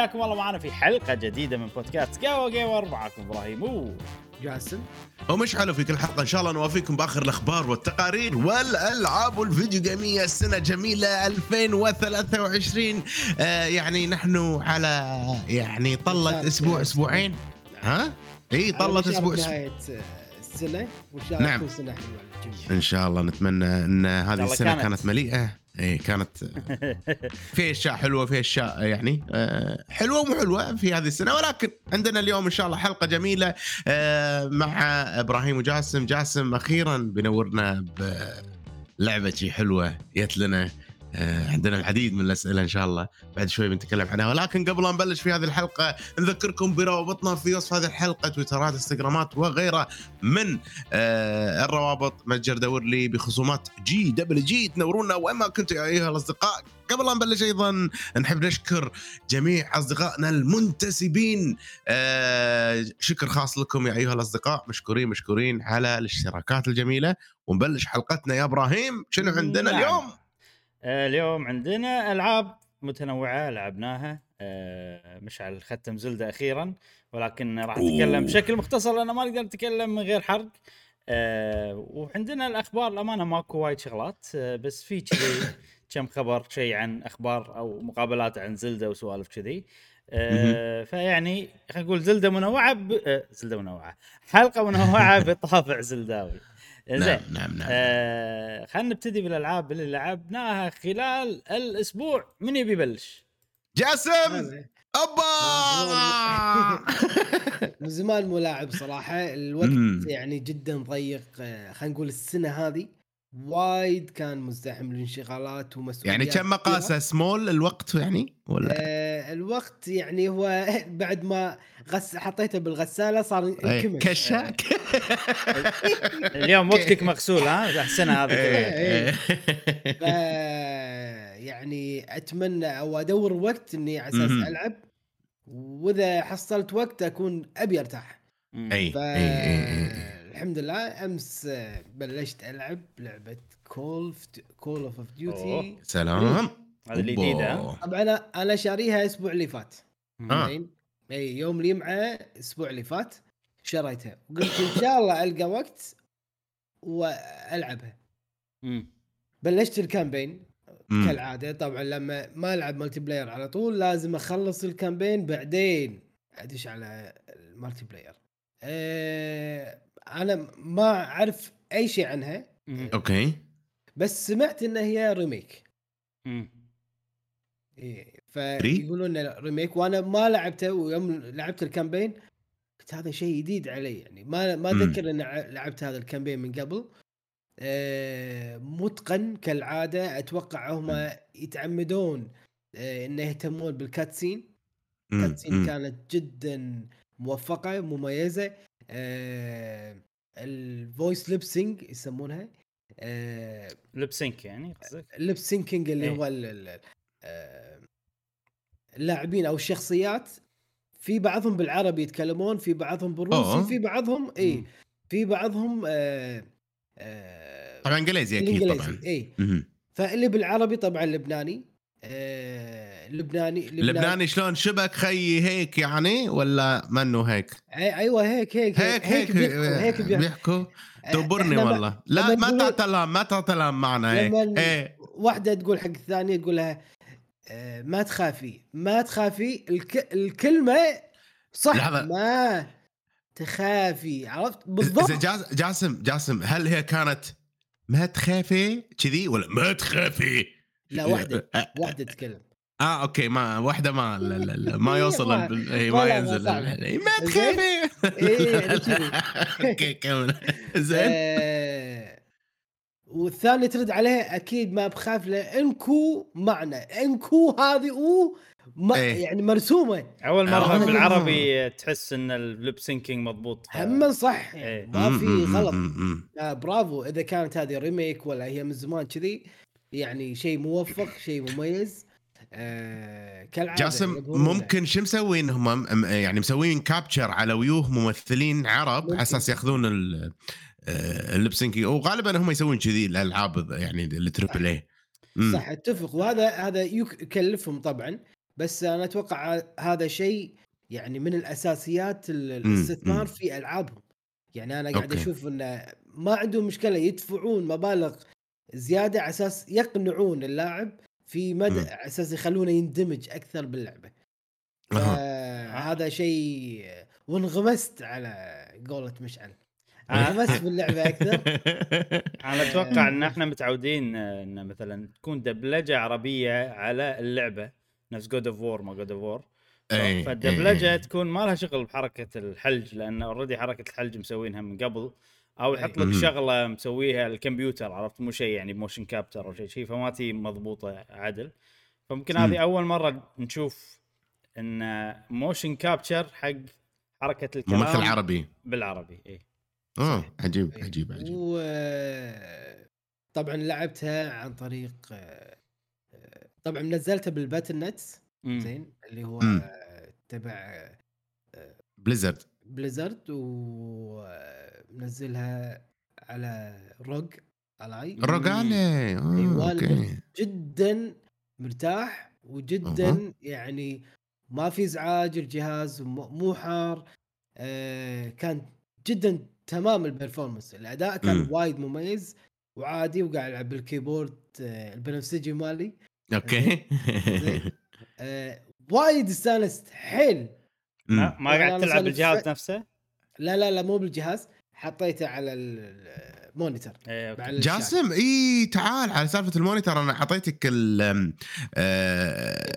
حياكم الله معنا في حلقة جديدة من بودكاست قهوة جيمر معكم إبراهيم و جاسم. ومش حلو في كل حلقة إن شاء الله نوافيكم بآخر الأخبار والتقارير والألعاب والفيديو جيمية. السنة جميلة 2023 آه يعني نحن على يعني طلت أسبوع أسبوعين. ها؟ إي طلت أسبوع أسبوع. السنة وإن شاء نعم. الله سنة حلوة. للجميع. إن شاء الله نتمنى إن هذه السنة كانت. كانت, مليئة. اي كانت في أشياء حلوة في أشياء يعني آه، حلوة ومو حلوة في هذه السنة ولكن عندنا اليوم إن شاء الله حلقة جميلة آه، مع إبراهيم وجاسم. جاسم أخيرا بنورنا بلعبة شي حلوة جت لنا. عندنا العديد من الأسئلة إن شاء الله بعد شوي بنتكلم عنها. ولكن قبل لا نبلش في هذه الحلقة نذكركم بروابطنا في وصف هذه الحلقة تويترات إنستغرامات وغيرها من آه، الروابط. متجر دور لي بخصومات جي دبل جي. تنورونا وين ما كنتوا يا أيها الأصدقاء. قبل لا نبلش أيضا نحب نشكر جميع أصدقائنا المنتسبين. آه، شكر خاص لكم يا أيها الأصدقاء. مشكورين مشكورين على الاشتراكات الجميلة. ونبلش حلقتنا يا إبراهيم. شنو عندنا نعم. اليوم؟ آه، اليوم عندنا ألعاب متنوعة لعبناها. آه، مشعل ختم زلدة أخيرا ولكن راح نتكلم أوه. بشكل مختصر لأن ما نقدر نتكلم من غير حرق. آه، وعندنا الأخبار الامانه ماكو وايد شغلات آه، بس في كذي كم خبر شيء عن أخبار أو مقابلات عن زلدة وسوالف كذي. آه، فيعني خلينا نقول زلدة منوعة ب... آه، زلدة منوعة. حلقة منوعة بطابع زلداوي. زين. نعم نعم نعم. آه خلينا نبتدي بالألعاب اللي لعبناها خلال الأسبوع. من يبي يبلش؟ جاسم! هذا. أبا! من زمان مو لاعب صراحة. الوقت. يعني جدا ضيق. آه، خلينا نقول السنة هذه وايد كان مزدحم الانشغالات ومسؤوليات يعني كم مقاسه. سمول الوقت يعني؟ ولا؟ آه الوقت يعني هو بعد ما غس حطيته بالغسالة صار ينكمش كشاك اليوم وقتك مغسول ها السنة هذه كلها. إيه. ف يعني أتمنى أو أدور وقت إني على أساس. ألعب وإذا حصلت وقت أكون أبي أرتاح. اي الحمد لله أمس بلشت ألعب لعبة Call Call of. Duty سلام هذه الجديده. طبعا أنا أنا شاريها الأسبوع اللي فات آه. إي يوم الجمعه الأسبوع اللي فات شريتها وقلت إن شاء الله ألقى وقت وألعبها مم. بلشت ال campaign مم. كالعادة طبعا لما ما ألعب multiplayer على طول لازم أخلص ال campaign بعدين أدش على ال multiplayer أه أنا ما أعرف أي شيء عنها. okay بس سمعت إن هي remake مم. إيه فيقولون إنه remake وأنا ما لعبته ويوم لعبت ال campaign قلت هذا شيء جديد علي يعني ما ما. أتذكر إني ع- لعبت هذا ال campaign من قبل آه، متقن كالعادة أتوقع هم يتعمدون آه، انه يهتمون بال cutscene مم. كاتسين مم. كانت جدا موفقة مميزة ال voice lip sync يسمونها آه، lip sync يعني قصدك؟ ال lip syncing اللي إيه. هو آه، اللاعبين أو الشخصيات في بعضهم بالعربي يتكلمون في بعضهم. بالروسي في بعضهم اي. في بعضهم آه آه طبعا إنجليزي أكيد طبعا. اي. فاللي بالعربي طبعا لبناني آه لبناني لبناني. شلون شبك خيي هيك يعني ولا منو هيك؟ أيوه هيك هيك هيك هيك بيحكوا هيك بيحكوا. آه، دبرني والله. لا ما تعتلهم ما تعتلهم معنا هيك لما إيه. واحدة تقول حق الثانية تقول لها آه، ما تخافي ما تخافي الك... الكلمة صح لحظة. ما تخافي عرفت بالضبط جاس- جاسم جاسم هل هي كانت ما تخافي كذي ولا ما تخافي لا واحدة آه, واحدة تتكلم آه okay ما واحدة ما لا لا لا ما إيه، يوصل ما- إيه، ما ما ينزل. إيه، ما؟ تخافي إيه،. okay كمل زين آه والثانيه ترد عليها أكيد ما بخاف لانكو معنا إنكو هذه أو ما إيه. يعني مرسومة أول آه. مره بالعربي تحس إن ال lip syncing مضبوط هم صح إيه. يعني ما في غلط آه برافو إذا كانت هذه remake ولا هي من زمان كذي يعني شيء موفق شيء مميز آه كالعادة جاسم. ممكن شو مسوين هم يعني مسوين capture على ويوه ممثلين عرب. على أساس يأخذون آه، ال lip syncing وغالبا هم يسوون كذي الألعاب يعني ال triple A اي صح اتفق وهذا هذا يك- يكلفهم طبعا بس أنا أتوقع هذا شيء يعني من الأساسيات الاستثمار. في ألعابهم يعني أنا قاعد أوكي. أشوف إنه ما عندهم مشكلة يدفعون مبالغ زيادة على أساس يقنعون اللاعب في مدى. على أساس يخلونه يندمج أكثر باللعبة أها. هذا شيء وانغمست على قولة مشعل آه. انغمست باللعبة أكثر أنا أتوقع إن إحنا متعودين إن مثلا تكون دبلجة عربية على اللعبة نفس God of War ما God of War إيه، فالدبلجة إيه. تكون ما لها شغل بحركة الحلج لأن already حركة الحلج مسوينها من قبل أو يحط لك مهم. شغلة مسويها الكمبيوتر عرفت مو شيء يعني motion capture أو شيء شيء فما تي مضبوطة عدل فممكن مم. هذه أول مرة نشوف إن motion capture حق حركة الكلام ممثل عربي بالعربي اي آه عجيب إيه. عجيب عجيب. و طبعا لعبتها عن طريق آه، آه، طبعا نزلتها بال Battle.net مم. زين اللي هو مم. آه، تبع Blizzard Blizzard ومنزلها على ROG Ally. ال ROG Ally آه أيوة، okay. جدا مرتاح وجدا يعني ما في إزعاج الجهاز مو مو حار آه كان جدا تمام ال performance الأداء كان. وايد مميز وعادي وقاعد ألعب بال keyboard آه البنفسجي مالي. okay. زين. آه وايد استانست. حيل. ما, ما قاعد تلعب بالجهاز نفسه؟ لا لا لا مو بالجهاز. حطيته على ال- monitor إيه مع okay الشاشة. جاسم إي تعال على سالفة ال monitor. أنا اعطيتك ال- آه،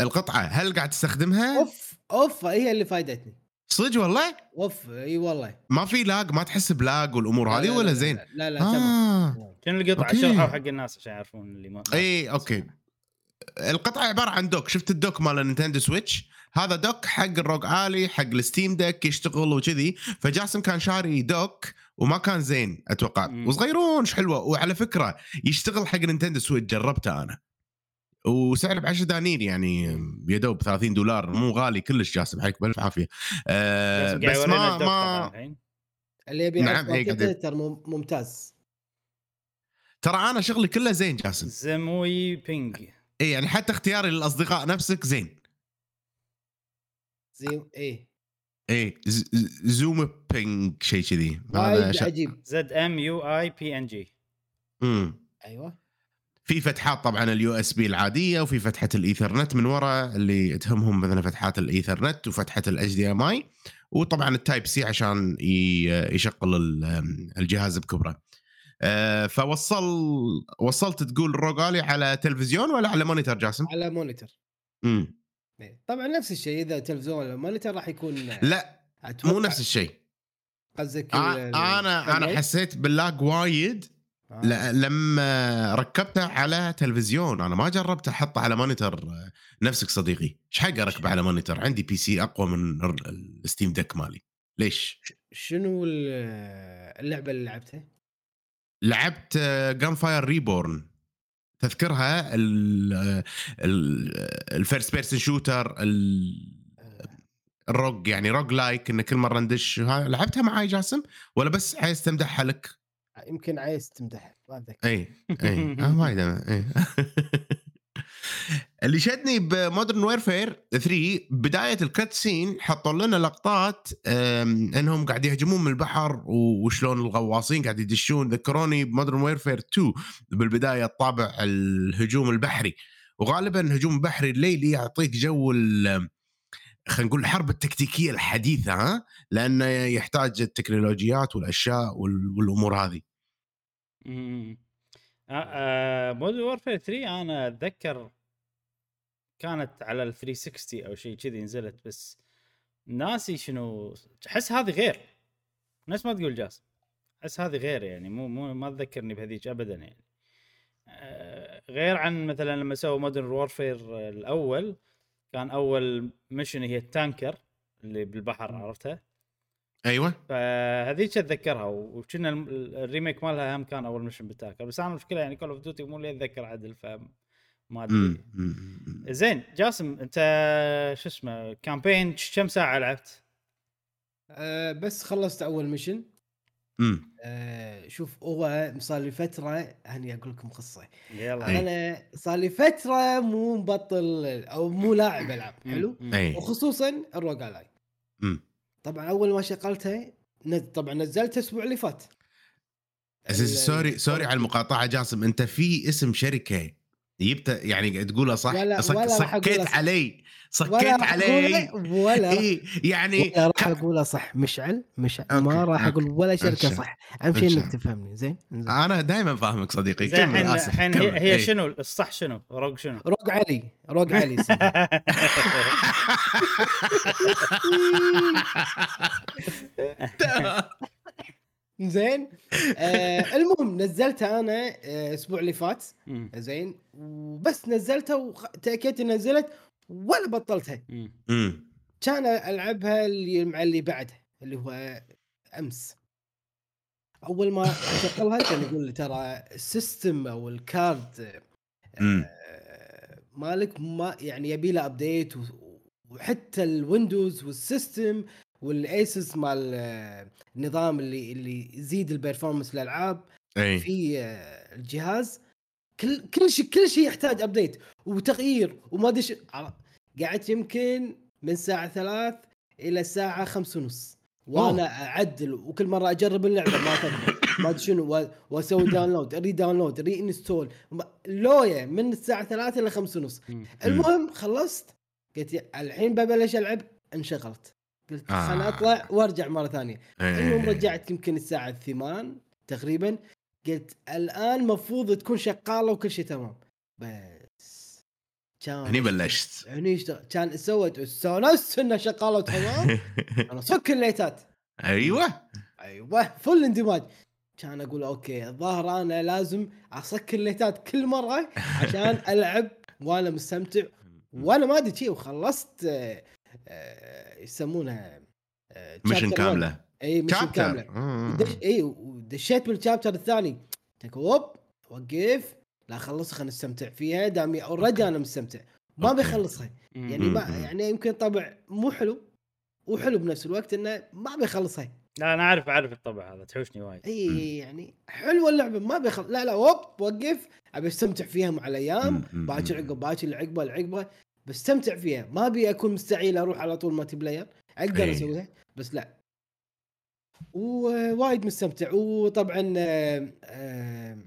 القطعة. هل قاعد تستخدمها؟ أوف أوف هي اللي فايدتني. صدق والله؟ اوف إي والله. ما في lag؟ ما تحس ب lag والأمور لا، هذه لا، ولا لا، زين؟ لا لا, لا تمام. شنو القطعه؟ شرحوا حق الناس عشان يعرفون اللي ما إي okay. القطعه عبارة عن dock. شفت ال dock مال ال Nintendo Switch؟ هذا dock حق ال ROG Ally حق ال Steam Deck يشتغل وكذي. فجاسم كان شاري dock وما كان زين أتوقع. وصغيرون إيش حلوة وعلى فكرة يشتغل حق Nintendo Switch جربته أنا. وسعره ب 10 دنانير يعني يا دوب 30 دولار. مو غالي كلش جاسم. عليك بالف عافية. آه بس قاعد بس يورينا ما ما الحين؟ اللي يبي نعم، إيه، ممتاز. ترى أنا شغلي كله زين جاسم. زموي بينج. اي يعني حتى اختياري للأصدقاء نفسك زين. زي إيه. إيه زوم بينج شيء كذي. وايد ش- عجيب زد ام يو اي بي ان جي مم. أيوه. في فتحات طبعا ال USB العادية وفي فتحة الايثرنت من ورا اللي تهمهم مثلا فتحات الايثرنت وفتحة ال HDMI وطبعا ال type C عشان يشغل ال- الجهاز بكبره. آه، فوصل وصلت تقول ROG Ally على تلفزيون ولا على monitor جاسم؟ على monitor مم. إيه. طبعا نفس الشيء إذا تلفزيون ولا monitor راح يكون لا أتوقع مو نفس الشيء. قصدك أنا أنا؟ حسيت بال lag وايد آه. لما ركبته على تلفزيون أنا ما جربت أحطه على monitor آه، نفسك صديقي. إيش حق اركبه على monitor عندي PC أقوى من ال- ال Steam Deck مالي. ليش؟ شنو ال- اللعبة اللي لعبتها؟ لعبت Gunfire Reborn تذكرها؟ ال first person shooter ال rogue يعني roguelike إن كل مرة ندش. ها- لعبتها معاي جاسم؟ ولا بس عايز تمدحها لك؟ يمكن عايز تمدح. ما أتذكر. أي أي. آه أنا- إي. اللي شدني ب Modern Warfare 3 بداية ال cutscene حطوا لنا لقطات إنهم قاعد يهجمون من البحر وشلون الغواصين قاعد يدشون. ذكروني ب Modern Warfare 2 بالبداية الطابع الهجوم البحري. وغالبا الهجوم البحري الليلي يعطيك جو خلينا نقول الحرب التكتيكية الحديثة ها؟ لأنه يحتاج التكنولوجيات والأشياء وال- والأمور هذه. Modern Warfare 3 أنا أتذكر كانت على ال 360 أو شيء كذي نزلت بس ناسي شنو أحس هذه غير. نفس ما تقول جاسم أحس هذه غير يعني مو مو ما تذكرني بهذيك ابدا يعني. آه، غير عن مثلا لما سووا Modern Warfare الأول كان أول mission هي التانكر اللي بالبحر عرفتها؟ أيوه فهذيك أتذكرها وكنا ال remake مالها هم كان أول mission بالتاكر بس أنا المشكلة يعني Call of Duty مو اللي أتذكر عدل فما أدري مم. مم. زين جاسم أنت شو اسمه campaign كم ساعة لعبت؟ آه بس خلصت أول mission امم آه شوف هو صار لي فترة هني أقول لكم قصة يلا. أنا صار لي فترة مو مبطل أو مو لاعب ألعاب حلو مم. اي وخصوصا ال ROG Ally امم طبعا أول ما شغلتها نز... طبعا نزلتها الأسبوع اللي فات. sorry sorry على المقاطعة جاسم أنت في اسم شركة جبت يعني تقولها صح ولا- صك ولا سكيت. علي ولا سكيت علي ولا اي يعني ولا راح اقولها صح مشعل مشعل أوكي، ما راح. أقول ولا شركة. صح أهم شيء إنك. تفهمني زين. أنا دائما فاهمك صديقي الحين الحين. هي, هي إي. شنو الصح شنو؟ روج شنو؟ روج علي روج علي. زين آه المهم نزلتها أنا آه، الأسبوع اللي فات. زين وبس نزلتها وتأكدت نزلت ولا بطلتها. كان ألعبها اللي مع اللي بعدها اللي هو أمس أول ما أشغلها كان يقول لي ترى ال system أو ال card. آه، مالك ما يعني يبي له update وحتى ال Windows وال system وال ASUS آه، النظام اللي اللي يزيد ال performance للألعاب إي. في آه، الجهاز. كل كل شيء كل شيء يحتاج update وتغيير وما أدري قعدت يمكن من الساعة ثلاث إلى الساعة خمس ونص. وأنا أعدل وكل مرة أجرب اللعبة ما تضبط ما أدري شنو. وأسوي download re-download re-install لويا من الساعة ثلاثة إلى خمس ونص. مم. المهم خلصت. قلت الحين ببلش ألعب انشغلت. قلت آه. خلنا أطلع وأرجع مرة ثانية. المهم إي. رجعت يمكن الساعة الثمان تقريبا. قلت الآن مفروض تكون شغالة وكل شيء تمام. بس كان هني بلشت. هني اشتغل كان سويت استانست انها شغالة وتمام. أنا صك الليتات. أيوه. أيوه full اندماج. كان أقول أوكي الظاهر أنا لازم أصك الليتات كل مرة عشان ألعب وأنا مستمتع وأنا ما أدري شيء وخلصت آه، يسمونها آه، mission one. كاملة. إي mission كاملة. دش إي ودشيت بال chapter الثاني. قلت هوب وقف. لا اخلصها خلينا نستمتع فيها. دامي already أنا مستمتع. ما. بيخلصها. يعني ما. يعني يمكن طبع مو حلو وحلو بنفس الوقت إنه ما بيخلصها. لا أنا عارف أعرف الطبع هذا. تحوشني وايد. إي يعني حلوة اللعبة. ما بيخل لا لا هوب وقف. أبي أستمتع فيها مع الأيام. باكر عقب باكر اللي عقبه اللي عقبه. بستمتع فيها. ما أبي أكون مستعيل أروح على طول multiplayer أقدر إي. أسويها بس لا. ووايد مستمتع. وطبعا آه، آه،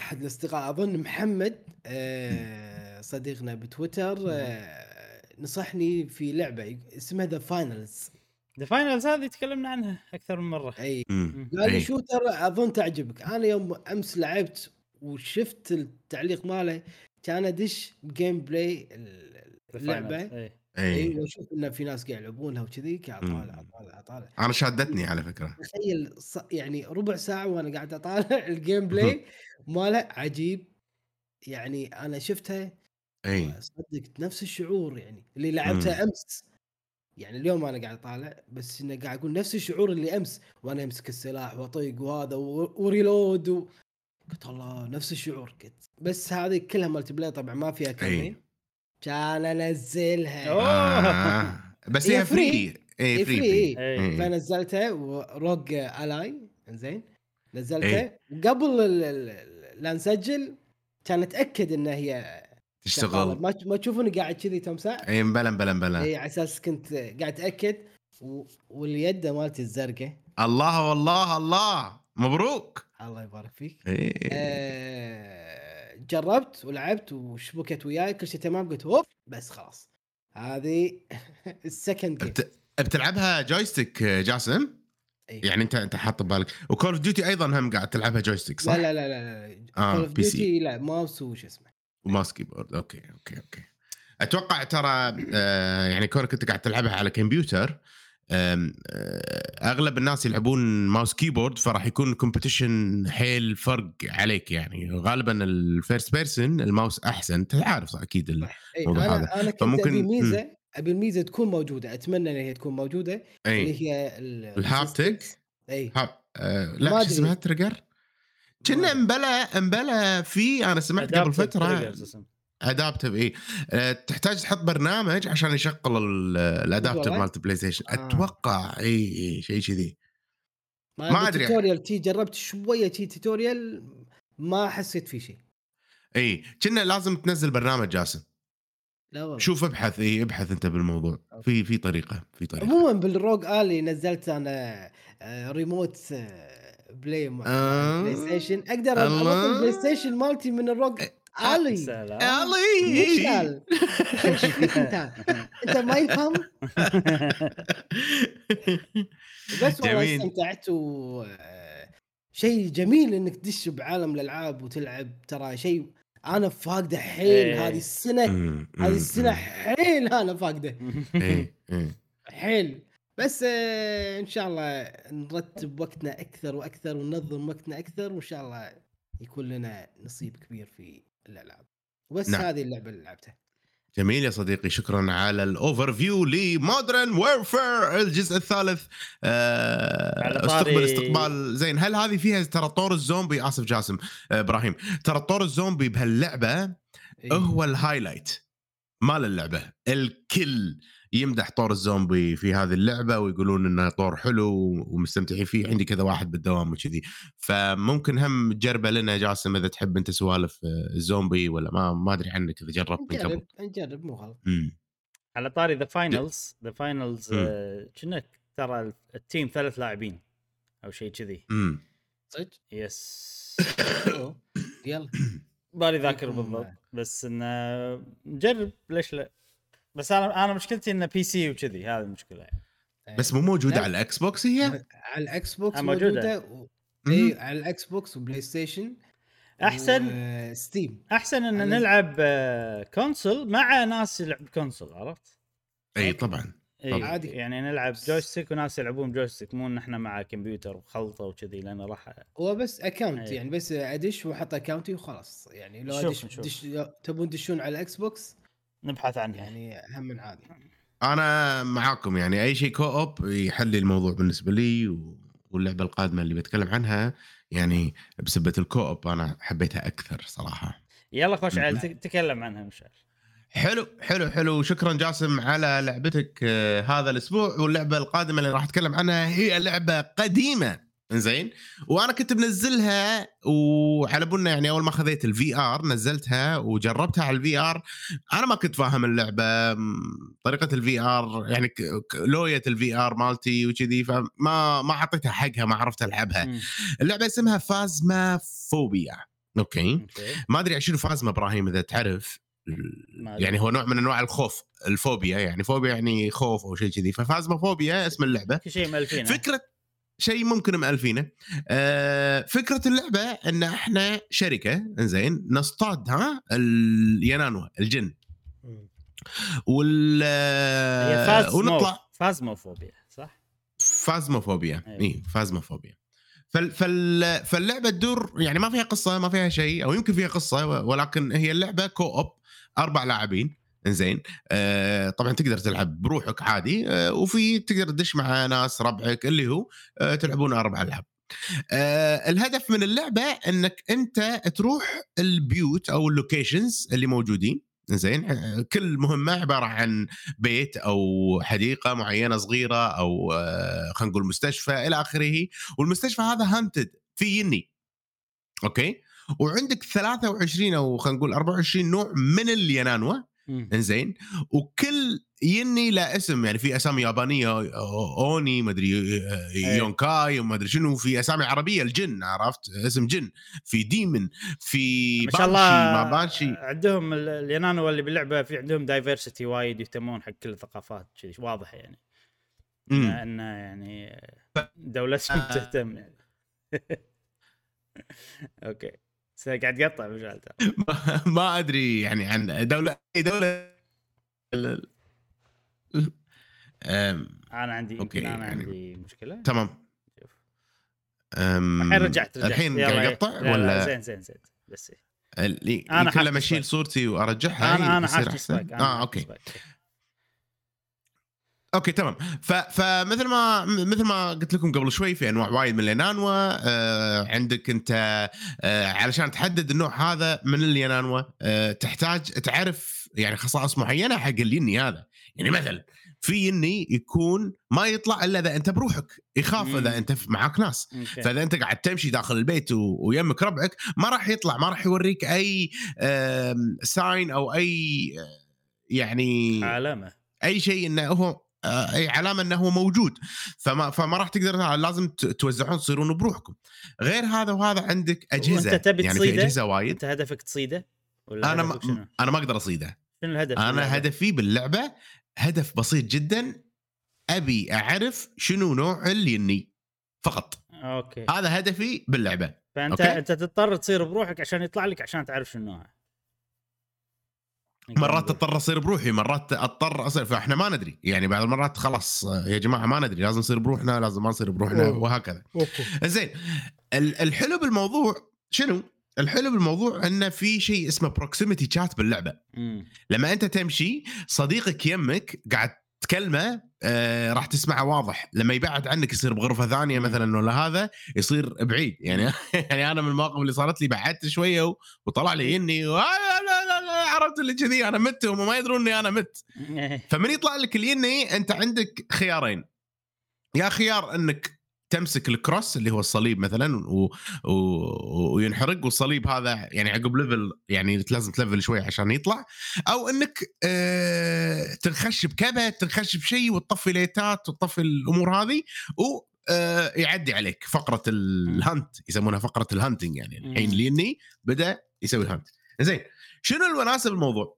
أحد الأصدقاء أظن محمد آه، صديقنا بتويتر نصحني في لعبة اسمها The Finals The Finals هذه تكلمنا عنها أكثر من مرة. أي. قال لي. shooter أظن تعجبك. أنا يوم أمس لعبت وشفت التعليق ماله كان أدش gameplay اللعبه. اي اي وأشوف إن في ناس قاعد يلعبونها وكذي قاعد. أطالع أطالع أطالع. أنا شادتني على فكرة. تخيل ص- يعني ربع ساعة وأنا قاعد أطالع ال gameplay ماله عجيب. يعني أنا شفتها اي صدق نفس الشعور يعني اللي لعبتها أمس. يعني اليوم أنا قاعد أطالع بس إنه قاعد أقول نفس الشعور اللي أمس وأنا أمسك السلاح وأطيق وهذا و reload و... قلت الله نفس الشعور قلت بس هذه كلها multiplay طبعا ما فيها campaign كان أنزلها أوه. آه. بس هي free اي free free. free إي. إي. فنزلتها و ROG Ally إنزين إيه. نزلتها وقبل ال- ال- لا نسجل كان أتأكد إن هي. تشتغل ما ما تشوفوني قاعد كذي ساعة اي مبلا مبلا مبلا اي على أساس كنت قاعد أتأكد و... واليد مالتي الزرقاء الله والله الله مبروك الله يبارك فيك إيه. آه جربت ولعبت وشبكت وياي كل شيء تمام قلت هوب بس خلاص. هذه ال second game بت... بتلعبها joystick جاسم؟ أي. يعني أنت أنت حاط ببالك. و Call of Duty أيضا هم قاعد تلعبها joystick صح؟ لا لا لا لا لا Call of. Duty لا ماوس وش اسمه. و mouse keyboard. أوكي أوكي أوكي. أتوقع ترى آه يعني كونك أنت قاعد تلعبها على كمبيوتر. آه أغلب الناس يلعبون mouse keyboard فراح يكون ال competition حيل فرق عليك يعني غالبا ال first person ال mouse أحسن أنت عارف أكيد الموضوع هذا. أنا كنت فممكن- أبي ميزة أبي الميزة تكون موجودة أتمنى إن هي تكون موجودة إي اللي هي ال- ال haptic؟ إي hap آه ما لا شو. اسمها trigger كنا مبلا مبلا في أنا سمعت قبل فترة. adaptive اي أه تحتاج تحط برنامج عشان يشغل ال adaptive؟ مالت PlayStation آه. أتوقع إي شيء كذي. ما أدري. توتوريال تي جربت شوية تي توتوريال ما حسيت في شيء. إي كنا لازم تنزل برنامج جاسم. لا والله. شوف ابحث إي ابحث أنت بالموضوع. في في طريقة في طريقة. عموما بالروج آلي نزلت أنا آه، ريموت آه، بلاي آه. بلاي ستيشن أقدر الله. اربط البلاي ستيشن مالتي من الروج؟ الي سلام علي مشكل إيش فيك انت؟ انت ما يفهم بس والله. استمتعت و آه، شيء جميل إنك تدش بعالم الألعاب وتلعب. ترى شيء أنا فاقده حيل. إيه. هذه السنة مم، هذه السنة. حيل أنا فاقده. اي اي حيل. بس آه، إن شاء الله نرتب وقتنا أكثر وأكثر وننظم وقتنا أكثر وإن شاء الله يكون لنا نصيب كبير في الألعاب. وبس نعم. هذه اللعبة اللي لعبتها. جميل يا صديقي شكرا على ال overview ل Modern Warfare الجزء الثالث. آه استقبل استقبال. زين هل هذه فيها ترى طور الزومبي؟ آسف جاسم. آه إبراهيم. ترى طور الزومبي بهاللعبة إيه. هو ال highlight مال اللعبة الكل. يمدح طور الزومبي في هذه اللعبة ويقولون إنه طور حلو ومستمتعين فيه عندي كذا واحد بالدوام وكذي. فممكن هم تجربة لنا جاسم إذا تحب أنت سوالف آه، الزومبي ولا ما ما أدري عنك إذا جربت من قبل. نجرب نجرب مو غلط. على طاري ذا فاينلز ذا فاينلز. كنا ترى ال team ثلاث لاعبين أو شيء كذي. امم صدق؟ yes. يلا. بالي ذاكر بالضبط بس إنه نجرب ليش لا؟ بس أنا أنا مشكلتي انه بي سي وكذي هذه المشكلة يعني. بس مو موجودة. على ال Xbox هي على ال Xbox آه، موجودة. موجودة و... اي على ال Xbox و PlayStation احسن Steam أحسن إن على- نلعب آه، console مع ناس يلعب console عرفت؟ أي طبعا إي، طبعاً. عادي. يعني نلعب joystick وناس يلعبون joystick مو إن إحنا مع كمبيوتر وخلطة وكذي لأن راح هو بس account أي. يعني بس أدش وأحط account ي وخلاص يعني لو أدش تبون تدشون على ال Xbox نبحث عنها. يعني هم من عادي أنا معاكم يعني أي شيء co-op يحل الموضوع بالنسبة لي و... واللعبة القادمة اللي بتكلم عنها يعني بسبة ال co-op أنا حبيتها أكثر صراحة. يلا خوش. تك- تكلم عنها الله. حلو حلو حلو. شكرا جاسم على لعبتك آه، هذا الأسبوع. واللعبة القادمة اللي راح أتكلم عنها هي لعبة قديمة. زين وأنا كنت منزلها وعلى بالنا يعني أول ما خذيت ال VR نزلتها وجربتها على ال VR أنا ما كنت فاهم اللعبة طريقة ال VR يعني لوية ال VR مالتي وكذي فما ما اعطيتها حقها ما عرفت ألعبها. اللعبة اسمها فازما فوبيا أوكي. ما أدري شنو فازما إبراهيم إذا تعرف. يعني هو نوع من أنواع الخوف الفوبيا يعني فوبيا يعني خوف أو شيء كذي. ففازما فوبيا اسم اللعبة. شيء مالفينه فكرة شيء ممكن مألفينه آه فكرة اللعبة إن إحنا شركة إنزين نصطاد ها اليانانوا الجن. وال ونطلع فازموفوبيا صح؟ فازموفوبيا أيوة. اي فازموفوبيا فال فال فاللعبة تدور يعني ما فيها قصة ما فيها شيء أو يمكن فيها قصة ولكن هي اللعبة co-op أربع لاعبين إنزين. آه طبعا تقدر تلعب بروحك عادي آه وفي تقدر تدش مع ناس ربعك اللي هو آه تلعبون أربع ألعاب. آه الهدف من اللعبة إنك أنت تروح البيوت أو ال locations اللي موجودين. زين آه، كل مهمة عبارة عن بيت أو حديقة معينة صغيرة أو آه، خلينا نقول مستشفى إلى آخره. والمستشفى هذا haunted في يني. أوكي؟ وعندك 23 أو خلينا نقول 24 نوع من اليانانوه. انزين وكل يني له اسم يعني في أسامي يابانية أوني مدري يونكاي وما أدري شنو في أسامي عربية الجن عرفت؟ اسم جن. في demon في ما شاء الله ما banshee. عندهم ال- اليانانوه اللي باللعبه في عندهم diversity وايد يهتمون حق كل الثقافات كذي واضح يعني. إنه يعني دولتهم آه. تهتم يعني. أوكي. بس قاعد مشعل ترى. ما- أدري يعني عن دولة أي دولة أنا عندي يمكن أنا يعني- عندي مشكلة تمام الحين رجعت رجعت الحين قاعد. يقطع لا، لا، ولا زين زين زين بس إيه. اللي أنا كل ما اشيل. صورتي وأرجعها أنا أنا حاطط آه أوكي سبايك. أوكي تمام ف... فمثل ما مثل ما قلت لكم قبل شوي في أنواع وايد من اليانانوا آه عندك أنت آه علشان تحدد النوع هذا من اليانانوا آه تحتاج تعرف يعني خصائص معينة حق اليني هذا يعني مثلا في يني يكون ما يطلع إلا إذا أنت بروحك يخاف. إذا أنت معاك ناس. فإذا أنت قاعد تمشي داخل البيت و- ويمك ربعك ما راح يطلع ما راح يوريك أي sign أو أي آه، يعني علامة أي شيء إنه هو أي علامة إنه هو موجود فما فما راح تقدر لازم توزعون تصيرون بروحكم غير هذا وهذا عندك أجهزة وأنت تبي يعني في؟ أجهزة وايد أنت هدفك تصيده ولا أنا هدفك شنو؟ ما أنا ما أقدر أصيده شنو الهدف؟ أنا اللعبة؟ هدفي باللعبة هدف بسيط جدا أبي أعرف شنو نوع اليني فقط أوكي هذا هدفي باللعبة فانت أوكي. أنت تضطر تصير بروحك عشان يطلع لك عشان تعرف شنو نوعه مرات اضطر أصير بروحي مرات اضطر أصير فإحنا ما ندري يعني بعض المرات خلاص يا جماعة ما ندري لازم نصير بروحنا لازم ما نصير بروحنا أوه. وهكذا زين ال- الحلو بالموضوع شنو؟ الحلو بالموضوع انه في شيء اسمه بروكسيميتي شات باللعبة مم. لما أنت تمشي صديقك يمك قاعد تكلمه آه راح تسمعه واضح. لما يبعد عنك يصير بغرفة ثانية مثلا ولا هذا يصير بعيد. يعني يعني أنا من المواقف اللي صارت لي بعدت شوية وطلع لي إني عرفت اللي كذي أنا مت وهم ما يدرون إني أنا مت. فمن يطلع لك اليني أنت عندك خيارين. يا خيار إنك تمسك ال cross اللي هو الصليب مثلا و... و... وينحرق والصليب هذا يعني عقب level يعني لازم ت level شوي عشان يطلع أو إنك آه تنخش بكبت تنخش بشيء وتطفي ليتات وتطفي الأمور هذه و آه يعدي عليك فقرة ال hunt يسمونها فقرة ال hunting يعني الحين. اليني بدأ يسوي ال hunt زين شنو المناسب الموضوع؟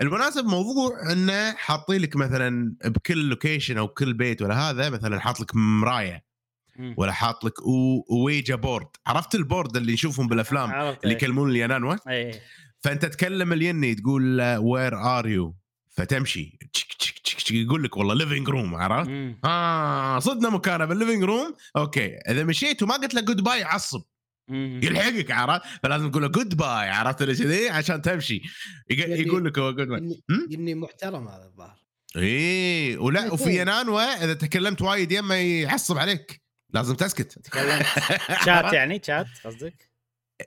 المناسب موضوع إنه حاطين لك مثلا بكل location أو كل بيت ولا هذا مثلا حاط لك مراية. ولا حاط لك Ouija board. عرفت ال board اللي نشوفهم بالأفلام؟ اللي إيه. يكلمون اليانانوه اي فأنت تكلم اليني تقول where are you فتمشي. تشك تشك تشك تشك. يقول لك والله living room عرفت؟ آه صدنا مكانه بال living room أوكي. إذا مشيت وما قلت له goodbye يعصب مم. يلحقك عرفت؟ فلازم تقول له good bye عرفت اللي كذي؟ عشان تمشي. يق- يعني- يقول لك good bye؟ يني محترم هذا الظاهر. إيه. ولا وفي الاثنين. ينانوا إذا تكلمت وايد يمه يعصب عليك. لازم تسكت. تكلمت شات يعني شات قصدك؟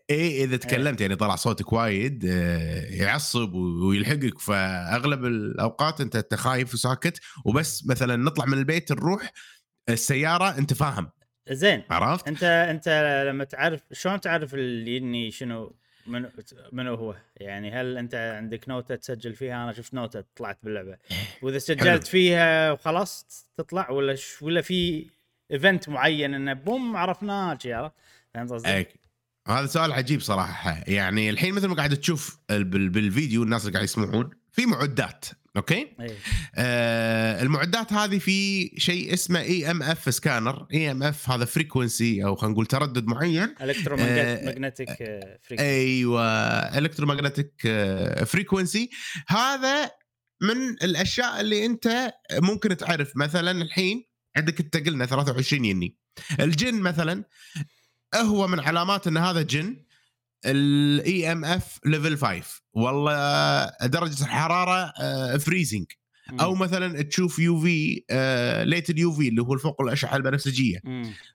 إيه إذا تكلمت يعني طلع صوتك وايد آه، يعصب ويلحقك. فأغلب الأوقات أنت أنت خايف وساكت. وبس مثلا نطلع من البيت نروح السيارة أنت فاهم. زين. عرفت؟ أنت أنت لما تعرف شلون تعرف اليني شنو منو منو هو؟ يعني هل أنت عندك نوتة تسجل فيها؟ أنا شفت نوتة طلعت باللعبة. وإذا سجلت فيها وخلاص تطلع ولا ش... ولا في إيفنت معين إنه بوم عرفناه عرفت؟ فهمت قصدي؟ أي. هذا سؤال عجيب صراحة. يعني الحين مثل ما قاعد تشوف بال- بالفيديو الناس اللي قاعد يسمعون في معدات okay؟ اي آه المعدات هذه في شيء اسمه اي ام اف سكانر اي ام اف هذا frequency أو خلينا نقول تردد معين. electromagnetic frequency أيوه electromagnetic frequency هذا من الأشياء اللي أنت ممكن تعرف. مثلا الحين عندك انت قلنا 23 يني. الجن مثلا هو من علامات إن هذا جن ال EMF level 5 والله درجة الحرارة freezing أو مثلا تشوف UV light ال UV اللي هو الفوق الأشعة البنفسجية.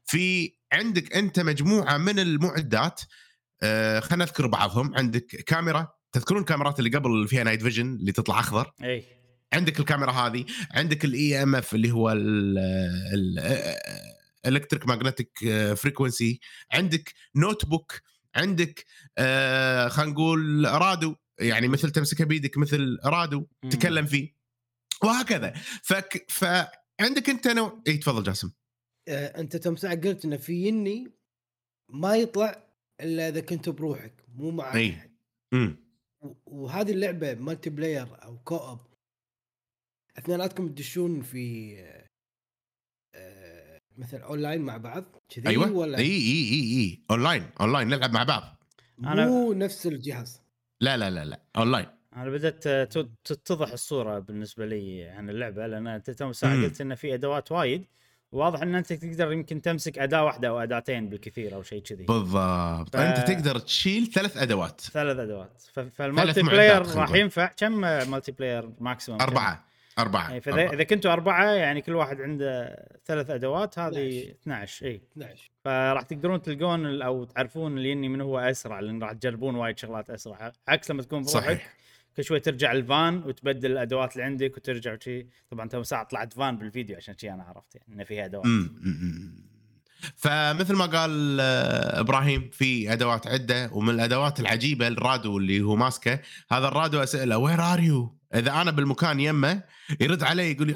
في عندك أنت مجموعة من المعدات آه خلينا نذكر بعضهم. عندك كاميرا تذكرون الكاميرات اللي قبل فيها night vision اللي تطلع أخضر؟ إي. عندك الكاميرا هذه عندك ال EMF اللي هو ال electric magnetic frequency عندك notebook عندك آه خلينا نقول رادو يعني مثل تمسكها بيدك مثل رادو مم. تتكلم فيه. وهكذا. فك فعندك انت نوع إي تفضل جاسم. آه، انت تم ساعة قلت إنه في يني ما يطلع إلا إذا كنت بروحك مو مع. امم و- وهذه اللعبة multiplayer أو co-op اثنيناتكم تدشون في آه، آه، مثلا أونلاين مع بعض؟ كذي أيوه. ولا؟ إي إي إي إي. online online نلعب مع بعض. مو نفس الجهاز. لا لا لا لا. أونلاين. أنا بدأت ت- تتضح الصورة بالنسبة لي عن اللعبة لأن أنت تو ساعة. قلت ان في أدوات وايد. واضح إن أنت تقدر يمكن تمسك أداة واحدة أو أداتين بالكثير أو شيء كذي. بالضبط. ف- أنت تقدر تشيل ثلاث أدوات. ثلاث أدوات. ف- فال multiplayer راح. ينفع كم multiplayer maximum؟ كم؟ أربعة. أربعة يعني فإذا أربعة. إذا كنتوا أربعة يعني كل واحد عنده ثلاث أدوات هذه 12. 12 اي 12 فراح تقدرون تلقون أو تعرفون اللي يني من هو أسرع لأن راح تجربون وايد شغلات أسرع. عكس لما تكون بروحك صحيح. كل شوي ترجع الفان وتبدل الأدوات اللي عندك وترجع وشي. طبعا تو ساعة طلعت فان بالفيديو عشان شي أنا عرفت يعني إنه فيها أدوات. فمثل ما قال آه، إبراهيم في أدوات عدة ومن الأدوات العجيبة الرادو اللي هو ماسكه هذا الرادو أسأله where are you إذا أنا بالمكان يمه يرد علي يقول لي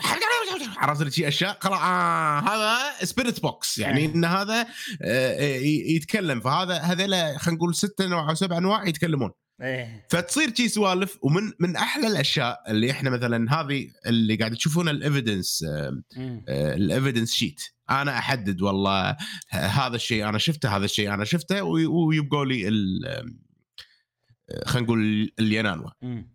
عرفت لي شي أشياء؟ خلاص آه هذا spirit box يعني إيه. إن هذا آه، ي- يتكلم. فهذا هذول خلينا نقول ست أنواع أو سبع أنواع يتكلمون. إيه. فتصير شي سوالف ومن من أحلى الأشياء اللي إحنا مثلا هذه اللي قاعد تشوفون ال evidence. ال evidence sheet أنا أحدد والله هذا الشيء أنا شفته هذا الشيء أنا شفته وي- ويبقوا لي آه، خلينا نقول اليانانوا.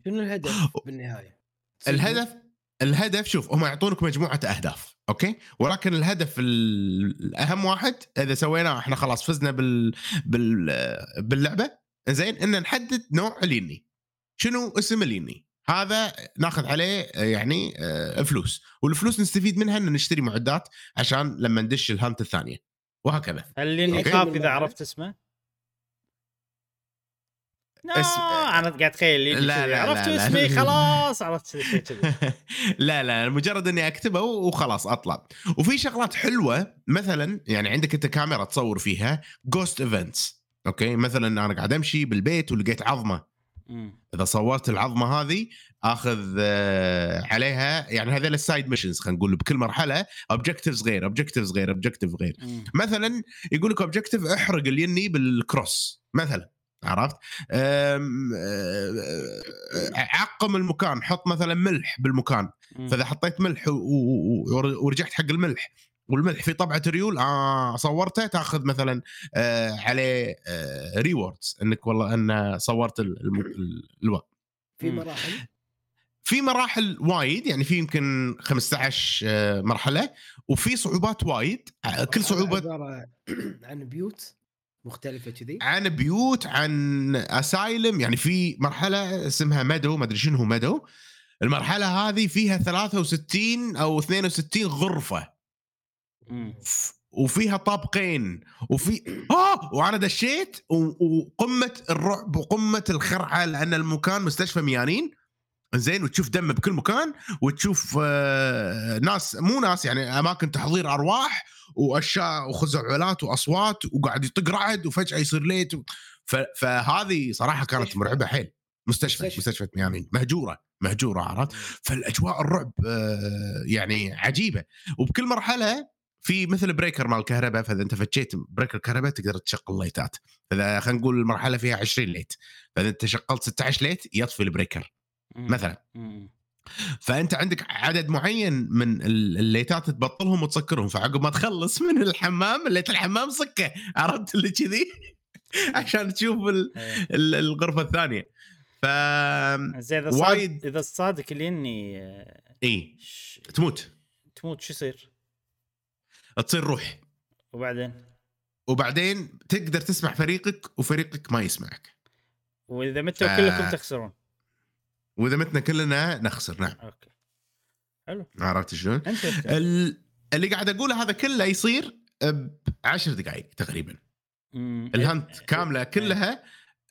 شنو الهدف بالنهاية؟ الهدف الهدف شوف هم يعطونك مجموعة أهداف أوكي؟ ولكن الهدف ال- الأهم واحد إذا سويناه إحنا خلاص فزنا بال, بال باللعبة زين إن نحدد نوع اليني شنو اسم اليني هذا ناخذ عليه يعني آه، فلوس. والفلوس نستفيد منها إن نشتري معدات عشان لما ندش الهانت الثانية. وهكذا. هل. يخاف إذا عرفت اسمه؟ اسم- أنا قاعد أتخيل لا،. لا، عرفت لا، لا. اسمي خلاص عرفت لا لا مجرد إني أكتبه وخلاص أطلع وفي شغلات حلوة مثلا يعني عندك أنت كاميرا تصور فيها ghost events okay مثلا أنا قاعد أمشي بالبيت ولقيت عظمة. إذا صورت العظمة هذه آخذ آه، عليها يعني هذول ال side missions خلينا نقول بكل مرحلة objectives غير objectives غير objective غير. مثلا يقول لك objective احرق اليني بال cross مثلا عرفت؟ أه، أه، عقم المكان حط مثلا ملح بالمكان. فإذا حطيت ملح ورجعت حق الملح والملح في طبعة ريول آه صورته تأخذ مثلا آه عليه آه rewards إنك والله أن صورت الوقت. في. مراحل؟ في مراحل وايد يعني في يمكن 15 آه، مرحلة وفي صعوبات وايد كل صعوبة عبارة عن بيوت. مختلفة كذي؟ عن بيوت عن اسايلم يعني في مرحلة اسمها مدو ما أدري شنو هو مدو المرحلة هذه فيها 63 أو 62 غرفة. مم. وفيها طابقين. وفي آه! وأنا دشيت وقمة الرعب وقمة الخرعة لأن المكان مستشفى ميانين. زين وتشوف دم بكل مكان وتشوف آه ناس مو ناس يعني أماكن تحضير أرواح. وأشياء وخزعبلات وأصوات وقاعد يطق رعد وفجأة يصير ليت. فهذه صراحة كانت. مرعبة حيل. مستشفى مستشفى. مستشفى ميانين مهجورة مهجورة عرفت؟ فالأجواء الرعب آه، يعني عجيبة. وبكل مرحلة في مثل breaker مال الكهرباء فإذا أنت فتشيت breaker الكهرباء تقدر تشغل لايتات فإذا خلينا نقول المرحلة فيها 20 ليت. فإذا أنت شغلت 16 ليت يطفي ال breaker. مثلا. فأنت عندك عدد معين من ال- الليتات تبطلهم وتسكرهم فعقب ما تخلص من الحمام الليت الحمام سكه عرفت اللي كذي؟ عشان تشوف ال- إيه. ال- الغرفة الثانية. ف إذا وايد إذا صادك اليني آه، اي ش- تموت. تموت شو يصير؟ تصير روح. وبعدين؟ وبعدين تقدر تسمع فريقك وفريقك ما يسمعك. وإذا متوا ف- كلكم تخسرون؟ وإذا متنا كلنا نخسر. نعم. okay. حلو. عرفت شلون؟ اللي قاعد أقوله هذا كله يصير بعشر دقائق تقريبا. ال hunt كاملة كلها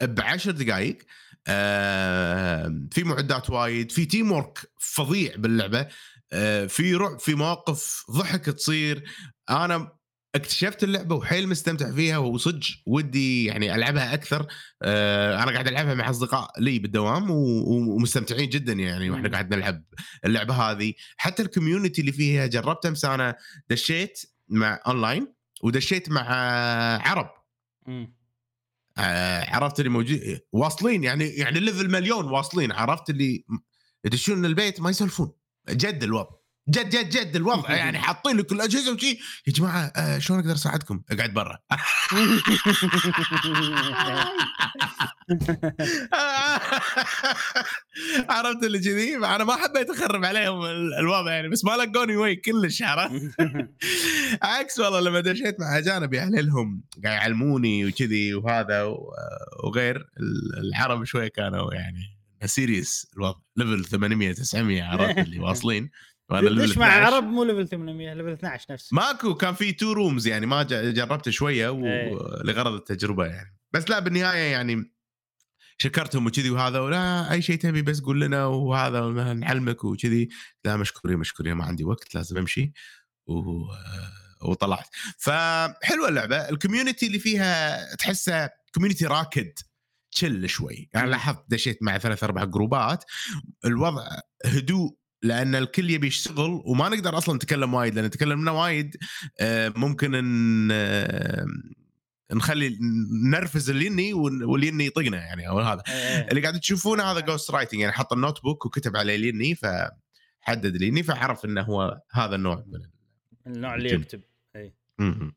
بعشر دقائق آه في معدات وايد في teamwork فظيع باللعبة. آه في رعب في مواقف ضحك تصير. أنا اكتشفت اللعبة وحيل مستمتع فيها وصدق ودي يعني ألعبها أكثر. آه أنا قاعد ألعبها مع أصدقاء لي بالدوام ومستمتعين جدا يعني وإحنا. قاعد نلعب اللعبة هذه. حتى ال community اللي فيها جربت أمس أنا دشيت مع أونلاين ودشيت مع عرب. آه، عرفت اللي موجود واصلين يعني يعني level مليون واصلين. عرفت اللي يدشون البيت ما يسولفون. جد الوضع. جد جد جد الوضع. يعني حاطين لك الاجهزه وشي يا جماعة آه شلون أقدر أساعدكم؟ أقعد برا. عرفت اللي كذي أنا ما حبيت أخرب عليهم ال- الوضع يعني بس ما لقوني وي كلش عرفت؟ عكس والله لما دشيت مع اجانب يا اهلهم قاعد يعلموني وكذي وهذا وغير ال- العرب شوي كانوا يعني serious الوضع. level 800 900 عرفت اللي واصلين. ليش مع 12. عرب مو level 800 level 12 نفسه ماكو كان في two rooms يعني ما جربته شوية إيه. ولغرض التجربة يعني. بس لا بالنهاية يعني شكرتهم وكذي وهذا ولا أي شيء تبي بس قول لنا وهذا نعلمك وكذي. لا مشكورين مشكورين ما عندي وقت لازم أمشي. و... وطلعت. فحلوة اللعبة. ال community اللي فيها تحسها community راكد chill شوي. يعني. لاحظت دشيت مع ثلاث أربع جروبات. الوضع هدوء لأن الكل يبي يشتغل وما نقدر أصلا نتكلم وايد لأن تكلمنا وايد آه، ممكن إن آه، نخلي نرفز اليني واليني يطقنا يعني أو هذا إيه. اللي قاعد تشوفونه هذا ghost writing يعني حط ال notebook وكتب عليه اليني فحدد اليني فعرف إنه هو هذا النوع من النوع اللي. يكتب اي مهم.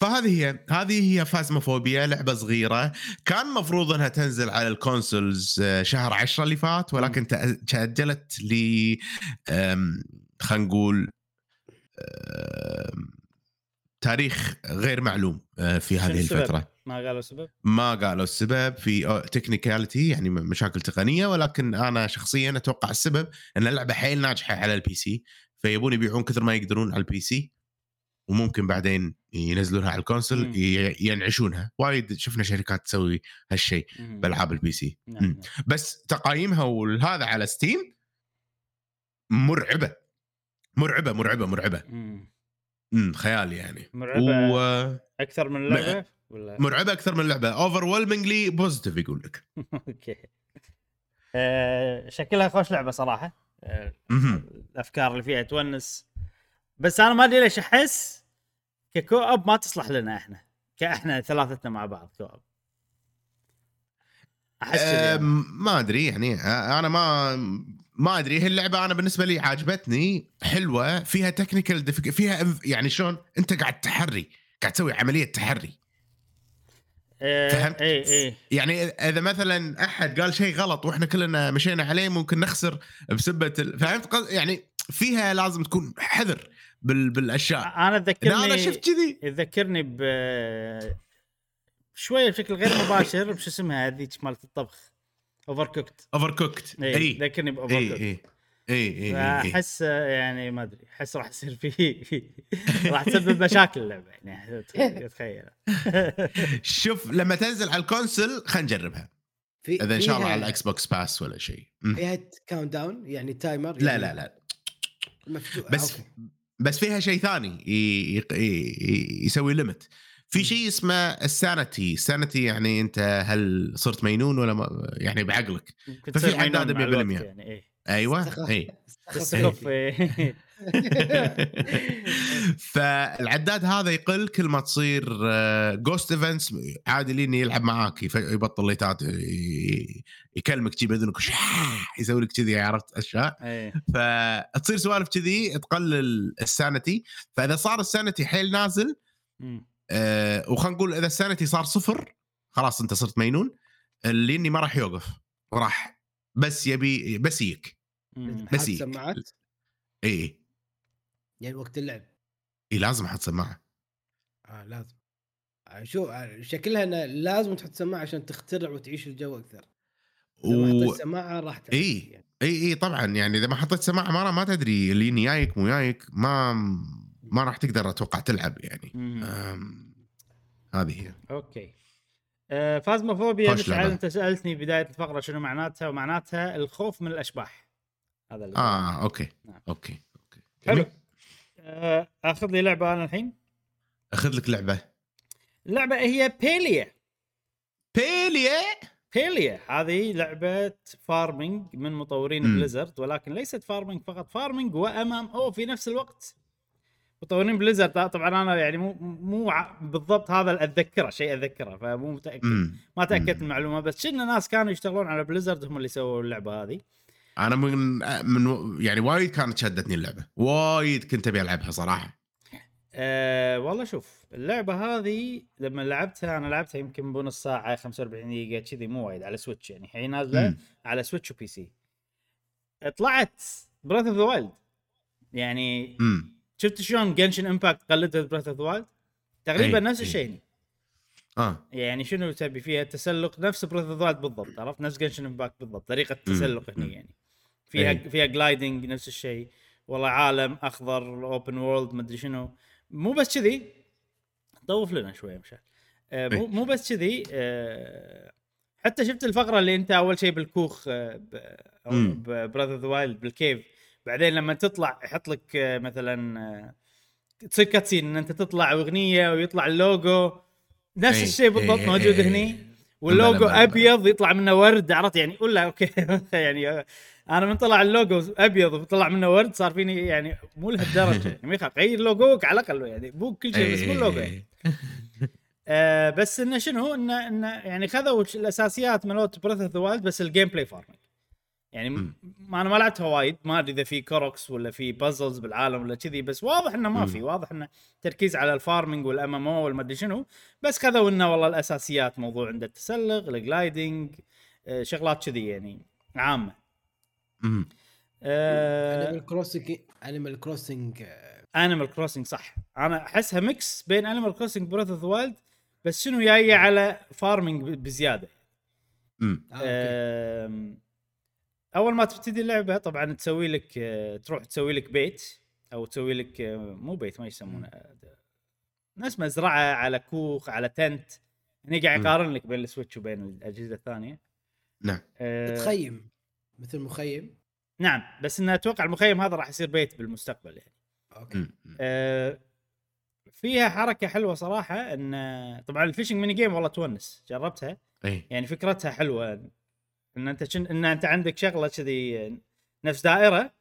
فهذه هي هذه هي Phasmophobia لعبة صغيرة. كان مفروض إنها تنزل على ال consoles آه، شهر 10 اللي فات ولكن تأجلت ل خلينا نقول تاريخ غير معلوم آه، في هذه السبب؟ الفترة. ما قالوا سبب؟ ما قالوا السبب. في technicality يعني م- مشاكل تقنية ولكن أنا شخصيا أتوقع السبب إن اللعبة حيل ناجحة على ال PC فيبون يبيعون كثر ما يقدرون على ال PC وممكن بعدين ينزلونها على ال console مم. ينعشونها وايد شفنا شركات تسوي هالشيء. بالعاب ال PC نعم، مم. نعم. بس تقييمها وهذا على Steam مرعبة مرعبة مرعبة مرعبة مم. مم. خيال يعني مرعبة ومرعبه أكثر من اللعبه ولا أكثر من اللعبه over positive يقول لك okay آه، شكلها خوش لعبة صراحة آه،. الأفكار اللي فيها تونس بس أنا ما أدري ليش أحس ك co-op ما تصلح لنا إحنا. كاحنا ثلاثتنا مع بعض co-op احس. أم، ما أدري يعني أنا ما ما أدري هي اللعبة أنا بالنسبة لي عجبتني حلوة فيها technical فيها انف- يعني شلون أنت قاعد تحري قاعد تسوي عملية تحري. آه، فهمت؟ اي اي يعني إذا مثلا أحد قال شيء غلط وإحنا كلنا مشينا عليه ممكن نخسر بسبة ال... فهمت يعني فيها لازم تكون حذر. بال... بالأشياء. أنا لا تذكرني أنا شفت كذي. يذكرني ب شوية بشكل غير مباشر بشو اسمها هذيك مالت الطبخ؟ Overcooked Overcooked إي. ذكرني ب Overcooked إي. إي إي فأحس يعني ما أدري أحس راح يصير فيه راح تسبب مشاكل اللعبة يعني تخيل تخيل. شوف لما تنزل على ال console خلينا نجربها. في إذا إن شاء الله على ال X box Pass ولا شيء. فيها count down يعني timer لا يعني لا لا. مفتوح بس okay. بس فيها شيء ثاني يسوي limit في شيء اسمه ال sanity ال sanity يعني أنت هل صرت مينون ولا ما يعني بعقلك. ففي مع 100%. الوقت يعني إيه. أيوه اي. إيه. فالعداد هذا يقل كل ما تصير ghost events عادي لين يلعب معاك يبطل ليتات يكلمك تجيب اذنك وشاح، يسوي لك كذي عرفت أشياء إيه فتصير سوالف كذي تقلل ال sanity فإذا صار ال sanity حيل نازل. آه وخلينا نقول إذا ال sanity صار صفر خلاص أنت صرت مينون اللي ما راح يوقف راح بس يبي بس يك يك. سماعات. اي يعني وقت اللعب. اي لازم أحط سماعة. آه لازم. آه، شو آه، شكلها إنه لازم تحط سماعة عشان تخترع وتعيش الجو أكثر. و... حطيت سماعة راح إي. يعني. اي اي طبعا. يعني إذا ما حطيت سماعة ما ما تدري اللي جايك مو جايك ما ما راح تقدر أتوقع تلعب يعني. أم... هذه هي. okay. آه، Phasmophobia لعبة. أنت سألتني بداية الفقرة شنو معناتها ومعناتها الخوف من الأشباح. هذا اللي آه okay نعم. okay okay. حلو. آه، أخذ لي لعبة أنا الحين؟ أخذ لك لعبة. اللعبة هي Palia Palia Palia هذه لعبة farming من مطورين. Blizzard ولكن ليست farming فقط. farming و MMO في نفس الوقت. مطورين Blizzard طبعا أنا يعني مو مو بالضبط هذا اللي أتذكره شيء أتذكره فمو متأكد. ما تأكدت. من المعلومة بس شفنا ناس كانوا يشتغلون على Blizzard هم اللي سووا اللعبة هذه. أنا من من يعني وايد كانت شدتني اللعبة. وايد كنت أبي ألعبها صراحة. أه والله شوف اللعبة هذه لما لعبتها أنا لعبتها يمكن بنص ساعة 45 دقيقة كذي مو وايد على Switch يعني. هي نازلة مم. على Switch و PC طلعت Breath of the Wild يعني امم شفت شلون Genshin Impact قلدت Breath of the Wild تقريبا أي، نفس أي. الشيء. آه. يعني شنو تبي فيها؟ تسلق نفس Breath of بالضبط عرفت؟ نفس Genshin Impact بالضبط طريقة التسلق هنا يعني. فيها إيه. فيها gliding نفس الشيء والله عالم أخضر open world مدري شنو مو بس كذي طوف لنا شوية مشان آه مو إيه. مو بس كذي آه حتى شفت الفقرة اللي أنت أول شيء بالكوخ آه. Breath of the Wild بال cave بعدين لما تطلع يحط لك آه مثلا آه تصير cutscene إن أنت تطلع أغنية ويطلع اللوجو نفس إيه. الشيء بالضبط إيه. موجود. هني واللوجو أبيض يطلع منه ورد عرفت؟ يعني ولا okay. يعني أنا من طلع اللوجو أبيض وطلع منه ورد صار فيني يعني مو لهالدرجة. يعني ما يخاف غير لوجوك على الأقل يعني مو كل شيء بس مو اللوجو يعني. آه بس إنه شنو إنه إنه يعني خذوا الأساسيات مالوت Breath of the Wild بس ال gameplay farming يعني م-. ما أنا ما لعبتها وايد ما أدري إذا في Koroks ولا في puzzles بالعالم ولا كذي بس واضح إنه ما. في واضح إنه تركيز على ال farming وال MMO والمدري شنو بس خذوا انه والله الأساسيات موضوع عنده التسلق ال gliding آه شغلات كذي يعني عامة مم. آه Animal Crossing Animal Crossing Animal Crossing صح أنا أحسها mix بين Animal Crossing Breath of the Wild بس شنو جاية على farming بزيادة مم. آه، أول ما تبتدي اللعبة طبعا تسوي لك تروح تسوي لك بيت أو تسوي لك مو بيت ما يسمونه. ناس مزرعه على كوخ على tent. هني قاعد. يقارن لك بين ال Switch وبين الأجهزة الثانية. نعم. أه، تخيم مثل مخيم. نعم بس إنه أتوقع المخيم هذا راح يصير بيت بالمستقبل يعني. okay. أه، فيها حركة حلوة صراحة إن طبعا ال fishing mini game والله تونس. جربتها؟ اي يعني فكرتها حلوة. إن أنت شن... إن أنت عندك شغلة كذي نفس دائرة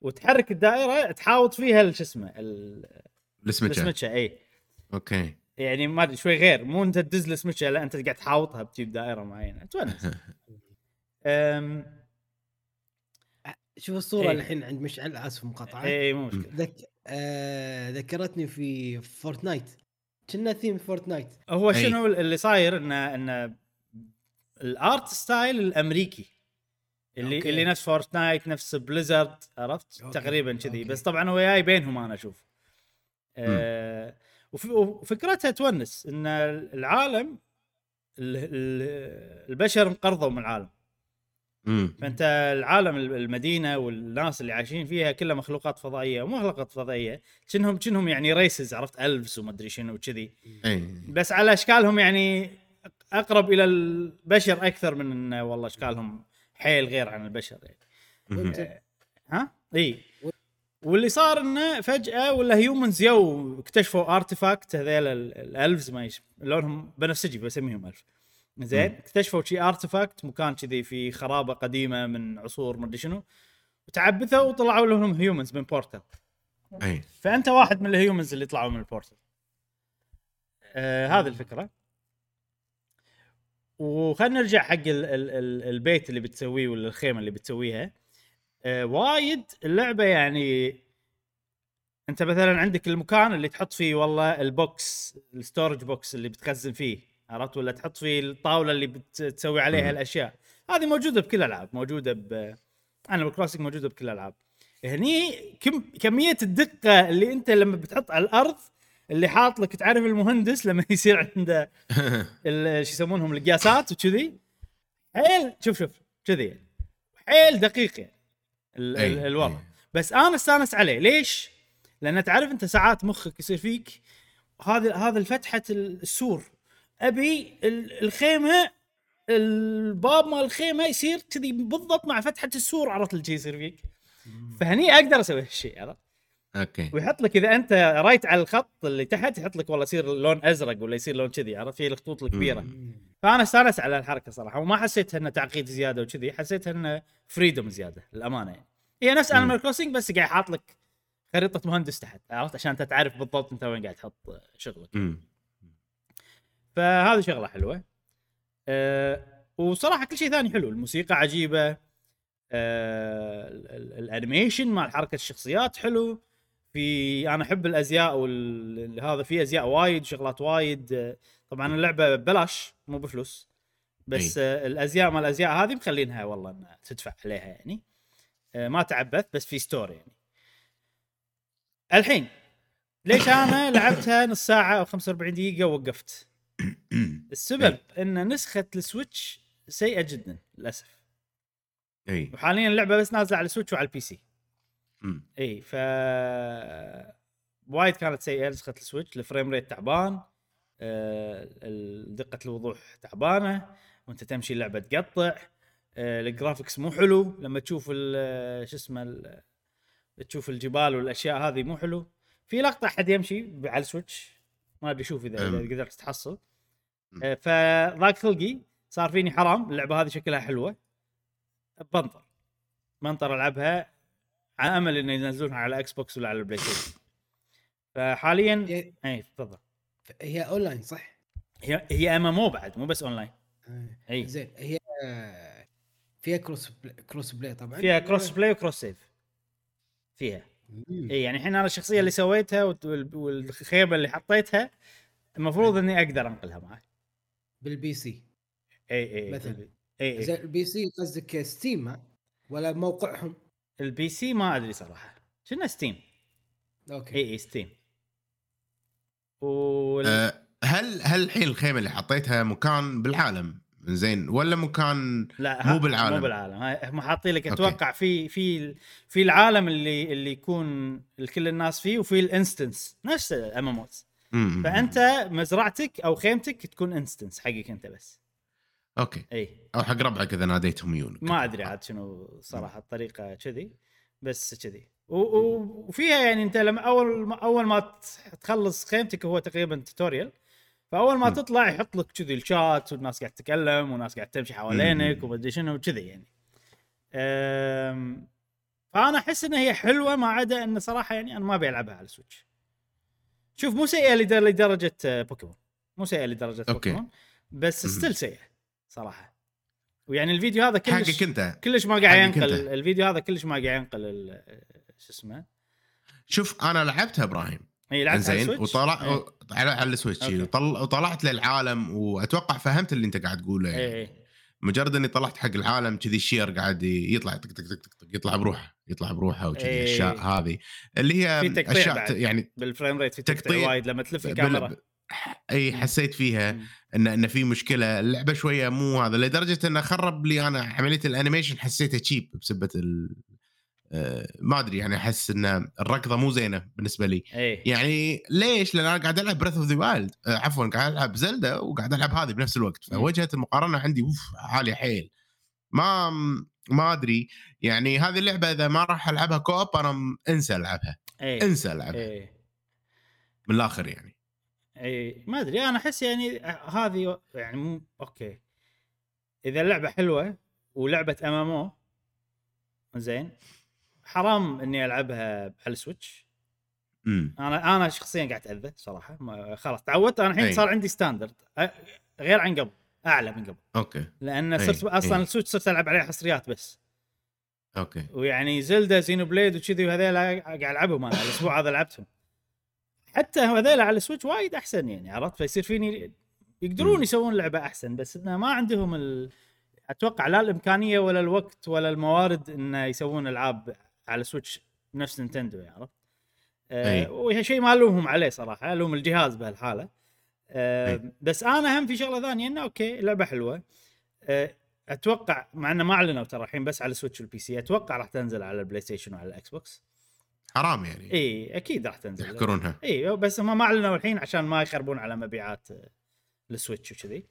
وتحرك الدائرة تحاوط فيها شو اسمه ال- السمكة. السمكة إي. okay. يعني ما أدري شوي غير. مو أنت تدز السمكة لا أنت قاعد تحاوطها بتجيب دائرة معينة. تونس. أم... شوف الصورة. الحين عند مشعل آسف مقاطعة. إي مو مشكلة. ذك... آه... ذكرتني في Fortnite. كنه theme Fortnite. هو. شنو اللي صاير؟ انه إنه ال art style الأمريكي. اللي okay. اللي نفس Fortnite نفس Blizzard عرفت؟ okay. تقريبا كذي. بس طبعا هو جاي بينهم أنا أشوف. آه وف- وفكرتها تونس إن العالم ال- ال- البشر انقرضوا من العالم. مم. فأنت العالم المدينة والناس اللي عايشين فيها كلها مخلوقات فضائية ومو مخلوقات فضائية كأنهم كأنهم يعني races عرفت؟ elves ومدري شنو وكذي. اي بس على أشكالهم يعني أقرب إلى البشر أكثر من انه والله إشكالهم حيل غير عن البشر يعني. وانت ها؟ إي. واللي صار إنه فجأة ولا humans يو اكتشفوا artifact هذيل ال- ال elves ما يش... لونهم بنفسجي بسميهم elf. زين؟ اكتشفوا شي artifact مكان كذي في خرابة قديمة من عصور مدري شنو. وتعبثوا وطلعوا لهم humans من portal أي. فأنت واحد من ال humans اللي طلعوا من ال portal آه هذه الفكرة. وخلينا نرجع حق ال ال ال البيت اللي بتسويه ولا الخيمة اللي بتسويها. آه وايد اللعبة يعني انت مثلا عندك المكان اللي تحط فيه والله ال box ال storage box اللي بتخزن فيه عرفت؟ ولا تحط فيه الطاولة اللي بتسوي عليها مم. الأشياء. هذه موجودة بكل الالعاب موجودة ب أنا بالكلاسيك موجودة بكل الالعاب هني كم كمية الدقة اللي أنت لما بتحط على الأرض اللي حاط لك تعرف المهندس لما يصير عنده ال- شو يسمونهم القياسات وكذي؟ حيل شوف شوف كذي. يعني. حيل دقيق يعني ال- أي، ال- الوضع. بس أنا استانس عليه. ليش؟ لأن تعرف أنت ساعات مخك يصير فيك هذا هذا الفتحة السور. أبي ال- الخيمة الباب مال الخيمة يصير كذي بالضبط مع فتحة السور عرفت اللي يصير فيك؟ فهني أقدر أسوي هالشيء عرفت؟ okay. ويحط لك إذا أنت right على الخط اللي تحت يحط لك والله يصير لون أزرق ولا يصير لون كذي عرفت؟ في الخطوط الكبيرة. فأنا استانس على الحركة صراحة وما حسيت إنه تعقيد زيادة وكذي حسيت إنه freedom زيادة للأمانة يعني. هي نفس. Animal Crossing بس قاعد حاط لك خريطة مهندس تحت عرفت؟ عشان أنت تعرف بالضبط أنت وين قاعد تحط شغلك. فهذه شغلة حلوة. أه وصراحة كل شيء ثاني حلو الموسيقى عجيبة ال- الـ animation مال حركة الشخصيات حلو. في أنا أحب الأزياء وهذا في أزياء وايد شغلات وايد. طبعا اللعبة ببلاش مو بفلوس. بس آه، الأزياء مال الأزياء هذه مخلينها والله إنها تدفع عليها يعني. ما تعبث بس في story يعني. الحين ليش أنا لعبتها نص ساعة أو 45 دقيقة ووقفت؟ السبب إن نسخة ال Switch سيئة جدا للأسف. إي. وحاليا اللعبة بس نازلة على ال Switch وعلى ال PC. إي ف وايد كانت سيئة نسخة ال Switch ال frame rate تعبان آه، دقه الوضوح تعبانة وأنت تمشي اللعبة تقطع آه، ال graphics مو حلو لما تشوف ال- شو اسمه تشوف الجبال والأشياء هذه مو حلو. في لقطة أحد يمشي على ال Switch ما أدري شوف اذا. قدرت تحصل. آه، فضاق خلقي صار فيني حرام اللعبة هذه شكلها حلوة. بنطر. بنطر ألعبها على أمل إنه ينزلونها على Xbox ولا على ال PlayStation فحاليا هي- اي تفضل هي أونلاين صح؟ هي هي MMO بعد مو بس أونلاين آه. اي زين هي فيها cross play cross play طبعا فيها cross play و cross save فيها. اي يعني الحين أنا الشخصية اللي سويتها والخيمة اللي حطيتها المفروض إني أقدر أنقلها معي بال PC اي اي مثلاً. اي زين اي ال PC قصدك Steam؟ ولا موقعهم؟ ال PC ما أدري صراحة. شنو Steam؟ okay. اي اي Steam. وال... آه، هل هل الحين الخيمة اللي حطيتها مكان بالعالم زين ولا مكان لا مو بالعالم. مو بالعالم. هم حاطين لك okay. أتوقع في في في العالم اللي اللي يكون كل الناس فيه وفي ال instance نفس MMO. فأنت مزرعتك أو خيمتك تكون instance حقك أنت بس. okay. إي. أو حق ربعك إذا ناديتهم يجونك ما أدري عاد شنو صراحة الطريقة كذي بس كذي. وفيها يعني أنت لما أول ما أول ما تخلص خيمتك هو تقريبا tutorial فأول ما مم. تطلع يحط لك كذي الشات والناس قاعد تتكلم وناس قاعد تمشي حوالينك. ومدري شنو كذي يعني. أم، فأنا أحس إن هي حلوة ما عدا إن صراحة يعني أنا ما أبي ألعبها على السويتش شوف مو سيئة لدر- لدرجة بوكيمون مو سيئة لدرجة okay. بوكيمون بس. still سيئة. صراحة ويعني الفيديو هذا كلش حقك انت كلش ما قاعد ينقل. الفيديو هذا كلش ما قاعد ينقل شو اسمه شوف أنا لعبتها إبراهيم إي لعبت على زين السويتش وطلع إيه. على على السويتش okay. وطل... وطلعت للعالم وأتوقع فهمت اللي أنت قاعد تقوله يعني. إي إي مجرد إني طلعت حق العالم كذي الشير قاعد يطلع تك تك تك تك تك يطلع بروحه يطلع بروحه وكذي. الأشياء هذه اللي هي في تقطيع أشياء يعني بال frame rate في تقطيع. وايد لما تلف بال- الكاميرا أي حسيت فيها مم. إن إن في مشكلة اللعبة شوية مو هذا لدرجة إنه خرب لي أنا عمليه ال animation حسيته cheap بسبه ال آه، ما أدري يعني أحس إن الركضة مو زينة بالنسبة لي. اي يعني ليش؟ لأن أنا قاعد ألعب Breath of the Wild عفوا قاعد ألعب زلدا وقاعد ألعب هذه بنفس الوقت. مم. فوجهة المقارنة عندي أوف عالية حيل. ما ما أدري يعني هذه اللعبة إذا ما راح ألعبها co-op أنا انسى ألعبها. اي انسى ألعبها. اي من الآخر يعني. إي ما أدري أنا أحس يعني هذه يعني مو okay. إذا اللعبة حلوة ولعبة MMO زين. حرام إني ألعبها على السويتش. أنا أنا شخصيا قاعد أتأذى صراحة خلاص تعودت. أنا الحين. صار عندي standard غير عن قبل أعلى من قبل. okay. لأن أي، صرت أصلا. السويتش صرت ألعب عليه حصريات بس. okay. ويعني زلدا Xenoblade وكذي وهذيلا قاعد ألعبهم أنا الأسبوع هذا لعبتهم. حتى هذيلا على السويتش وايد أحسن يعني عرفت فيصير فيني يقدرون. يسوون لعبة أحسن بس إنه ما عندهم ال... أتوقع لا الإمكانية ولا الوقت ولا الموارد إنه يسوون ألعاب على سويتش نفس نينتندو يعني عرفت؟ آه وهي شيء ما الومهم عليه صراحة الوم الجهاز بهالحالة آه أي. بس أنا هم في شغلة ثانية إنه okay لعبة حلوة آه أتوقع مع إنه ما أعلنوا ترى الحين بس على السويتش وال PC أتوقع راح تنزل على البلاي ستيشن وعلى الإكس بوكس حرام يعني. إي أكيد راح تنزل. يحكرونها. إي بس هم ما أعلنوا الحين عشان ما يخربون على مبيعات آه، السويتش وكذي.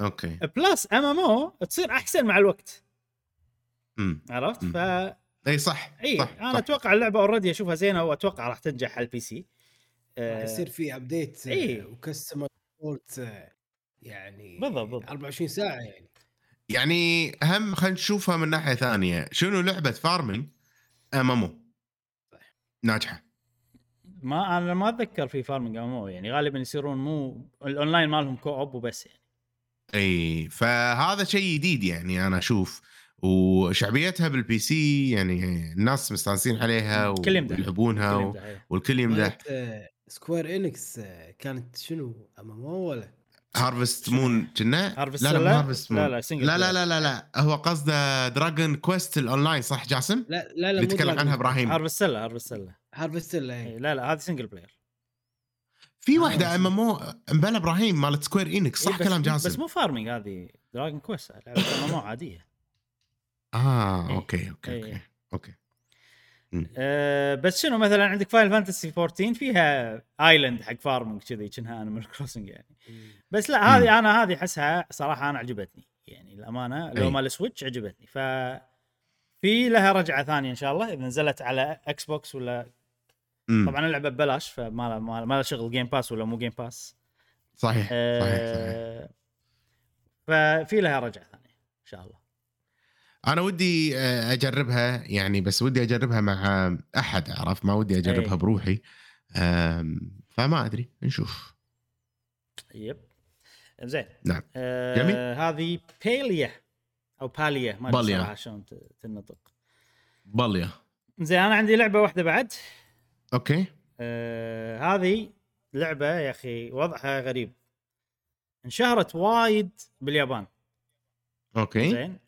okay. plus MMO تصير أحسن مع الوقت. امم عرفت؟ مم. ف إي صح إي صح أنا صح. أتوقع اللعبة already أشوفها زينة وأتوقع راح تنجح على ال PC راح آه، يصير في update إيه. و customer support يعني بالضبط، بالضبط. 24 ساعة يعني. يعني هم خلينا نشوفها من ناحية ثانية. شنو لعبة farming MMO ناجحة ما أنا ما أتذكر في farming MMO يعني غالبا يصيرون مو الأونلاين مالهم co-op وبس يعني إي فهذا شيء جديد يعني أنا أشوف وشعبيتها بال PC يعني الناس مستانسين عليها الكل يمدح. ويلعبونها كل و... يمدح، إيه. والكل يمدح Square Enix كانت شنو MMO ولا Harvest Moon كنا؟ Harvest لا لا؟ Harvest لا، Moon. لا، لا لا. لا لا لا هو قصده Dragon Quest ال online صح جاسم؟ لا لا لا اللي تكلم عنها إبراهيم. Harvestella Harvestella Harvest إيه، لا لا هذه single player في واحدة بس- MMO مبلا إبراهيم مالت Square Enix صح إيه، بس كلام بس جاسم؟ مو farming هذه Dragon Quest لعبه مو عادية. آه إيه. okay okay إيه. okay okay. أه بس شنو مثلا عندك Final Fantasy 14 فيها island حق farming كذي كأنها Animal Crossing يعني. بس لا. هذه أنا هذه أحسها صراحة أنا عجبتني يعني الامانه لو. مال سويتش عجبتني. ف في لها رجعة ثانية إن شاء الله إذا نزلت على إكس بوكس ولا مم. طبعا اللعبة ببلاش فما لها ما ما لها شغل Game Pass ولا مو Game Pass صحيح صحيح صحيح. أه ففي لها رجعة ثانية إن شاء الله. أنا ودي آه، أجربها يعني بس ودي أجربها مع أحد عرف ما ودي أجربها أي. بروحي. فما أدري نشوف. yep. زين نعم. آه جميل. هذه بيليا أو باليا ما أدري باليا. صراحة شلون تنطق. باليا زين أنا عندي لعبة واحدة بعد. okay. آه هذه لعبة يا أخي وضعها غريب. انشهرت وايد باليابان. okay. زين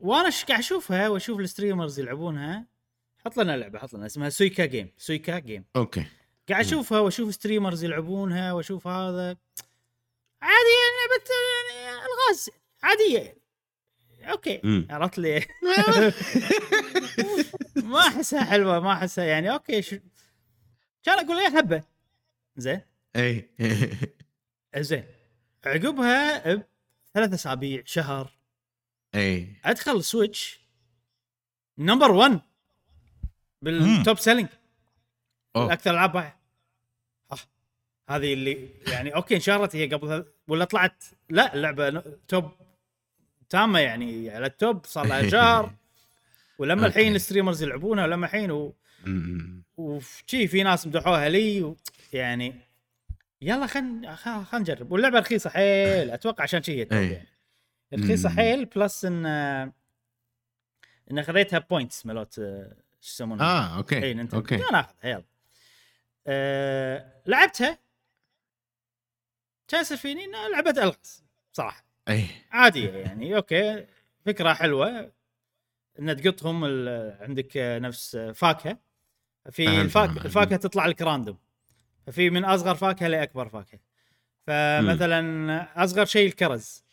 وأنا قاعد اشوفها واشوف ال streamers يلعبونها حط لنا لعبة حط لنا اسمها Suika Game Suika Game. okay. قاعد. اشوفها واشوف streamers يلعبونها واشوف هذا. عادي يعني لعبه يعني الغاز عادية. يعني okay. مم. عرفت لي ما أحسها حلوة ما أحسها يعني. okay شو؟ كان أقول يا حبة. زين. اي زين. عقبها بثلاث أسابيع شهر. اي أدخل السويتش number 1 بال top selling. أكثر ألعاب هذه اللي يعني okay انشهرت هي قبل ولا طلعت؟ لا اللعبة top تامة يعني على ال top صار لها شهر ولما. الحين ال streamers يلعبونها ولما الحين و... وشي في ناس مدحوها لي و... يعني يلا خل خل خل نجرب. واللعبة رخيصة حيل. أتوقع عشان شي هي إيه. يعني. رخيصه. حيل plus إن إن خذيتها points مالوت آه، شو يسمونها؟ آه okay اي Nintendo. Okay. أنا اخذها يلا أه... لعبتها. كان فيني لعبة ألغاز صراحة. اي عادية يعني okay. فكرة حلوة. إن تقطهم عندك نفس فاكهة. في فهمت، الفاك... فهمت. الفاكهة تطلع لك random ففي من أصغر فاكهة لأكبر فاكهة. فمثلا أصغر شيء الكرز.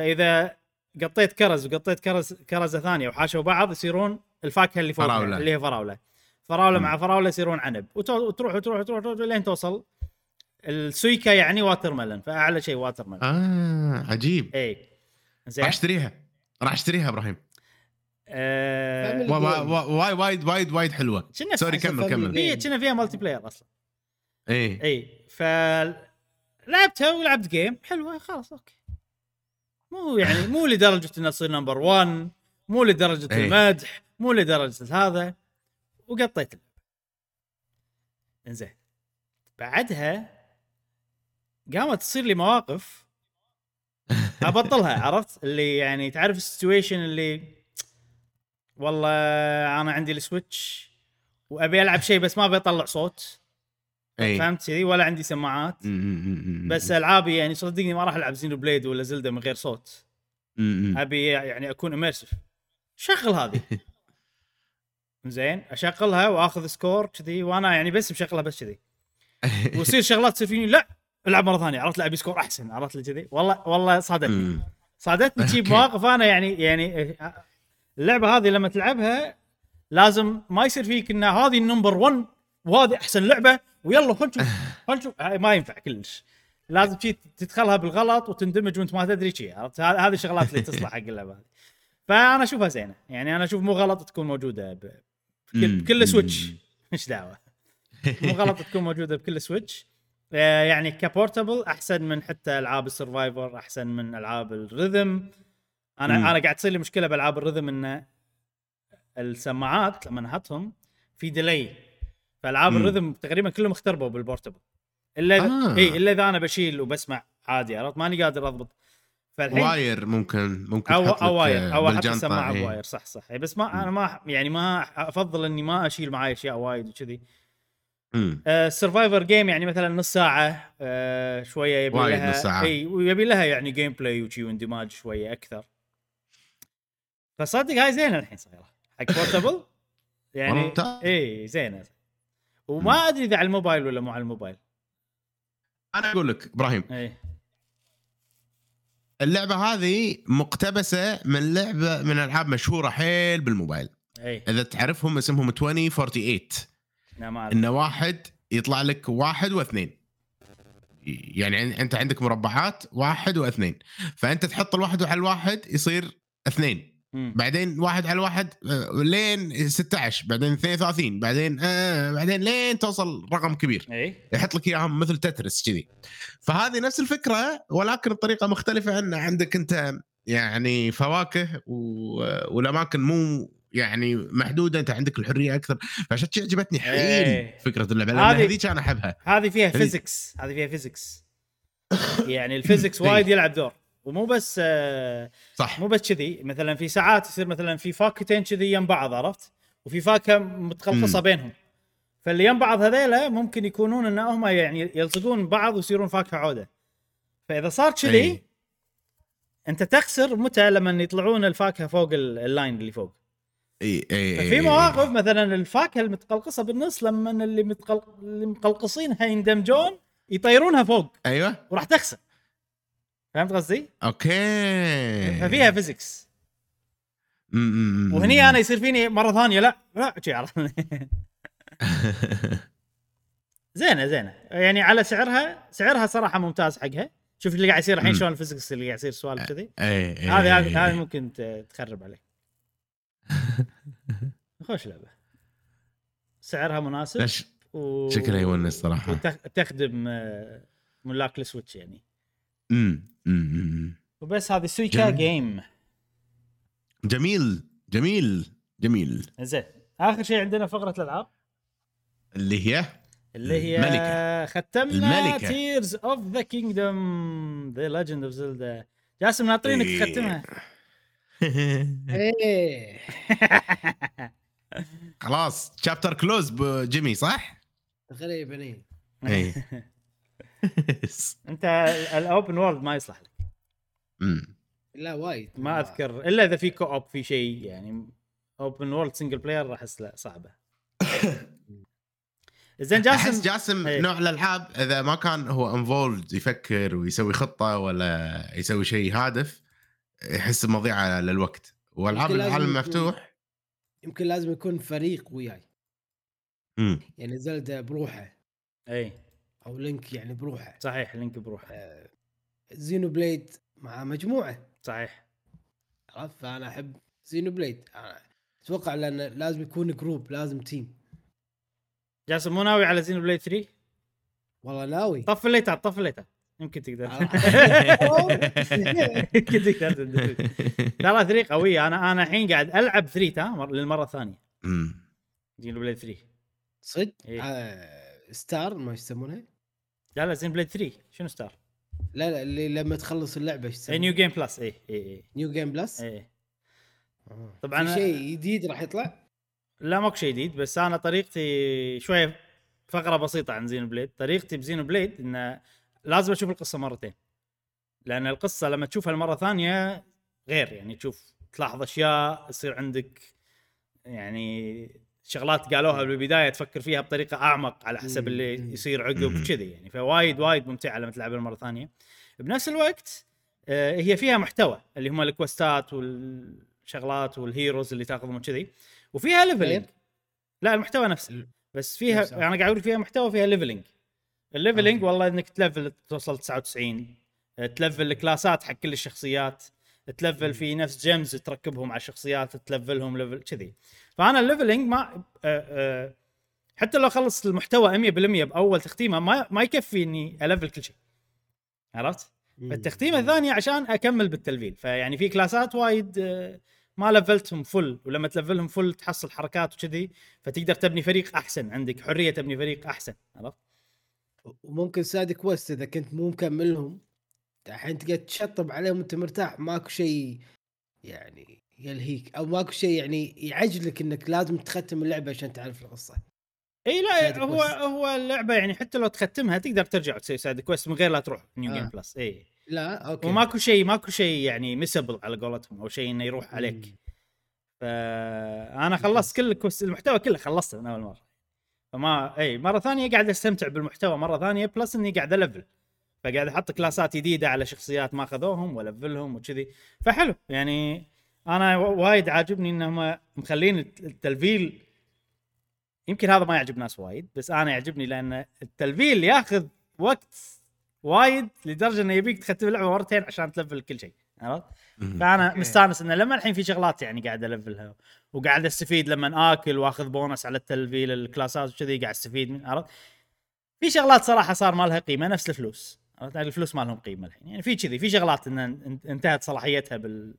فإذا قطيت كرز وقطيت كرز كرزة ثانية وحاشوا بعض يصيرون الفاكهة اللي فوق فراولة. اللي هي فراولة. فراولة مم. مع فراولة يصيرون عنب. وتو- وتروح وتروح وتروح, وتروح لين توصل ال Suika يعني watermelon فأعلى شيء watermelon آه عجيب. اي زين. راح أشتريها. راح أشتريها إبراهيم. آه، وايد وايد وايد وايد حلوة. sorry كمل كمل. كنا فيها multiplayer أصلا. اي اي ف لعبتها ولعبت game حلوة خلاص okay. مو يعني مو لدرجة إنها تصير number 1 مو لدرجة إيه. المدح مو لدرجة هذا وقطيت. إنزين بعدها قامت تصير لي مواقف أبطلها عرفت اللي يعني تعرف ال situation اللي والله أنا عندي ال Switch وأبي ألعب شيء بس ما أبي أطلع صوت اي فهمت كذي؟ ولا عندي سماعات. بس ألعابي يعني صدقني ما راح ألعب Xenoblade ولا Zelda من غير صوت. أبي يعني أكون immersive شغل هذه. زين أشغلها وأخذ score كذي وأنا يعني بس مشغلها بس كذي. ويصير شغلات تصير فيني لا ألعب مرة ثانية. عرفت لا أبي score أحسن عرفت لي كذي؟ والله والله صادتني. صادتني شي. مواقف أنا يعني يعني اللعبة هذه لما تلعبها لازم ما يصير فيك إن هذه ال number 1 وهذه أحسن لعبة ويلا خل نشوف خل نشوف. هاي ما ينفع كلش. لازم شي تدخلها بالغلط وتندمج وانت ما تدري شي عرفت؟ هذه الشغلات اللي تصلح حق اللعبة هذه. فأنا أشوفها زينة. يعني أنا أشوف مو غلط تكون موجودة. بكل, Switch إيش دعوة. مو غلط تكون موجودة بكل Switch آه، يعني ك portable أحسن من حتى ألعاب ال survivor أحسن من ألعاب ال rhythm أنا مم. أنا قاعد تصير لي مشكلة بألعاب ال rhythm إن السماعات لما نحطهم في delay فألعاب. ال rhythm تقريبا كلهم اختربوا بال portable إلا آه. إي إلا إذا أنا بشيل وبسمع عادي عرفت ماني قادر أضبط فالحين wire ممكن ممكن أو أو wire آه، أو أحط السماعه. ب wire صح صح بس ما أنا ما يعني ما أفضل إني ما أشيل معي أشياء وايد وكذي. ال survivor game يعني مثلا نص ساعة آه شوية يبي لها نص ساعة. إي ويبي لها يعني gameplay وشي واندماج شوية أكثر فصدق هاي زينة الحين صايرة حق بورتبل يعني. إي زينة وما أدري إذا على الموبايل ولا مو على الموبايل. أنا أقول لك إبراهيم. اي اللعبة هذه مقتبسة من لعبة من ألعاب مشهورة حيل بالموبايل. اي إذا تعرفهم اسمهم 2048 لا ما أعرف. واحد يطلع لك واحد واثنين. يعني عن- أنت عندك مربعات واحد واثنين. فأنت تحط الواحد على الواحد يصير اثنين. مم. بعدين واحد على واحد آه، لين 16 بعدين 32 بعدين آه بعدين لين توصل رقم كبير. اي يحط لك إياهم مثل Tetris كذي. فهذه نفس الفكرة ولكن الطريقة مختلفة ان عندك أنت يعني فواكه و... والأماكن مو يعني محدودة أنت عندك الحرية أكثر. فعشان شي عجبتني حيل إيه. فكرة اللعبة هذه- هذيك أنا أحبها. هذه فيها physics هذه فيها physics يعني ال physics وايد يلعب دور. ومو بس آه، صح. مو بس كذي. مثلا في ساعات يصير مثلا في فاكهتين كذي يم بعض عرفت؟ وفي فاكهة متقلقصه مم. بينهم. فاللي يم بعض هذيلا ممكن يكونون إن هم يعني يلصقون ببعض ويصيرون فاكهة عودة. فإذا صار كذي. أنت تخسر متى لما يطلعون الفاكهة فوق ال- ال line اللي فوق؟ أي أي ففي مواقف مثلا الفاكهة المتقلقصة بالنص لما اللي متقلق... اللي مقلقصينها يندمجون يطيرونها فوق. أيوه. وراح تخسر. فهمت قصدي؟ Okay. ففيها physics وهني أنا يصير فيني مرة ثانية لا لا شي عرفت زينة زينة. يعني على سعرها سعرها صراحة ممتاز حقها. شوف اللي قاعد يصير الحين. شلون ال physics اللي قاعد يصير سوالف كذي. هذه هذه. ممكن تخرب عليك. خوش لعبة. سعرها مناسب و... شكلها يونس صراحة. وتخدم آه، ملاك ال Switch يعني. أمم، أمم، أمم. وبس هذه سويتشا جميل. game جميل. جميل. جميل. زين. آخر شيء عندنا فقرة الألعاب. اللي هي اللي هي الملكة. ختمنا الملكة. Tears of the Kingdom The Legend of Zelda جاسم ناطرينك إيه. تختمها. إيه. خلاص. chapter closed بجيمي صح؟ تقريبا إيه. اي انت ال open world ما يصلح لك. أمم. لا وايد ما أذكر إلا إذا في co-op في شيء يعني open world single player أحس لا صعبة. زين أحس جاسم جاسم إيه. نوع الألعاب إذا ما كان هو involved يفكر ويسوي خطة ولا يسوي شيء هادف يحس بمضيعه للوقت. والعاب العالم مفتوح. يمكن لازم يكون فريق وياي. أمم. يعني Zelda بروحه. اي أو Link يعني بروحه. صحيح Link بروح Xenoblade مع مجموعة. صحيح. عرفت؟ فأنا أحب Xenoblade. أتوقع لأن لازم يكون group لازم team جاسم مو ناوي على Xenoblade 3 والله ناوي. طف الليتات طف الليتات يمكن تقدر. آه. يمكن تقدر. ترى 3 قوية. أنا أنا الحين قاعد ألعب 3 ها مر- للمرة الثانية. Xenoblade 3 صدق؟ إيه. آه star ما يسمونها؟ لا لا Xenoblade 3 شنو star؟ لا لا اللي لما تخلص اللعبة إيش اي يسمونها؟ New Game Plus اي اي New Game Plus اي. طبعاً في شيء جديد راح يطلع؟ لا ماكو شيء جديد بس أنا طريقتي شوية فقرة بسيطة عن Xenoblade طريقتي ب Xenoblade انه لازم أشوف القصة مرتين. لأن القصة لما تشوفها المرة ثانية غير يعني تشوف تلاحظ أشياء يصير عندك يعني شغلات قالوها بالبداية تفكر فيها بطريقة أعمق على حسب اللي. يصير عقب كذي يعني. فوايد وايد ممتعة لما تلعبها المرة ثانية. بنفس الوقت آه، هي فيها محتوى اللي هم الكوستات والشغلات وال heroes اللي تاخذهم وكذي. وفيها leveling لا المحتوى نفسه. بس فيها. أنا قاعد أقول فيها محتوى فيها leveling ال leveling. والله إنك تلفل توصل 99 آه، تلفل الكلاسات حق كل الشخصيات تلفل في نفس gems تركبهم على الشخصيات تلفلهم level كذي. فأنا ال leveling ما آه، آه، حتى لو اخلص المحتوى 100% بأول تختيمة ما ما يكفي إني ألفل كل شيء. عرفت؟ فالتختيمة الثانية عشان أكمل بالتلفيل. فيعني في كلاسات وايد آه، ما لفلتهم full ولما تلفلهم full تحصل حركات وكذي فتقدر تبني فريق أحسن عندك حرية تبني فريق أحسن. عرفت؟ وممكن side quest إذا كنت مو مكملهم الحين تقعد تشطب عليهم وأنت مرتاح ماكو شيء يعني يلهيك. أو ماكو شيء يعني يعجلك إنك لازم تختم اللعبة عشان تعرف القصة. إي لا هو quest. هو اللعبة يعني حتى لو تختمها تقدر ترجع وتسوي side quest من غير لا تروح New آه. Game Plus إي. لا أوكي. وماكو شيء ماكو شيء يعني missable على قولتهم أو شيء إنه يروح عليك. مم. فانا خلصت كل ال quest المحتوى كله خلصته من أول مرة. فما إي مرة ثانية قاعد أستمتع بالمحتوى مرة ثانية plus إني قاعد ألفل. فقاعد أحط كلاسات جديدة على شخصيات ما أخذوهم وألفلهم وكذي. فحلو يعني أنا وايد عاجبني انهم مخلين التلفيل يمكن هذا ما يعجب ناس وايد بس أنا يعجبني لأن التلفيل ياخذ وقت وايد لدرجة إنه يبيك تختم اللعبة مرتين عشان تلفل كل شيء عرفت؟ فأنا. مستأنس إنه لما الحين في شغلات يعني قاعد ألفلها وقاعد أستفيد لما آكل وأخذ بونص على التلفيل الكلاسات وكذي قاعد أستفيد من عرفت؟ في شغلات صراحة صار ما لها قيمة نفس الفلوس عرفت؟ يعني الفلوس ما لهم قيمة الحين يعني في كذي في شغلات إن- انتهت صلاحيتها بال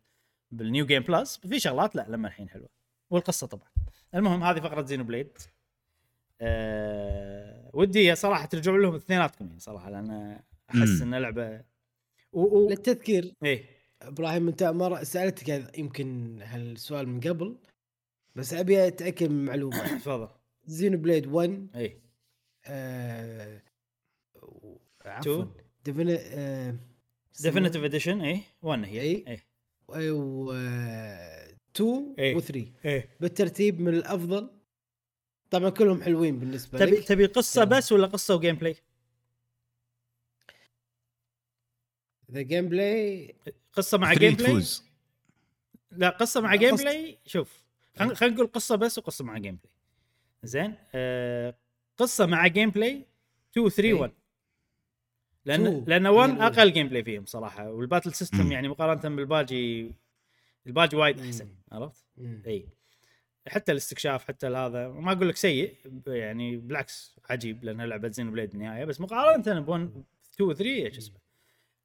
بال New Game Plus في شغلات لا لما الحين حلوة. والقصة طبعا. المهم هذه فقرة Xenoblade. أه ودي صراحة ترجعوا لهم اثنيناتكم يعني صراحة لأن أحس. إن لعبه و... و... للتذكير إيه. إبراهيم أنت مرة سألتك هذا- يمكن هالسؤال من قبل بس أبي أتأكد من معلومه تفضل. Xenoblade 1 إيه. آه. عفوا. defini- Definitive Edition إيه. 1 هي. إيه. إيه و 2 إيه. و 3 إيه بالترتيب من الأفضل طبعا كلهم حلوين بالنسبة تبي لك تبي قصة تمام. بس ولا قصة و gameplay؟ the gameplay قصة مع gameplay تفوز لا قصة مع game. play شوف خلينا خلينا نقول قصة بس وقصة مع gameplay زين آه قصة مع gameplay 2 3 إيه. 1 لأن لأن هي 1 الأولى. أقل gameplay فيهم صراحة. وال battle system مم. يعني مقارنة بالباجي الباجي وايد أحسن. عرفت؟ إي. حتى الاستكشاف حتى هذا. ما أقول لك سيء يعني بالعكس عجيب لانها لعبه Xenoblade بالنهايه بس مقارنة ب 1 2 و 3 إيش اسمه؟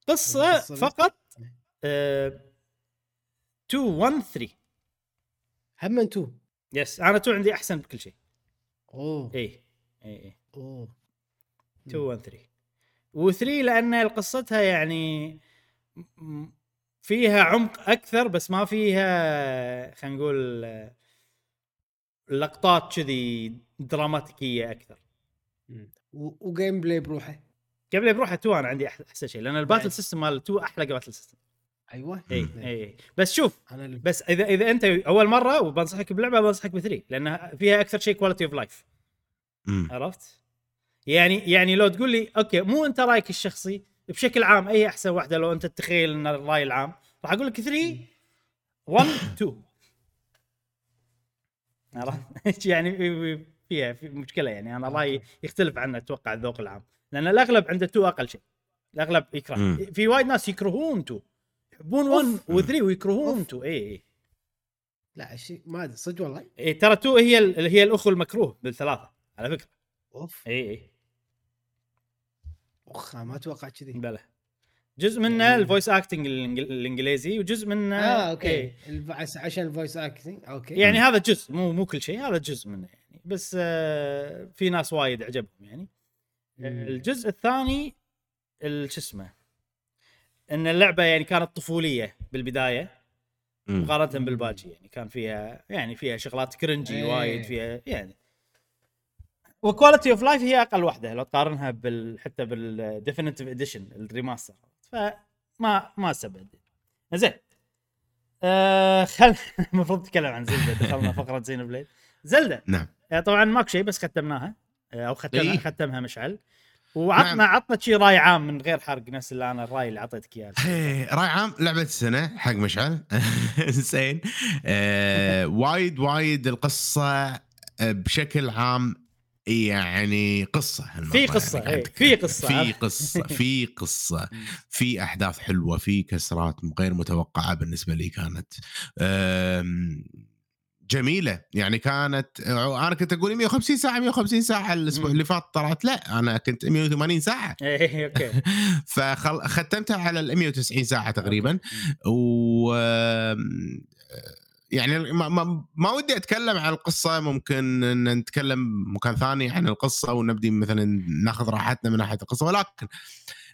قصة. فقط آه 2 1 3 هم من 2 yes أنا 2 عندي أحسن بكل شيء. أوه. إي إي إي. أوه. 2 1 3 و3 لأن قصتها يعني فيها عمق أكثر بس ما فيها خلينا نقول لقطات كذي دراماتيكية أكثر و gameplay بروحه قبل بروحه 2 أنا عندي أحسن شيء لأن ال battle. system مال 2 أحلى battle system أيوه إي. إي بس شوف اللي بس إذا إذا أنت أول مرة وبنصحك بلعبة بنصحك ب 3 لأنها فيها أكثر شيء quality of life. عرفت؟ يعني يعني لو تقول لي أوكي مو أنت رأيك الشخصي بشكل عام أي أحسن واحدة لو أنت تتخيل إن الرأي العام؟ راح أقول لك 3 1 2 عرفت؟ يعني؟ فيها في مشكلة يعني أنا رأيي يختلف عن أتوقع الذوق العام. لأن الأغلب عنده 2 أقل شيء. الأغلب يكره. مم. في وايد ناس يكرهون 2 يحبون 1 أوف. و3 ويكرهون أوف. 2 اي اي لا شيء ما أدري صدق والله. إي ترى 2 هي هي الأخو المكروه بالثلاثة على فكرة. أوف. اي اي أخ ما أتوقع كذي بلى جزء منه يعني- ال voice acting الإنجليزي وجزء منه آه أوكي إيه. عشان ال voice acting أوكي يعني هذا جزء مو مو كل شيء هذا جزء منه يعني بس آه في ناس وايد عجبهم يعني مم. الجزء الثاني ال- شو اسمه إن اللعبة يعني كانت طفولية بالبداية. مقارنة بالباجي يعني كان فيها يعني فيها شغلات cringy إيه. وايد فيها يعني و quality of life هي أقل واحدة لو تقارنها بال حتى بال definitive edition ال remaster. فما ما استبعد زين. آه خل المفروض نتكلم عن زلدة دخلنا فقرة زينو بليد. زلدة. نعم. آه طبعا ماكو شيء بس ختمناها. آه أو ختمها إيه. ختمها مشعل. وعطنا نعم. عطنا شي رأي عام من غير حرق نفس اللي أنا الرأي اللي اعطيتك إياه. رأي عام لعبة السنة حق مشعل. زين. آه وايد وايد القصة آه، بشكل عام يعني قصة هالمرة في قصة، يعني إيه، في قصة. في قصة في قصة. في أحداث حلوة في كسرات غير متوقعة بالنسبة لي كانت. جميلة يعني كانت أنا كنت أقول 150 ساعة 150 ساعة الأسبوع. اللي فات طلعت. لا أنا كنت 180 ساعة. إيه أوكي. فختمتها على ال 190 ساعة تقريبا. و يعني ما, ما, ما ودي أتكلم عن القصة ممكن إن نتكلم مكان ثاني عن القصة ونبدي مثلا ناخذ راحتنا من ناحية القصة ولكن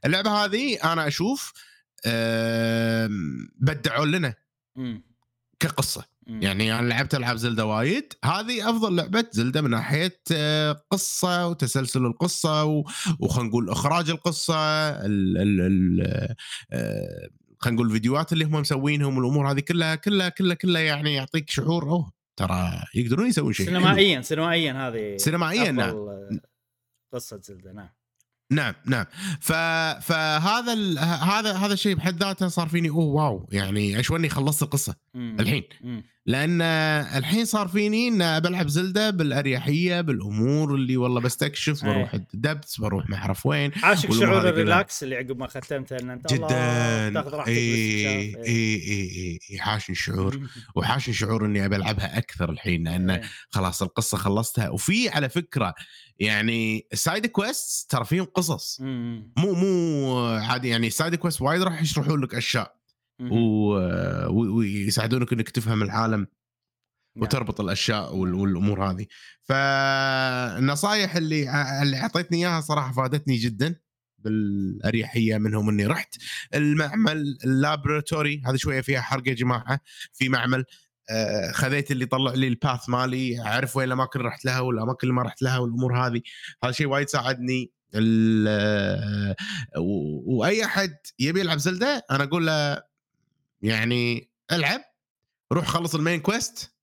اللعبة هذه أنا أشوف آم، بدعوا لنا. كقصة مم. يعني أنا لعبت ألعاب زلدة وايد هذه أفضل لعبة زلدة من ناحية آه، قصة وتسلسل القصة وخلينا نقول إخراج القصة ال ال ال آه، خلينا نقول الفيديوهات اللي هم مسوينهم والأمور هذه كلها كلها كلها كلها يعني يعطيك شعور أوه ترى يقدرون يسوون شيء. سينمائيا سينمائيا هذه سينمائيا نعم قصة زلدة نعم نعم نعم ف... فهذا ال... هذا هذا الشيء بحد ذاته صار فيني أوه واو يعني اشوه إني خلصت القصة مم. الحين مم. لأن الحين صار فيني إن بلعب زلدة بالأريحية بالأمور اللي والله بستكشف أي. بروح ال depths بروح ما اعرف وين عاشق شعور. ال relax اللي عقب ما ختمته إن أنت جدا تاخذ راحتك اي. اي اي اي حاشني الشعور مم. وحاشني شعور إني أبي ألعبها أكثر الحين لأن إيه. خلاص القصة خلصتها وفي على فكرة يعني ال side quest ترى فيهم قصص مم. مو مو عادي يعني ال side quest وايد راح يشرحون لك أشياء ويساعدونك إنك تفهم العالم نعم. وتربط الأشياء وال- والأمور هذه فالنصائح اللي اللي أعطيتني إياها صراحة فادتني جدا بالأريحية منهم إني رحت المعمل ال laboratory هذا شوية فيها حرق يا جماعة في معمل خذيت اللي طلع لي ال path مالي أعرف وين الأماكن اللي رحت لها والأماكن اللي ما رحت لها والأمور هذه. هذا شيء وايد ساعدني. آه، وأي أحد يبي يلعب زلدة أنا أقول له يعني ألعب روح خلص ال main quest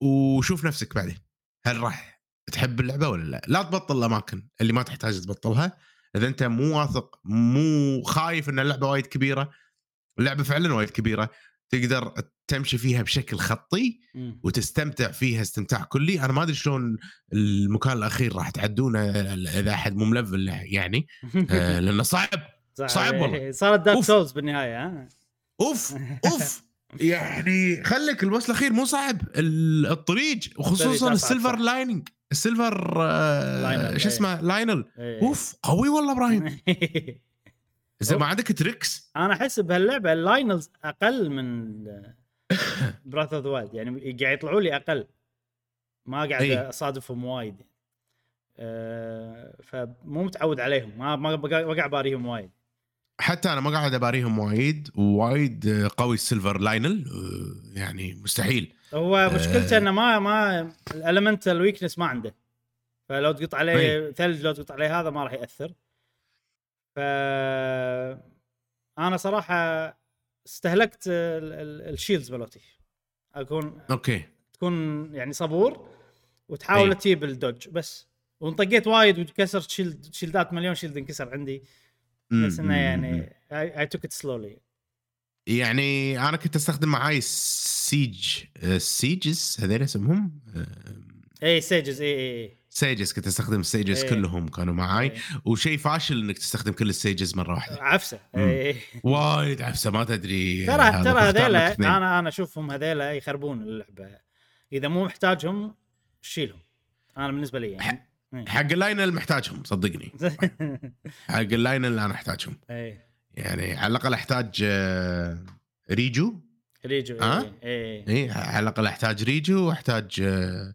وشوف نفسك بعدين. هل راح تحب اللعبة ولا لا؟ لا تبطل الأماكن اللي ما تحتاج تبطلها. إذا أنت مو واثق مو خايف إن اللعبة وايد كبيرة اللعبة فعلا وايد كبيرة تقدر تمشي فيها بشكل خطي. وتستمتع فيها استمتاع كلي أنا ما أدري شلون المكان الأخير راح تعدونه إذا أحد مو ملفل يعني آه، لأنه صعب صعب والله. إيه. صارت دارك. سولز بالنهاية ها أوف أوف يعني خليك ال boss الأخير مو صعب ال- الطريق وخصوصا ال silver. لاينل ال silver آه، شو إيه. اسمه لاينل إيه. أوف قوي والله إبراهيم إذا. ما عندك tricks أنا أحس بهاللعبة اللاينلز أقل من Breath of the Wild يعني قاعد يطلعوا لي أقل. ما قاعد أي. أصادفهم وايد. أه فمو متعود عليهم. ما ما قاعد أفاريهم وايد. حتى أنا ما قاعد أباريهم وايد وايد آه، قوي ال silver لاينل آه، يعني مستحيل. هو مشكلته إنه ما ما ال elemental weakness ما عنده. فلو تقط عليه ثلج لو تقط عليه هذا ما راح يأثر. ف أنا صراحة استهلكت ال- ال- ال shields مالوتي أكون okay. تكون يعني صبور وتحاول أي. تجيب ال dodge بس. وانطقيت وايد وكسرت shield شيلدات مليون shield انكسر عندي. بس إنه. يعني I took it slowly يعني أنا كنت أستخدم معاي سيج آه، سيجز هذول اسمهم؟ اي سيجز اي اي سيجز كنت أستخدم السيجز إيه. كلهم كانوا معاي إيه. وشيء فاشل إنك تستخدم كل السيجز مرة واحدة. عفسة. مم. اي وايد عفسة ما تدري ترى ترى هذيلا. أنا أنا أشوفهم هذيلا يخربون اللعبة. إذا مو محتاجهم شيلهم. أنا بالنسبة لي يعني. حق اللاينل محتاجهم صدقني. حق اللاينل أنا أحتاجهم. اي يعني على الأقل أحتاج آه، ريجو. ريجو ها؟ اي اي اي على الأقل أحتاج ريجو وأحتاج آه،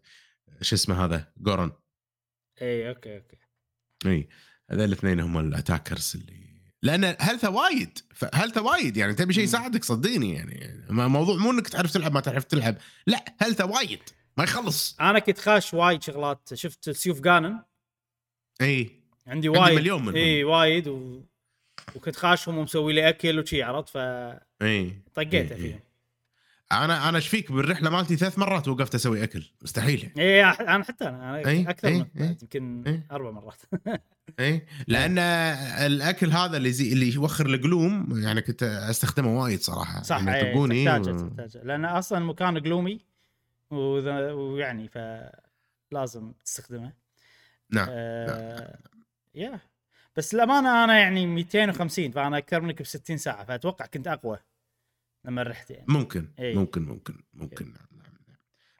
شو اسمه هذا جورن. اي okay okay. إي هذول الاثنين هم ال attackers اللي لأن health ه وايد. health ه وايد يعني تبي شيء. يساعدك صدقني يعني. موضوع مو إنك تعرف تلعب ما تعرف تلعب. لا health ه وايد ما يخلص. أنا كنت خاش وايد شغلات. شفت سيوف جانن إي. عندي عندي وايد. مليون منهم. إي وايد و... وكنت خاشهم ومسوي لي أكل وشي عرفت؟ فطقيته إي. إي. فيهم أنا أنا إيش فيك بالرحلة مالتي ثلاث مرات وقفت أسوي أكل؟ مستحيل يعني. اي أنا حتى أنا, أنا إي، أكثر إي، من إي. يمكن إي. أربع مرات. اي لأن الأكل هذا اللي زي اللي يوخر ال gloom يعني كنت أستخدمه وايد صراحة. صح يعني إي، يطقوني تحتاجه و- تحتاجه لأن أصلا المكان gloomy وذا- ويعني فلازم تستخدمه. نعم. آه يا. بس الامانه أنا يعني 250 فأنا أكثر منك ب 60 ساعة فأتوقع كنت أقوى. لما رحت يعني ممكن إي. ممكن ممكن ممكن. نعم نعم نعم.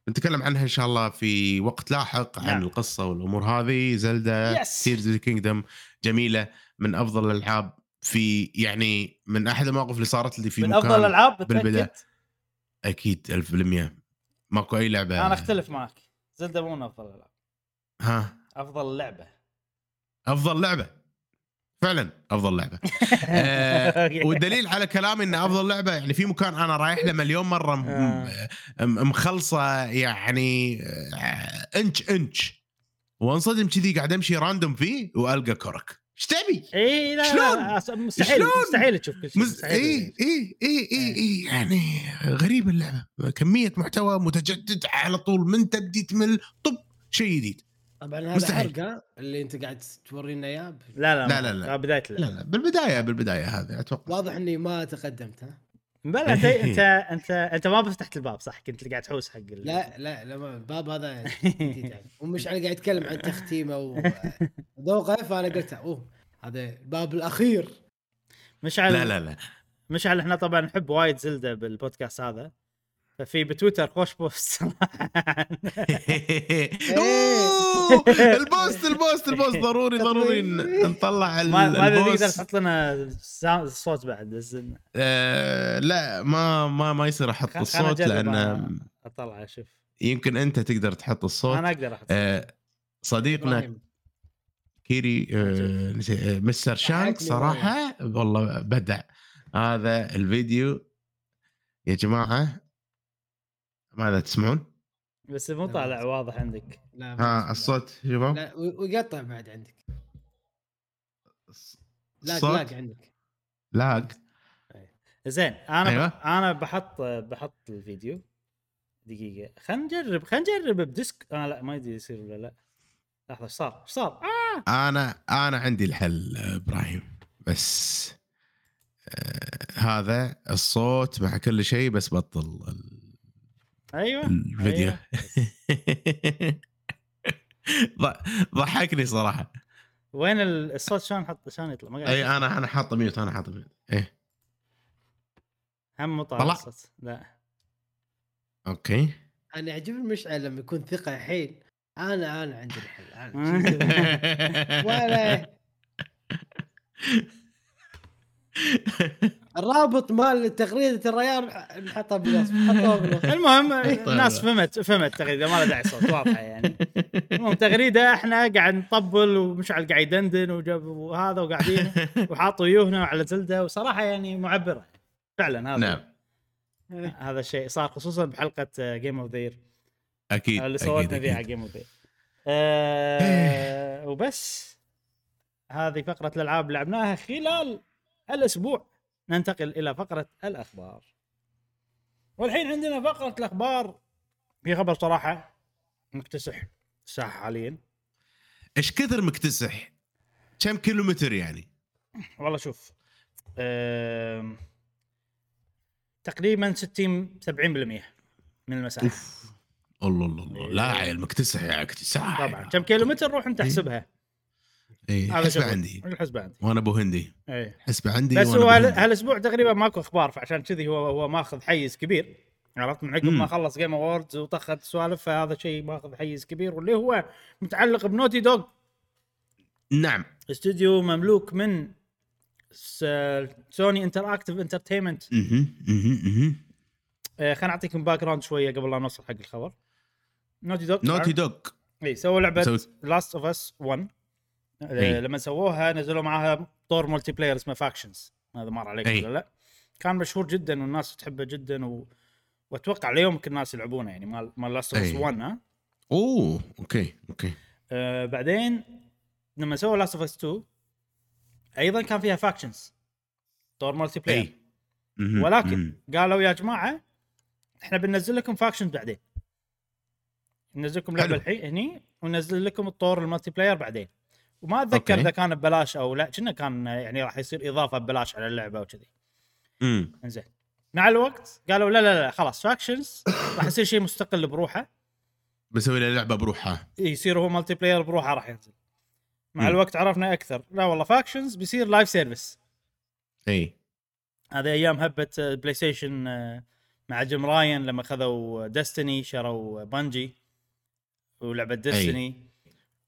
بنتكلم عنها إن شاء الله في وقت لاحق عن نعم. القصة والأمور هذه. زلدا of Kingdom جميلة من أفضل الألعاب في يعني من أحد المواقف اللي صارت لي في من مكان افضل الالعاب بالبداية. متاكد أكيد 1000% ماكو أي لعبة. أنا أختلف معك. زلدا مو من أفضل الألعاب. ها؟ أفضل لعبة. أفضل لعبة. فعلا أفضل لعبة آه والدليل على كلامي ان أفضل لعبة يعني في مكان أنا رايح له مليون مرة م- آه. م- مخلصة يعني آه، إنش إنش وأنصدم كذي قاعد أمشي random فيه وألقى كورك إيش تبي؟ إي لا شلون؟ مستحيل شلون؟ مستحيل تشوف مز... إي إي إي إي إي يعني غريبة اللعبة كمية محتوى متجدد على طول من تبدي تمل طب شيء جديد طبعا هذا مستحيل. حرق اللي أنت قاعد تورينا إياه لا لا لا، لا، لا. آه، بداية لا. اللعبه لا بالبداية بالبداية هذا أتوقع. واضح إني ما تقدمت ها؟ بلا أنت أنت أنت أنت ما فتحت الباب صح؟ كنت قاعد تحوس حق ال- لا لا لا ما- الباب هذا جديد يعني ومشعل قاعد يتكلم عن تختيمة وذوقه فأنا قلت أوه هذا الباب الأخير. مشعل لا لا لا. مشعل إحنا طبعا نحب وايد زلدة بالبودكاست هذا. ففي بتويتر خوش post. أوه، ال post ال post ال post. ضروري ضروري نطلع ال- ما تقدر ال post. تحط لنا سا- صوت بعد بس آه، لا ما ما ما يصير أحط الصوت لأن اطلع أشوف. يمكن أنت تقدر تحط الصوت. أنا أقدر أحط آه، صديقنا. كيري آه، مستر شانك صراحة والله بدع. هذا الفيديو يا جماعة ماذا تسمعون؟ بس مو طالع واضح عندك. لا ها. الصوت شوفوا لا ويقطع بعد عندك. لاق الصوت لاق عندك. لاق؟ زين أنا أيوة. أنا بحط بحط الفيديو. دقيقة. خلينا نجرب خلينا نجرب بديسك. آه لا ما يدري يصير ولا لا. لحظة إيش صار؟ إيش صار؟ آه. أنا أنا عندي الحل إبراهيم. بس آه هذا الصوت مع كل شيء بس بطل ال- أيوه الفيديو. أيوة. ض- ضحكني صراحة. وين ال- الصوت شلون حط شلون يطلع؟ ما أي أنا أنا حاطه mute أنا حاطه mute إيه. هم مو طالع طلع. الصوت. لا. okay. أنا يعجبني مشعل لما يكون ثقة حيل أنا أنا عندي الحل أنا. ولا. الرابط مال تغريدة الريال نحطه بالوصف المهم الناس فهمت فهمت تغريدة ما له داعي صوت واضحة يعني. المهم تغريدة إحنا قاعد نطبل ومشعل قاعد يدندن وجاب وهذا وقاعدين وحاطوا ويوهنا على Zelda وصراحة يعني معبرة. فعلا هذا. نعم. هذا الشيء صار خصوصا بحلقة Game of the Year أكيد اللي صورتنا فيها. Game of the Year وبس. هذه فقرة الألعاب اللي لعبناها خلال الأسبوع ننتقل إلى فقرة الأخبار. والحين عندنا فقرة الأخبار. في خبر صراحة مكتسح الساحة حاليا. إيش كثر مكتسح؟ كم كيلومتر يعني؟ والله شوف آم، تقريبا 60 70% من المساحة. أوف الله الله الله. لا عيل مكتسح يا اكتساح طبعا. كم كيلومتر روح أنت أحسبها. اي هذا حسبة. عندي. الحسبه عندي. وأنا أبو هندي. إيه. حسبة عندي بس هو. هالأسبوع تقريبا ماكو أخبار فعشان كذي هو هو ماخذ حيز كبير. عرفت؟ من عقب. ما خلص Game Awards وطخت سوالف فهذا شيء ماخذ حيز كبير. واللي هو متعلق بنوتي دوغ نعم. استوديو مملوك من Sony Interactive Entertainment. خليني أعطيكم background شوية قبل لا نوصل حق الخبر. Naughty Dog نوتي دوغ اي سووا لعبة Last of Us 1 إي. آه، لما سووها نزلوا معاها طور multiplayer اسمه Factions هذا مر عليك إي. ولا لا كان مشهور جدا والناس تحبه جدا و... وأتوقع اليوم يمكن الناس يلعبونه يعني مال مال Last of Us إي. 1 ها أوه okay okay آه بعدين لما سووا Last of Us 2 أيضا كان فيها Factions طور multiplayer ولكن. قالوا يا جماعة إحنا بننزل لكم Factions بعدين ننزل لكم لعبة. الحين هني وننزل لكم الطور ال multiplayer بعدين وما أتذكر. إذا كان ببلاش أو لا كنا كان يعني راح يصير إضافة ببلاش على اللعبة وكذي مم. إنزين. مع الوقت قالوا لا لا لا خلاص Factions راح يصير شيء مستقل بروحه. بسوي له لعبة بروحها يصير هو multiplayer بروحه راح ينزل. مع مم. الوقت عرفنا أكثر. لا والله Factions بيصير live service إي. هذه أيام هبه PlayStation مع Jim Ryan لما خذوا Destiny شروا Bungie ولعبة Destiny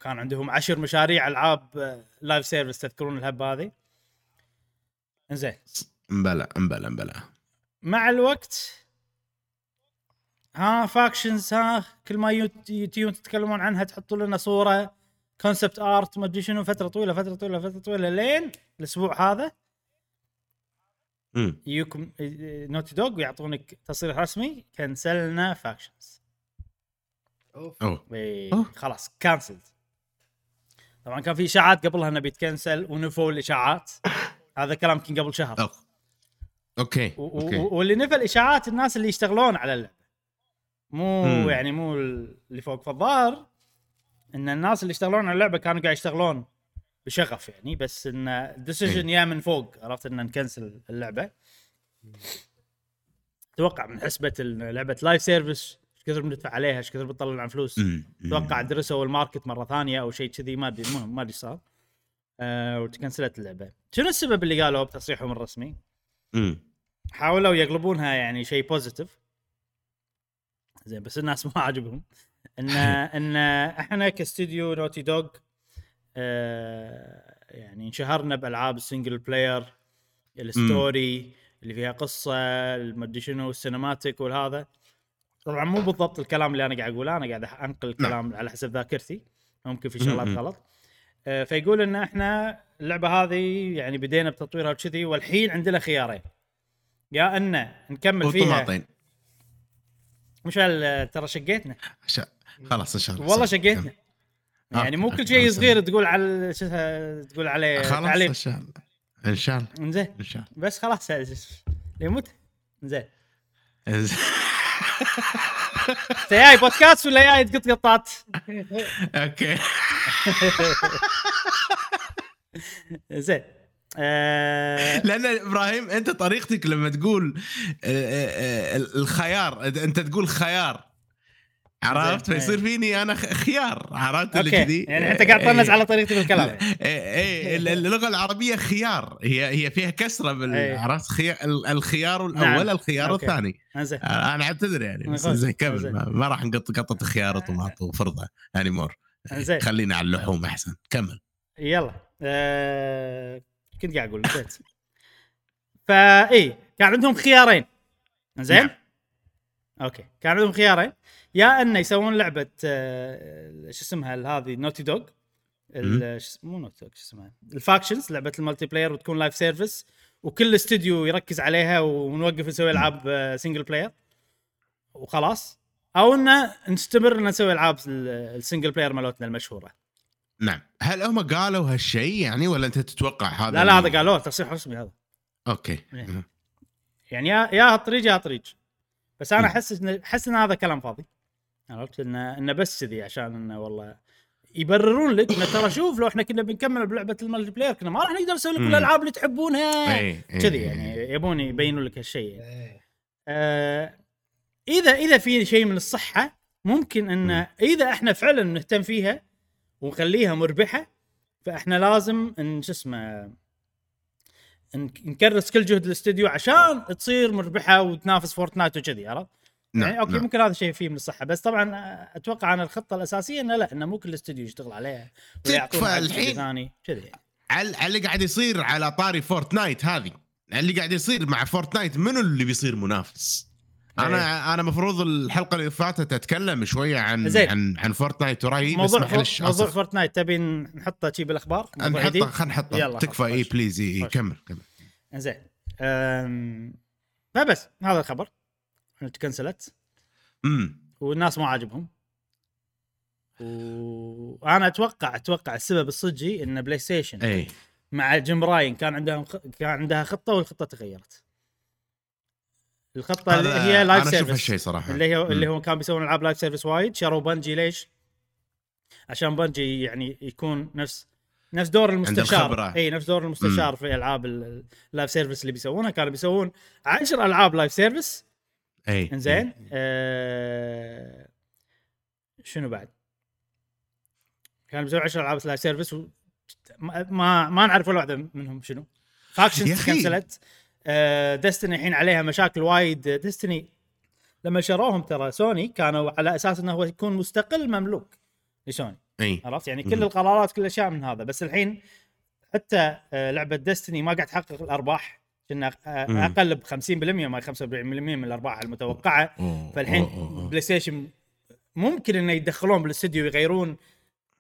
كان عندهم عشر مشاريع ألعاب آه، live service تذكرون الهبه هذه. زين مبلا مبلا مبلا. مع الوقت ها Factions ها كل ما يوت- يتيون تتكلمون عنها تحطوا لنا صورة concept art ما أدري شنو فترة طويلة فترة طويلة فترة طويلة لين الأسبوع هذا. يجيكم Naughty Dog ويعطونك تصريح رسمي كنسلنا Factions أوف. أوه. إيه، أوه. خلاص cancelled طبعا كان في إشاعات قبلها إنه بيتكنسل ونفوا الإشاعات. هذا كلام يمكن قبل شهر. أوه. okay okay. واللي نفى الإشاعات الناس اللي يشتغلون على اللعبة. مو مم. يعني مو اللي فوق فالظاهر إن الناس اللي يشتغلون على اللعبة كانوا قاعد يشتغلون بشغف يعني بس إن ال decision ياي من فوق عرفت؟ إن نكنسل اللعبة. أتوقع من حسبة لعبة live service إيش كثر بندفع عليها إيش كثر بتطلع عن فلوس. أتوقع درسوا ال market مرة ثانية أو شيء كذي ما أدري المهم ما أدري صار. أه وتكنسلت اللعبة. شنو السبب اللي قالوا بتصريحهم الرسمي. حاولوا يقلبونها يعني شيء positive زين بس الناس ما عاجبهم إن إن إحنا كاستوديو Naughty Dog يعني انشهرنا بألعاب ال single player ال story اللي فيها قصة المدري شنو ال cinematic والهذا. طبعا مو بالضبط الكلام اللي أنا قاعد أقوله أنا قاعد أنقل الكلام على حسب ذاكرتي ممكن في شغلات. غلط. آه، فيقول إن إحنا اللعبة هذه يعني بدينا بتطويرها وكذي والحين عندنا خيارين. يا ان نكمل فيها. وطماطين مشعل ترى شقيتنا. عشان- خلاص إن شاء الله. والله. شقيتنا. يعني مو آه، كل شيء صغير تقول على شو تقول عليه خلاص تعليق. ان شاء الله. إن شاء الله. زين إن شاء بس خلاص يموت زين الله انت جاي بودكاست ولا جاي تقط قطات؟ أوكي زين لأن إبراهيم أنت طريقتك لما تقول آه، آه، آه، الخيار أنت تقول خيار عرفت زين. فيصير فيني أنا خيار عرفت اللي كذي يعني أنت قاعد تطنز إيه. على طريقتي بالكلام يعني. ال- اللغة العربية خيار هي هي فيها كسرة بال إيه. عرفت خيار الخيار الأول نعم. الخيار أوكي. الثاني زين أنا أعتذر يعني بس زين. زين كمل زين. ما, راح نقط قطه خيار وطماط وفرضه اني مور زين. خلينا على اللحوم أحسن كمل يلا آه كنت قاعد أقول نسيت فاي كان عندهم خيارين زين نعم. أوكي كان عندهم خيارين يا إنه يسوون لعبة آه شو اسمها هذه نوتي دوغ. مو Naughty Dog شو اسمها؟ ال Factions لعبة ال multiplayer وتكون live service وكل استوديو يركز عليها ونوقف نسوي ألعاب آه single player وخلاص. أو انه نستمر إن نسوي ألعاب ال- ال single player مالتنا المشهورة. نعم. هل هم قالوا هالشيء يعني ولا أنت تتوقع هذا لا لا هذا قالوه تصريح رسمي هذا. okay. إيه. يعني يا يا هالطريق يا هالطريق. بس أنا. أحس أحس إن هذا كلام فاضي. عرفت انه إنه بس كذي عشان إنه والله يبررون لك إنه ترى شوف لو إحنا كنا بنكمل بلعبة ال multiplayer كنا ما راح نقدر نسوي لكم. الألعاب اللي تحبونها كذي. يعني يبون يبينوا لك هالشيء يعني. آه اذا إذا في شيء من الصحة ممكن إن. إذا إحنا فعلا نهتم فيها ونخليها مربحة فإحنا لازم إن شو اسمه نكرس كل جهد الاستوديو عشان تصير مربحة وتنافس Fortnite وكذي عرفت؟ نعم يعني okay نعم. ممكن هذا شيء فيه من الصحة بس طبعا أتوقع عن الخطة الأساسية إنه لا إنه مو كل استوديو يشتغل عليها تكفى الحين. ثاني كذي يعني. على اللي قاعد يصير على طاري فورتنايت هذه اللي قاعد يصير مع فورتنايت منو اللي بيصير منافس؟ أنا أنا مفروض الحلقة اللي فاتت أتكلم شوية عن زين. عن عن فورتنايت ورايي بس موضوع معلش. موضوع. فورتنايت تبي نحطه شي بالأخبار؟ نحطه؟ خلينا نحطه تكفى اي. please اي. كمل كمل زين. فبس هذا الخبر تcancelت. امم والناس ما عاجبهم. وأنا أتوقع أتوقع السبب الصجي إن بلاي ستيشن اي مع جيم راين كان عندهم خ... كان عندها خطة والخطة تغيرت. الخطة اللي هي live أنا أشوف سيرفيس هالشيء صراحة. اللي هو اللي مم. هو كان بيسوون العاب live service وايد. شروا بنجي ليش؟ عشان بنجي يعني يكون نفس نفس دور المستشار. اي نفس دور المستشار في ألعاب ال- ال live service اللي بيسوونها كانوا بيسوون 10 ألعاب live service أي إنزين آه شنو بعد؟ كانوا بيسوون 10 ألعاب live service و... ما ما, نعرف ولا واحدة منهم شنو. فاكشنز. cancelت آه ديستني الحين عليها مشاكل وايد. ديستني لما شروهم ترى سوني كانوا على أساس إنه هو يكون مستقل مملوك لسوني. أي. عرفت؟ يعني. كل القرارات كل الأشياء من هذا. بس الحين حتى آه، لعبة ديستني ما قاعد تحقق الأرباح. كنا آه،. أقل ب 50% ما 75% من الارباح المتوقعة. فالحين. بلاي ستيشن ممكن إنه يدخلون بالاستديو يغيرون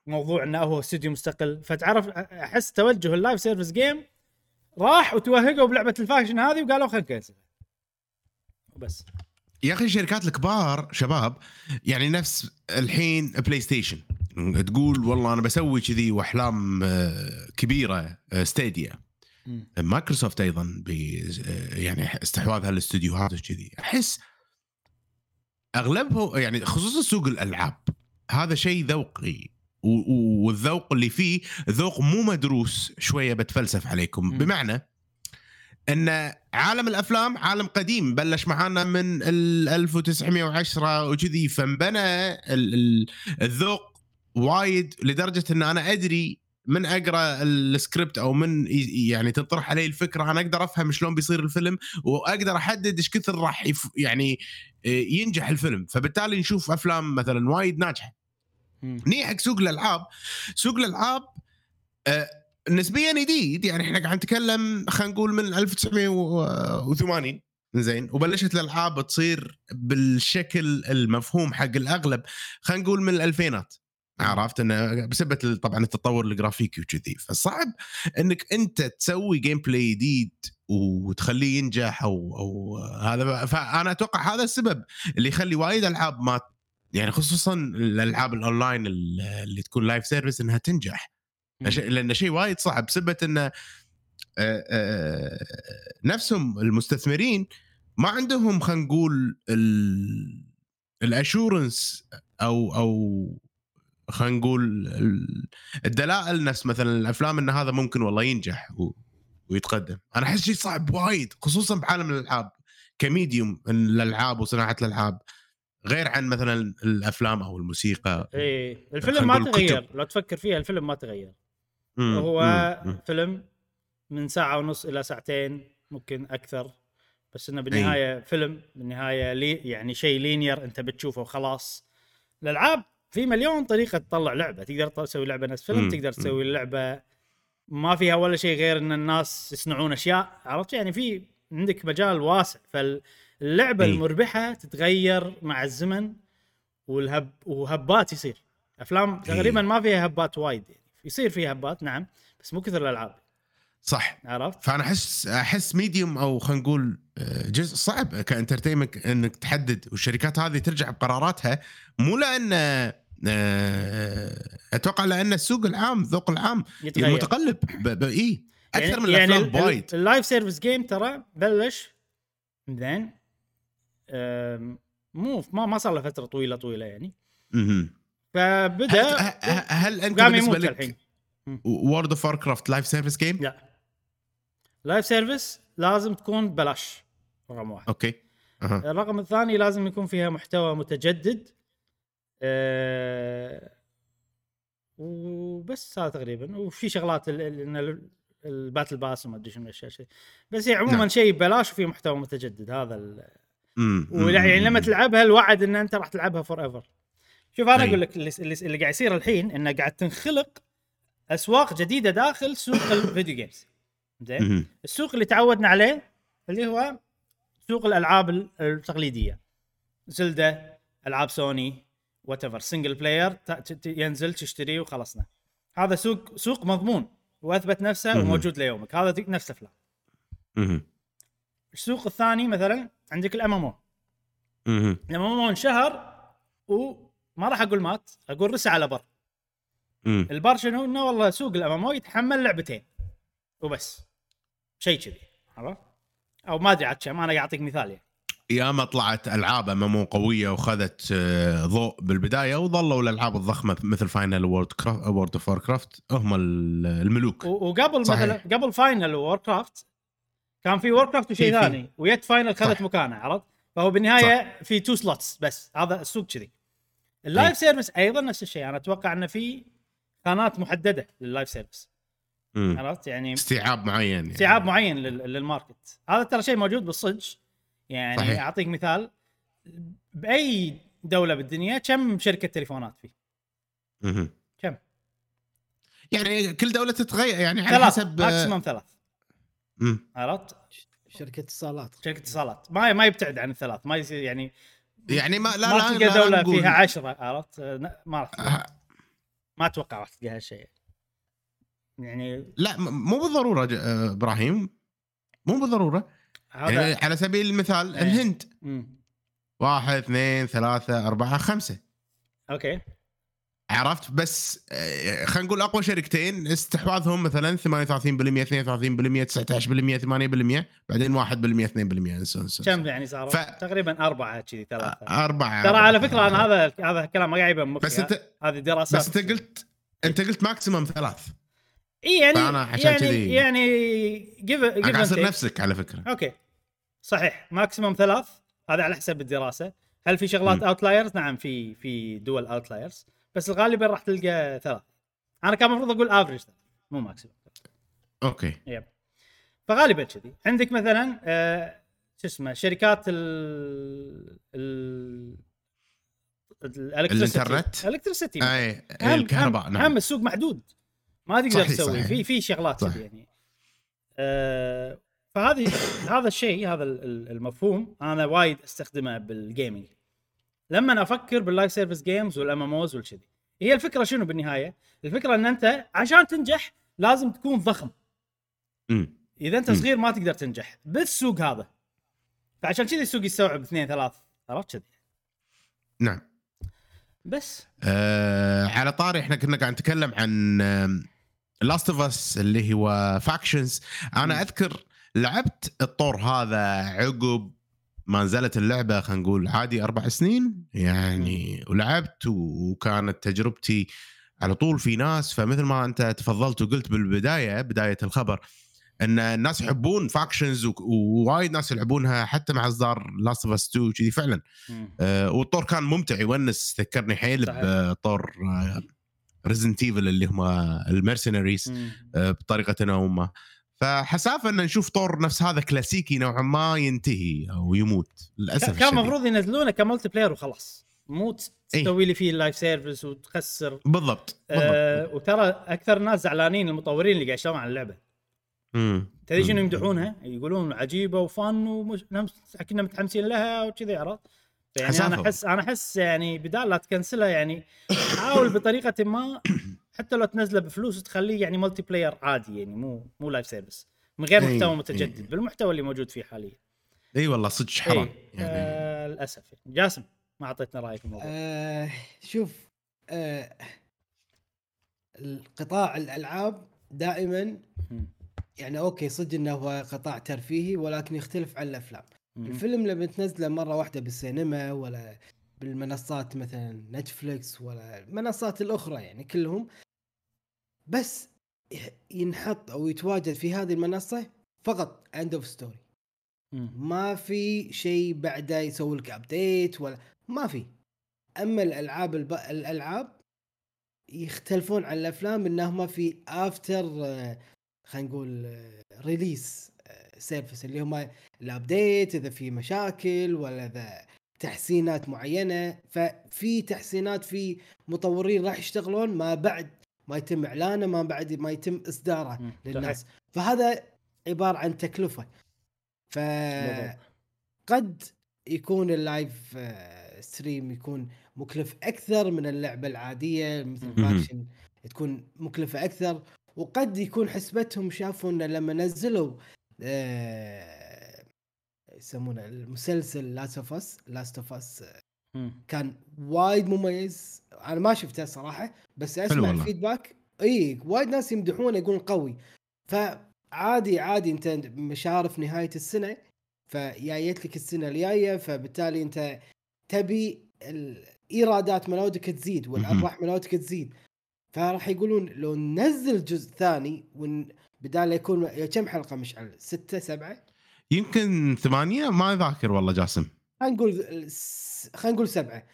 موضوع إنه هو استديو مستقل. فتعرف أحس توجه ال live service جيم راح وتوهقوا بلعبة الفاكشن هذه وقالوا خلينا نcancel بس يا أخي الشركات الكبار شباب يعني نفس الحين بلاي ستيشن تقول والله أنا بسوي كذي وأحلام آه، كبيرة آه، ستيديا مم. مايكروسوفت أيضا ب يعني استحواذها الاستديوهات وكذي أحس أغلبه يعني خصوصا سوق الألعاب هذا شيء ذوقي. والذوق اللي فيه ذوق مو مدروس شوية بتفلسف عليكم. مم. بمعنى أن عالم الأفلام عالم قديم بلش معانا من ال 1910 وكذي فانبنى ال- ال- الذوق وايد لدرجة أن أنا أدري من أقرأ السكريبت أو من يعني تنطرح علي الفكرة أنا أقدر أفهم شلون بيصير الفيلم وأقدر أحدد إيش كثر راح يف يعني إيه، ينجح الفيلم. فبالتالي نشوف أفلام مثلا وايد ناجحة. نيجي حق سوق الألعاب. سوق الألعاب آه، نسبيا جديد يعني إحنا قاعد نتكلم خلينا نقول من 1980 زين. وبلشت الألعاب تصير بالشكل المفهوم حق الأغلب. خلينا نقول من الألفينات. عرفت إنه بسبب طبعا التطور الجرافيكي وكذي فصعب إنك أنت تسوي gameplay جديد وتخليه ينجح أو أو هذا فأنا أتوقع هذا السبب اللي يخلي وايد ألعاب ما يعني خصوصا الألعاب الأونلاين اللي تكون live service إنها تنجح. لأن شيء وايد صعب بسبه انه آه، آه، نفسهم المستثمرين ما عندهم خلينا نقول الاشورنس أو أو خلينا نقول ال- الدلائل نفس مثلا الأفلام إن هذا ممكن والله ينجح و- ويتقدم. أنا أحس شيء صعب وايد خصوصا بعالم الألعاب. كميديوم الألعاب وصناعة الألعاب غير عن مثلا الأفلام أو الموسيقى. إيه الفيلم خلينا ما نقول تغير. لو تفكر فيها الفيلم ما تغير. مم، هو مم،. فيلم من ساعة ونص إلى ساعتين ممكن أكثر. بس إنه بالنهاية فيلم بالنهاية لي يعني شيء لينير أنت بتشوفه وخلاص الألعاب في مليون طريقة تطلع لعبة. تقدر تسوي لعبة نفس فيلم تقدر. تسوي لعبة ما فيها ولا شيء غير إن الناس يصنعون أشياء. عرفت؟ يعني في عندك مجال واسع. فاللعبة إي. المربحة تتغير مع الزمن والهب وهبات يصير. أفلام تقريبا ما فيها هبات وايد. يعني يصير فيها هبات نعم بس مو كثر الألعاب. صح. عرفت؟ فأنا احس أحس medium أو خلينا نقول آه، جزء صعب ك entertainment إنك تحدد. والشركات هذه ترجع بقراراتها مو لأن أتوقع لأن السوق العام الذوق العام يتغير. متقلب ب- ب- اي أكثر يعني من الأفلام ال- ال- بوايد ال live service game ترى بلش زين مو ما ما صار له فترة طويلة طويلة يعني. مهم. فبدأ هل, هل- أنت بالنسبة لك الحين. وورد اوف كرافت live service game؟ لا. live service لازم تكون ببلاش رقم واحد. okay. أها. الرقم الثاني لازم يكون فيها محتوى متجدد. أه وبس هذا تقريبا وفي شغلات ال battle pass وما أدري شنو الأشياء شيء بس هي عموما نعم. شيء ببلاش وفي محتوى متجدد هذا ال... يعني لما. تلعبها الوعد إن أنت راح تلعبها forever شوف أنا أي. أقول لك اللي, اللي, اللي قاعد يصير الحين إنه قاعد تنخلق أسواق جديدة داخل سوق ال video games زين. السوق اللي تعودنا عليه اللي هو سوق الألعاب ال- التقليدية زيلدا ألعاب سوني whatever single player ينزل تشتريه وخلصنا. هذا سوق سوق مضمون. وأثبت نفسه. وموجود ليومك. هذا نفس افلام. السوق الثاني مثلا عندك ال MMO. ال MMO انشهر وما راح أقول مات أقول رسى على بر. مم. البار شنو؟ إنه والله سوق ال MMO يتحمل لعبتين. وبس. شيء كذي. عرفت؟ أو ما أدري عاد كم أنا قاعد أعطيك مثال يعني. ياما طلعت ألعاب MMO قوية واخذت آه، ضوء بالبداية وظلوا الألعاب الضخمة مثل فاينل وورد كرافت وورلد اوف ووركرافت هم ال- الملوك وقبل صحيح. مثلا قبل فاينل ووركرافت كان في ووركرافت وشيء. ثاني ويت فاينل خذت صح. مكانه عرفت فهو بالنهاية في two slots بس هذا السوق كذي ال live service أيضا نفس الشيء أنا أتوقع إنه في خانات محددة لل live service. عرفت يعني استيعاب معين يعني. استيعاب معين لل- لل market هذا ترى شيء موجود بالصدق يعني صحيح. أعطيك مثال. بأي دولة بالدنيا كم شركة تليفونات فيه. كم؟ يعني كل دولة تتغير يعني على ثلاث حسب ماكسيموم ثلاث. عرفت؟ شركة اتصالات. شركة اتصالات. ما ما يبتعد عن الثلاث ما يصير يعني يعني ما لا ما لا تلقى لا دولة نقول- فيها عشرة عرفت؟ ما راح. آه، ما أتوقع راح تلقى هالشيء. يعني لا مو بالضرورة آه، إبراهيم. مو بالضرورة. يعني على سبيل المثال إيه. الهند. مم. واحد اثنين ثلاثة أربعة خمسة. okay. عرفت؟ بس آه، خلينا نقول أقوى شركتين استحواذهم مثلا 38% 32% 19% 8% بعدين 1% 2% انسى انسى كم يعني صاروا؟ ف- تقريبا أربعة كذي ثلاثة. أربعة ترى على فكرة أنا هذا هذا كلام ما قاعد يبين بس انت هذه دراسات. بس أنت قلت أنت قلت maximum ثلاث. اي يعني فأنا عشان يعني كذي- يعني جيف أصير نفسك على فكرة. okay. صحيح maximum ثلاث هذا على حسب الدراسة. هل في شغلات. outliers نعم في في دول outliers بس غالبا راح تلقى ثلاث. أنا كان المفروض أقول average مو maximum okay. yep. فغالبا كذي. عندك مثلا آه شو اسمه شركات ال ال الإنترنت؟ ال electricity أي هم- الكهرباء نعم. هم السوق محدود. ما تقدر تسوي. في في شغلات. كذي يعني. آه فهذه هذا الشيء هذا ال- ال- المفهوم أنا وايد أستخدمه بال gaming لما أفكر بال live service games وال MMOs والكذي. هي الفكرة شنو بالنهاية؟ الفكرة إن أنت عشان تنجح لازم تكون ضخم. مم. إذا أنت. صغير ما تقدر تنجح. بالسوق هذا. فعشان كذي السوق يستوعب اثنين ثلاث. عرفت كذي؟ نعم. بس. آه على طاري إحنا كنا قاعد نتكلم عن Last of Us اللي هو Factions مم. أنا أذكر لعبت الطور هذا عقب ما نزلت اللعبة خلينا نقول عادي أربع سنين يعني ولعبت وكانت تجربتي على طول في ناس فمثل ما أنت تفضلت وقلت بالبداية بداية الخبر إن الناس يحبون Factions ووايد ناس يلعبونها حتى مع أصدار Last of Us 2 كذي فعلا. آه، والطور كان ممتع يونس ذكرني حيل. بطور Resident Evil اللي هم ال Mercenaries مم. بطريقة أو ما فحسافة إن نشوف طور نفس هذا كلاسيكي نوعا ما ينتهي أو يموت للأسف كان. المفروض ينزلونه ك multiplayer وخلاص مو إيه. تسوي لي فيه ال live service وتخسر بالضبط بالضبط آه وترى أكثر الناس زعلانين المطورين اللي قاعد يشتغلون على اللعبة مم. تدري شنو. يمدحونها يقولون عجيبة وفن ومش كنا متحمسين لها وكذي عرفت يعني أنا. احس أنا أحس يعني بدال لا ت cancel ها يعني حاول بطريقة ما حتى لو تنزله بفلوس وتخليه يعني multiplayer عادي يعني مو مو live service من غير إي، محتوى إي. متجدد بالمحتوى اللي موجود فيه حاليا إي والله صدق حرام إيه. يعني آه للأسف يعني. جاسم ما أعطيتنا رأيك في الموضوع آه شوف آه القطاع الألعاب دائما. يعني okay صدق إنه هو قطاع ترفيهي ولكن يختلف عن الأفلام. الفيلم لما تنزله مرة واحدة بالسينما ولا بالمنصات مثلا Netflix ولا المنصات الأخرى يعني كلهم بس ينحط أو يتواجد في هذه المنصة فقط end of story. ما في شيء بعده يسوي لك update ولا ما في أما الألعاب الب... الألعاب يختلفون عن الأفلام انهم في after خلينا نقول release service اللي هم ال update إذا في مشاكل ولا إذا تحسينات معينة ففي تحسينات في مطورين راح يشتغلون ما بعد ما يتم إعلانه ما بعد ما يتم إصداره. للناس فهذا عبارة عن تكلفة بالضبط. فقد يكون ال live آه، stream يكون مكلف أكثر من اللعبة العادية مثل. Factions تكون مكلفة أكثر وقد يكون حسبتهم شافوا انه لما نزلوا آه، يسمونه المسلسل Last of Us Last of Us. كان وايد مميز أنا ما شفته صراحة بس حلو أسمع. ال feedback إي وايد ناس يمدحونه يقولون قوي فعادي عادي أنت مشارف نهاية السنة فجايت لك السنة الجاية فبالتالي أنت تبي الإيرادات ملودك تزيد والأرباح ملودك تزيد فراح يقولون لو ننزل جزء ثاني ون بدال يكون كم حلقة مشعل؟ ستة سبعة؟ يمكن ثمانية ما ذاكر والله جاسم خلينا نقول خلينا نقول سبعة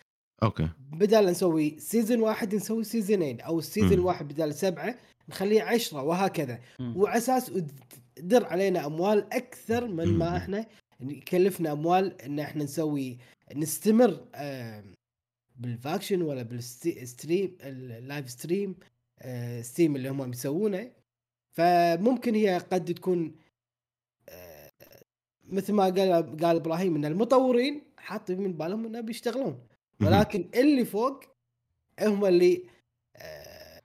أوكي بدال نسوي سيزون واحد نسوي سيزونين أو السيزون. واحد بدال سبعة نخليه عشرة وهكذا. وعلى أساس تدر علينا أموال أكثر من ما. إحنا يكلفنا أموال إن إحنا نسوي نستمر آه، بالفاكشن ولا بالستريم اللايف ستريم آه، ستيم اللي هم يسوونه فممكن هي قد تكون آه، مثل ما قال قال إبراهيم إن المطورين حاطين من بالهم انه بيشتغلون. ولكن اللي فوق هم اللي آه،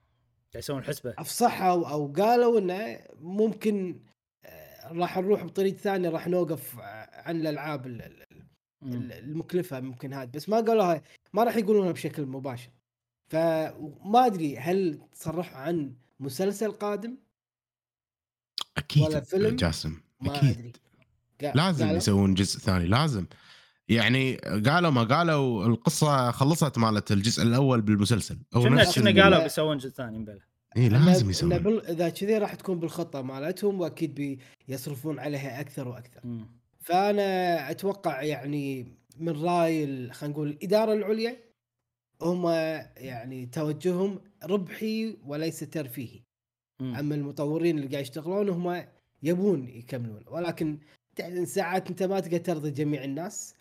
يسوون حسبة. أفصحوا أو قالوا إنه ممكن آه، راح نروح بطريق ثاني راح نوقف عن الألعاب المكلفة ممكن هذا بس ما قالوها ما راح يقولونها بشكل مباشر. فما أدري هل تصرحوا عن مسلسل قادم؟ أكيد ولا فيلم؟ جاسم ما أكيد. أدري. قا- لازم قالوا؟ يسوون جزء ثاني لازم. يعني قالوا ما قالوا القصة خلصت مالت الجزء الأول بالمسلسل. هو نفس كنا ال- قالوا بيسوون جزء ثاني مبلا اي لازم يسوون. بال- إذا كذي راح تكون بالخطة مالتهم وأكيد بيصرفون عليها أكثر وأكثر. فأنا أتوقع يعني من رأي ال- خلينا نقول الإدارة العليا هم يعني توجههم ربحي وليس ترفيهي. أما المطورين اللي قاعد يشتغلون هم يبون يكملون ولكن يعني ساعات انت ما تقدر ترضي جميع الناس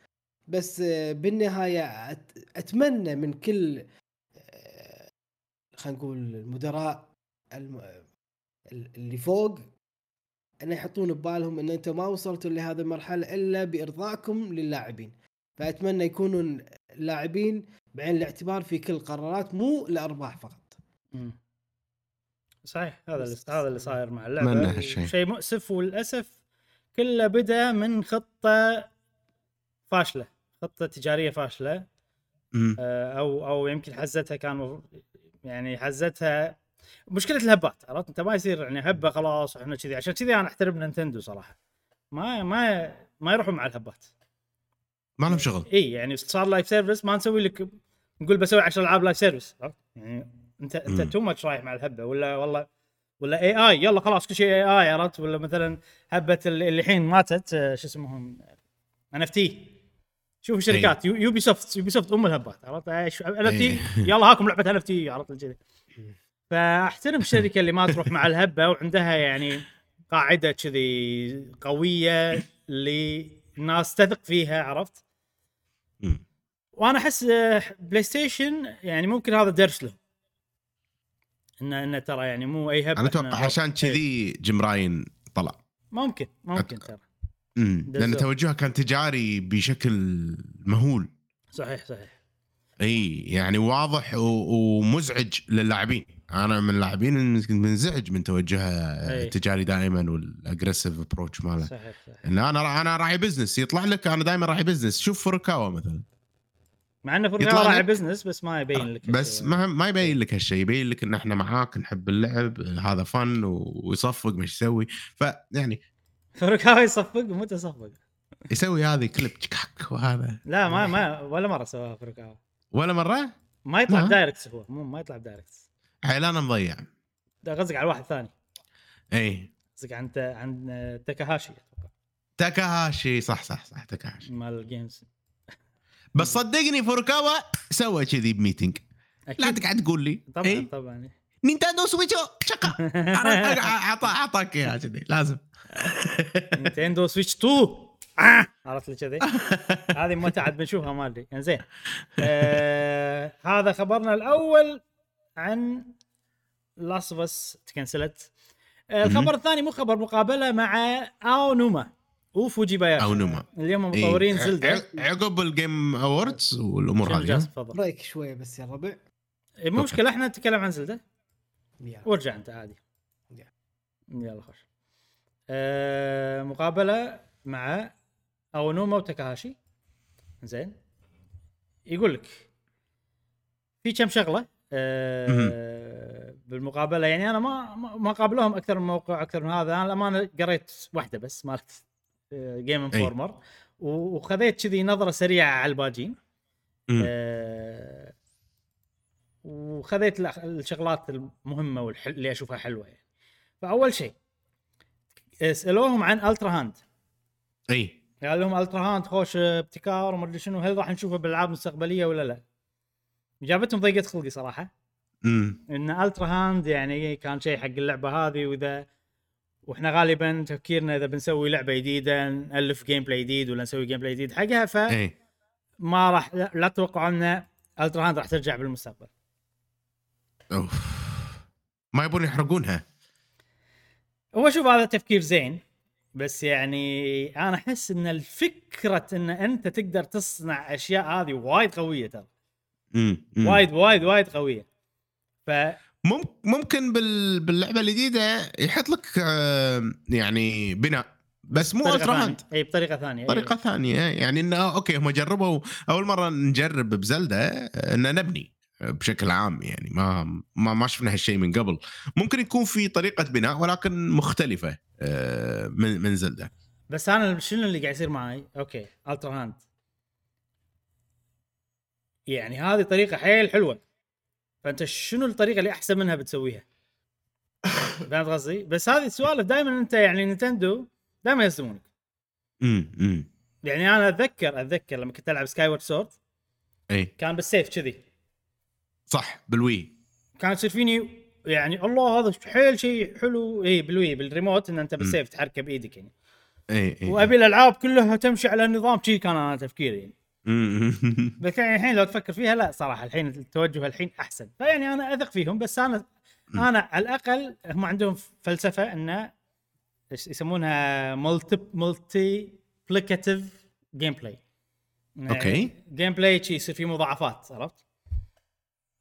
بس آه، بالنهاية أت- أتمنى من كل آه، خلينا نقول المدراء الم- اللي فوق أن يحطون ببالهم أن أنتم ما وصلتوا لهذه المرحلة إلا بارضائكم للاعبين فأتمنى يكونوا اللاعبين بعين الاعتبار في كل القرارات مو الارباح فقط مم. صحيح هذا اللي هذا اللي صاير مع اللعبة. شيء مؤسف وللأسف كله بدأ من خطة فاشلة خطة تجارية فاشلة. آه، أو أو يمكن حزتها كان يعني حزتها مشكلة الهبات عرفت أنت ما يصير يعني هبة خلاص إحنا كذي عشان كذي أنا أحترم Nintendo صراحة ما ما ما يروحون مع الهبات ما لهم شغل إي يعني صار live service ما نسوي لك نقول بسوي 10 ألعاب live service؟ يعني أنت أنت. too much رايح مع الهبة ولا والله ولا اي اي يلا خلاص كل شيء اي اي عرفت؟ ولا مثلا هبة اللي الحين ماتت آه، شو اسمهم؟ NFT شوف الشركات يو- Ubisoft Ubisoft أم الهبات عرفت؟ NFT إيه. يلا هاكم لعبة NFT عرفت؟ كذي. فأحترم الشركة اللي ما تروح مع الهبة وعندها يعني قاعدة كذي قوية اللي الناس تثق فيها عرفت. وأنا أحس آه، PlayStation يعني ممكن هذا درس له انه انه ترى يعني مو أي هبة أنا أتوقع عشان إيه. كذي Jim Ryan طلع. ممكن ممكن ترى. مم. لأن. توجهه كان تجاري بشكل مهول. صحيح صحيح. إي يعني واضح و- ومزعج للاعبين. أنا من اللاعبين اللي كنت منزعج من توجهه. التجاري دائما وال aggressive approach ماله. صحيح صحيح. إن أنا أنا راعي business يطلع لك أنا دائما راعي business شوف فوركاوا مثلا. مع إنه فرقه راعي business بس ما يبين لك بس. ما ما يبين لك هالشيء يبين لك إن إحنا معاك نحب اللعب هذا فن ويصفق مش يسوي. فيعني فرقه يصفق ومتى صفق يسوي هذه كليب تشكاك وهذا. لا ما ما ولا مرة سواها فرقه ولا مرة؟ ما يطلع ما. ب Direct هو مو ما يطلع ب Direct عيلان مضيع. ده قصدك على واحد ثاني. إي. قصدك عن عن تاكاهاشي أتوقع. تاكاهاشي صح صح صح تاكاهاشي مال ال games بس صدقني فوركاوا سوى كذي ب meeting. لا تقعد تقول لي. طبعا إيه؟ طبعا. Nintendo Switch و شقا أعط- أعطاك إياها كذي لازم. Nintendo Switch 2 آه! عرفت لي كذي؟ هذه متى عاد بنشوفها ما ادري زين آه هذا خبرنا الأول عن Last of Us تكنسلت الخبر الثاني مو خبر مقابلة مع أو نوما وفوجي باياشي أو نوما. اليوم إيه. مطورين ع- زلدة عقب ال Game Awards والأمور هذه تفضل. break شوية بس يا ربع. إيه، مو مشكلة إحنا نتكلم عن زلدة. يلا. وارجع أنت عادي. يلا. خش آه مقابلة مع أونوما وتاكاهاشي. زين. يقول لك في كم شغلة؟ آه بالمقابلة يعني أنا ما ما- ما قابلوهم أكثر من موقع أكثر من هذا. أنا الأمانة قريت واحدة بس مالت Game Informer وخذيت كذي نظرة سريعة على الباجين. آه، وخذيت الشغلات المهمة والحل اللي أشوفها حلوة يعني. فأول شيء سألوهم عن ال Ultrahand إي. قال لهم ال Ultrahand خوش ابتكار وما أدري شنو هل راح نشوفه بالألعاب المستقبلية ولا لا؟ اجابتهم ضيقت خلقي صراحة. امم إن ال Ultrahand يعني كان شيء حق اللعبة هذه وإذا وإحنا غالبا تفكيرنا إذا بنسوي لعبة جديدة نألف gameplay جديد ولا نسوي gameplay جديد حقها ف اي ما راح لا, تتوقعوا إن ال Ultrahand راح ترجع بالمستقبل. أوف. ما يبون يحرقونها. هو شوف هذا تفكير زين بس يعني أنا أحس إن الفكرة إن أنت تقدر تصنع أشياء هذه وايد قوية ترى. وايد وايد وايد قوية. ف ممكن بال... باللعبة الجديدة يحط لك آه، يعني بناء. بس مو ال Ultra. hand إي بطريقة ثانية. طريقه ثانية يعني إنه okay هم جربوا. أول مرة نجرب بزلدة ان نبني بشكل عام يعني ما ما ما شفنا هالشيء من قبل. ممكن يكون في طريقة بناء ولكن مختلفة آه، من من زلدة. بس أنا شنو اللي قاعد يصير معي؟ okay ال Ultrahand يعني هذه طريقة حيل حلوة. فأنت شنو الطريقة اللي أحسن منها بتسويها؟ فهمت قصدي؟ بس هذه السوالف دائما أنت يعني نينتندو دائما يصدمونك. امم امم يعني أنا أتذكر أتذكر لما كنت ألعب Skyward Sword إي. كان بالسيف كذي. صح بال Wii. كان يصير فيني يعني الله هذا حيل شيء حلو. إي بال Wii بال remote إن أنت بالسيف تحركه بإيدك يعني. إي إي وأبي الألعاب كلها تمشي على النظام شي كان أنا تفكيري يعني. بس الحين لو تفكر فيها لا صراحة الحين التوجه الحين أحسن فيعني أنا أثق فيهم بس أنا أنا على الأقل هم عندهم فلسفة انه يسمونها multi multiplicative gameplay okay. gameplay يصير فيه مضاعفات عرفت؟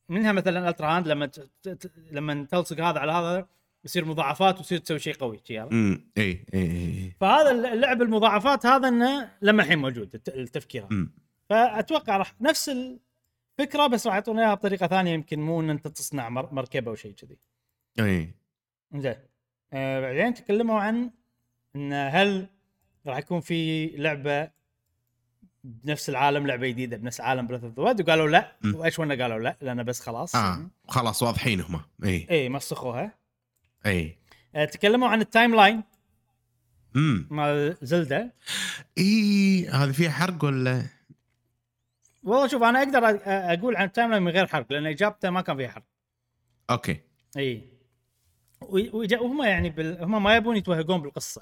منها مثلا ال Ultrahand لما لما تلصق هذا على هذا يصير مضاعفات وتصير تسوي شيء قوي؟ أمم. اي اي فهذا اللعب المضاعفات هذا إنه لما الحين موجود الت- التفكير. فأتوقع راح نفس الفكرة بس راح يعطونا اياها بطريقة ثانية يمكن مو إن أنت تصنع مر- مركبة أو شيء كذي. إي. زين آه بعدين تكلموا عن إن هل راح يكون في لعبة بنفس العالم لعبة جديدة بنفس عالم Breath of the وقالوا لا. م. وشلونا قالوا لا؟ لأن بس خلاص. آه خلاص واضحين هم. إي. إي مسخوها. إي. آه تكلموا عن ال timeline امم مال زلدة. إي هذه فيها حرق ولا؟ والله شوف أنا أقدر أقول عن ال timeline من غير حرق لأن إجابته ما كان فيها حرق. okay. إي. وهم يعني بال... هم ما يبون يتوهقون بالقصة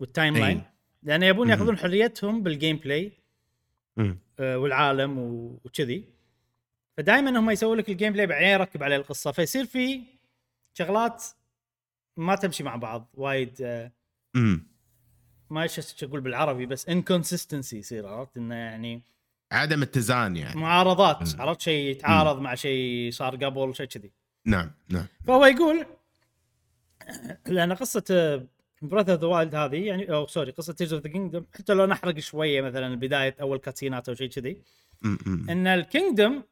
وال time أي. line لأن يبون. يأخذون حريتهم بال gameplay آه، والعالم و- وكذي. فدائما هم يسوون لك ال gameplay بعدين يركب عليه القصة. فيصير في شغلات ما تمشي مع بعض وايد آه، ما إيش أقول بالعربي بس inconsistency يصير عرفت؟ إنه يعني عدم اتزان يعني معارضات. عرفت شيء يتعارض مع شيء صار قبل شيء كذي نعم نعم فهو يقول لأن قصة Breath of the Wild هذه يعني أو sorry قصة Tears of the Kingdom حتى لو نحرق شوية مثلا بداية أول cutscene ات أو شيء كذي. إن ال kingdom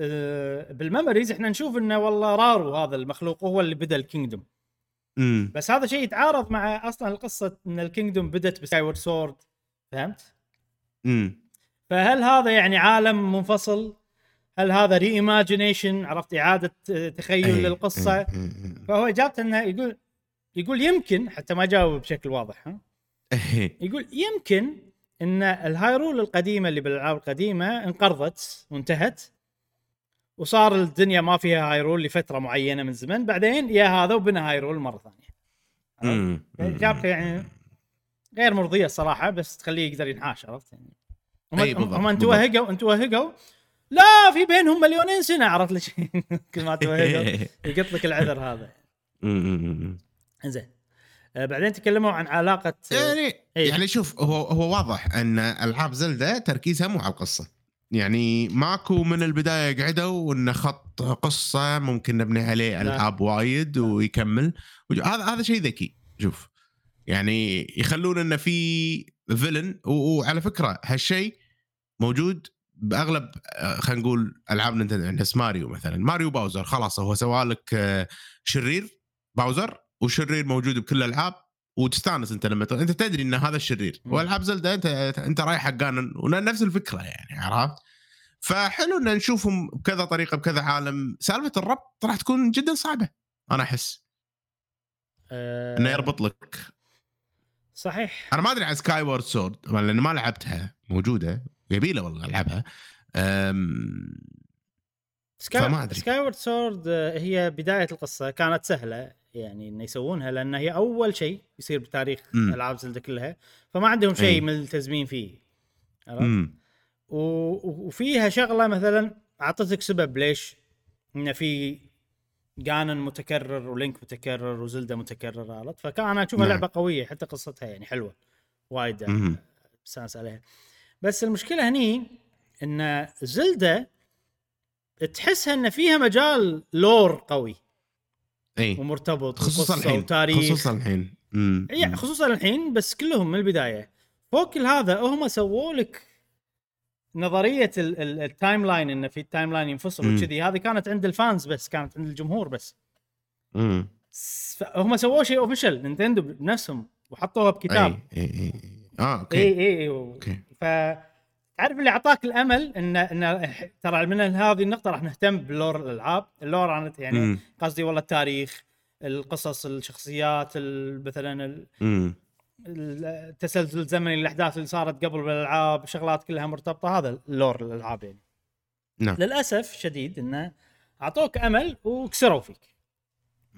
آه، بال memories إحنا نشوف إنه والله رارو هذا المخلوق هو اللي بدأ ال kingdom. بس هذا شيء يتعارض مع أصلا القصة إن ال kingdom بدت ب Skyward Sword فهمت؟ أمم. فهل هذا يعني عالم منفصل؟ هل هذا reimagination عرفت إعادة تخيل إيه، للقصة؟ إيه، إيه، إيه. فهو اجابته إنه يقول يقول يمكن حتى ما جاوب بشكل واضح ها. يقول يمكن إن الهايرول القديمة اللي بالألعاب القديمة انقرضت وانتهت وصار الدنيا ما فيها هايرول لفترة معينة من زمن بعدين يا هذا وبنى هايرول مرة ثانية. اجابته يعني غير مرضية الصراحة بس تخليه يقدر ينحاش عرفت يعني هم بالضبط، هم انت وهقوا انت وهقوا لا في بينهم مليونين سنة عرفت ليش؟ كل ما توهقوا. يقط لك العذر هذا. زين آه بعدين تكلموا عن علاقة يعني إيه. يعني شوف هو هو واضح أن ألعاب زلدة تركيزها مو على القصة. يعني ماكو من البداية قعدوا ان خط قصة ممكن نبني عليه ألعاب وايد ويكمل. هذا هذا شيء ذكي شوف. يعني يخلون انه في villain وعلى فكرة هالشيء موجود بأغلب آه، خلينا نقول ألعاب Nintendo نفس ماريو مثلا. ماريو باوزر خلاص هو سوالك آه، شرير باوزر وشرير موجود بكل الألعاب. وتستانس أنت لما. أنت تدري إن هذا الشرير. وألعاب زلدة أنت أنت رايح حق جانن ونفس الفكرة يعني عرفت؟ فحلو إن نشوفهم بكذا طريقة بكذا عالم. سالفة الربط راح تكون جدا صعبة أنا أحس. آه. انه يربط لك. صحيح أنا ما أدري عن Skyward Sword لأن ما لعبتها موجودة يبيله والله ألعبها أم... فما أدري. Skyward Sword هي بداية القصة كانت سهلة يعني إنه يسوونها لأن هي أول شيء يصير بتاريخ مم. ألعاب زلدة كلها فما عندهم شيء أي. ملتزمين فيه عرفت؟ و- وفيها شغلة مثلا أعطتك سبب ليش ان في جانن متكرر ولينك متكرر وزلدة متكرر عرفت؟ فكان أنا أشوفها نعم. لعبة قوية حتى قصتها يعني حلوة وايد. استانس عليها. بس المشكلة هني إن زلدة تحسها إن فيها مجال lore قوي. إي. ومرتبط خصوصا الحين. وتاريخ. خصوصا الحين. يعني خصوصا الحين بس كلهم من البداية. فوق هذا هم سووا لك نظرية ال- ال- ال timeline إنه في ال timeline ينفصل. وكذي هذه كانت عند ال fans بس كانت عند الجمهور بس. امم هم سووا شيء official Nintendo بنفسهم وحطوها بكتاب. أي أي أي آه أوكي. إي إي إي okay. ف تعرف اللي أعطاك الأمل إن إن ترى من هذه النقطة راح نهتم ب lore الألعاب. ال lore عنت يعني. قصدي والله التاريخ القصص الشخصيات ال- مثلا التسلسل الزمني الأحداث اللي صارت قبل بالألعاب شغلات كلها مرتبطة هذا ال lore الألعاب يعني. نعم. للأسف شديد انه أعطوك أمل وكسروا فيك.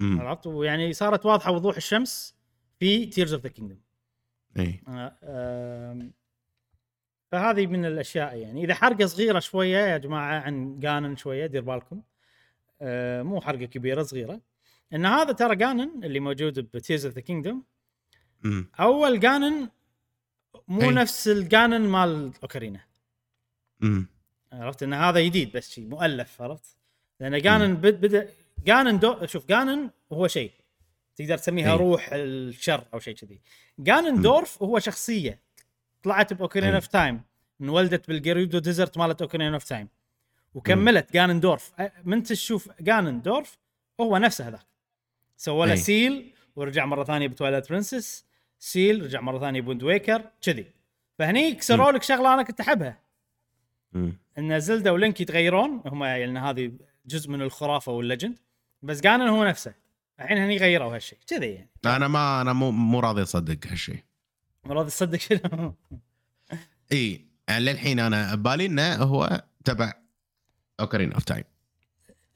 عرفت؟ ويعني صارت واضحة وضوح الشمس في Tears of the Kingdom إي. فهذه من الأشياء يعني. إذا حرقة صغيرة شوية يا جماعة عن جانن شوية دير بالكم. آه، مو حرقة كبيرة صغيرة. إن هذا ترى جانن اللي موجود ب Tears of the Kingdom أول جانن مو أي. نفس الجانن مال أوكارينا. امم عرفت؟ ان هذا جديد بس شيء مؤلف عرفت؟ لأن جانن بد- بدا جانن دو شوف جانن هو شيء تقدر تسميها أي. روح الشر أو شيء كذي. جانن دورف هو شخصية. طلعت ب Ocarina of Time انولدت بال Gerudo Desert مالت Ocarina of Time وكملت جانن دورف. من تشوف جانن دورف هو نفسه هذاك. سوى له أي. seal ورجع مرة ثانية ب Twilight Princess. seal رجع مرة ثانية ب Wind Waker كذي. فهني كسروا لك شغلة أنا كنت أحبها. إن زلدا ولينك يتغيرون. هم يعني هذه جزء من الخرافة وال legend. بس جانن هو نفسه. الحين هني غيروا هالشيء. كذي يعني. أنا ما أنا مو مو راضي أصدق هالشيء. مو راضي تصدق شنو؟ إي للحين أنا ببالي إنه هو تبع Ocarina of Time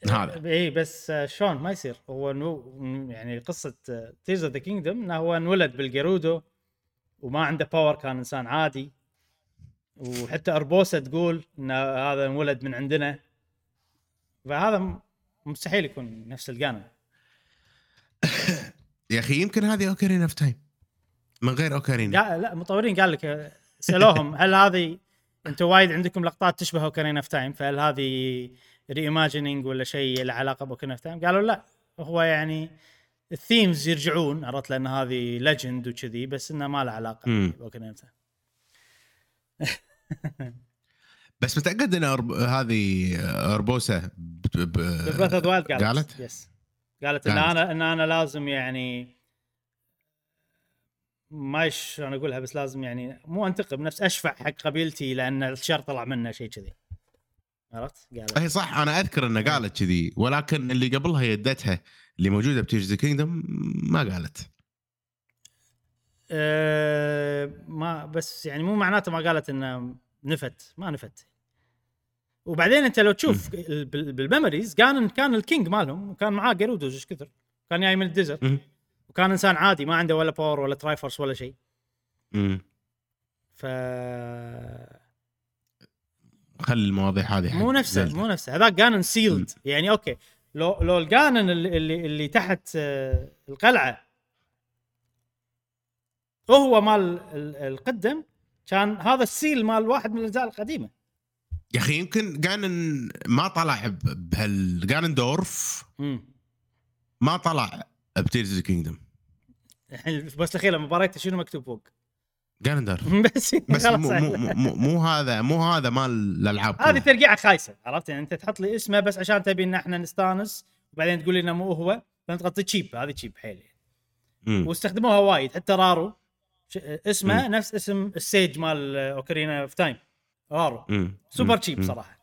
هذا. اي بس آه، شلون ما يصير. هو نو يعني قصة Tears of the Kingdom إنه هو انولد بال Gerudo وما عنده power كان إنسان عادي. وحتى اربوسا تقول إن هذا انولد من عندنا. فهذا مستحيل يكون نفس الجانن يا أخي يمكن هذه Ocarina of Time من غير اوكرين قا- لا مطورين قال لك سألوهم هل هذه أنتم وايد عندكم لقطات تشبه Ocarina of Time فهل هذه reimagining ولا شيء له علاقة ب Ocarina of Time؟ قالوا لا هو يعني ال themes يرجعون عرفت لأن هذه legend وكذي بس إنه ما له علاقة. ب Ocarina of Time بس متأكد إن أرب... هذه اربوسا ب... ب... ب Breath of Wild قالت قالت؟ yes قالت إن. أنا إن أنا لازم يعني ما شلون أقولها بس لازم يعني مو أنتقم نفس أشفع حق قبيلتي لأن الشر طلع منه شيء كذي عرفت؟ قالت هي صح أنا أذكر انها قالت كذي ولكن اللي قبلها يدتها اللي موجودة ب Tears the Kingdom ما قالت. أه ما بس يعني مو معناته ما قالت إنه نفت ما نفت. وبعدين أنت لو تشوف ال- بال- بال memories كان كان ال king مالهم وكان معاه Gerudos إيش كثر؟ كان جاي من ال desert. وكان إنسان عادي ما عنده ولا power ولا Triforce ولا شيء. امم ف خلي المواضيع هذه مو نفسه. مو نفسه. هذاك Ganon sealed يعني okay. لو لو ال Ganon اللي اللي, تحت آه، القلعة هو مال ال- القدم كان هذا ال seal مال واحد من الأجزاء القديمة. يا أخي يمكن جانن ما طلع ب- بهال Ganondorf امم ما طلع ب Tears Kingdom الحين بس الأخير قريت شنو مكتوب فوق؟ Ganondorf بس بس مو مو, مو, مو هذا مو هذا مال الألعاب هذه. ترقيعه خايسة عرفت يعني أنت تحط لي اسمه بس عشان تبي إن إحنا نستانس وبعدين تقول لي إنه مو هو فأنت تغطي cheap هذه cheap حيل يعني. واستخدموها وايد حتى Rauru اسمه مم. نفس اسم ال sage مال Ocarina of Time Rauru مم. super. cheap. صراحة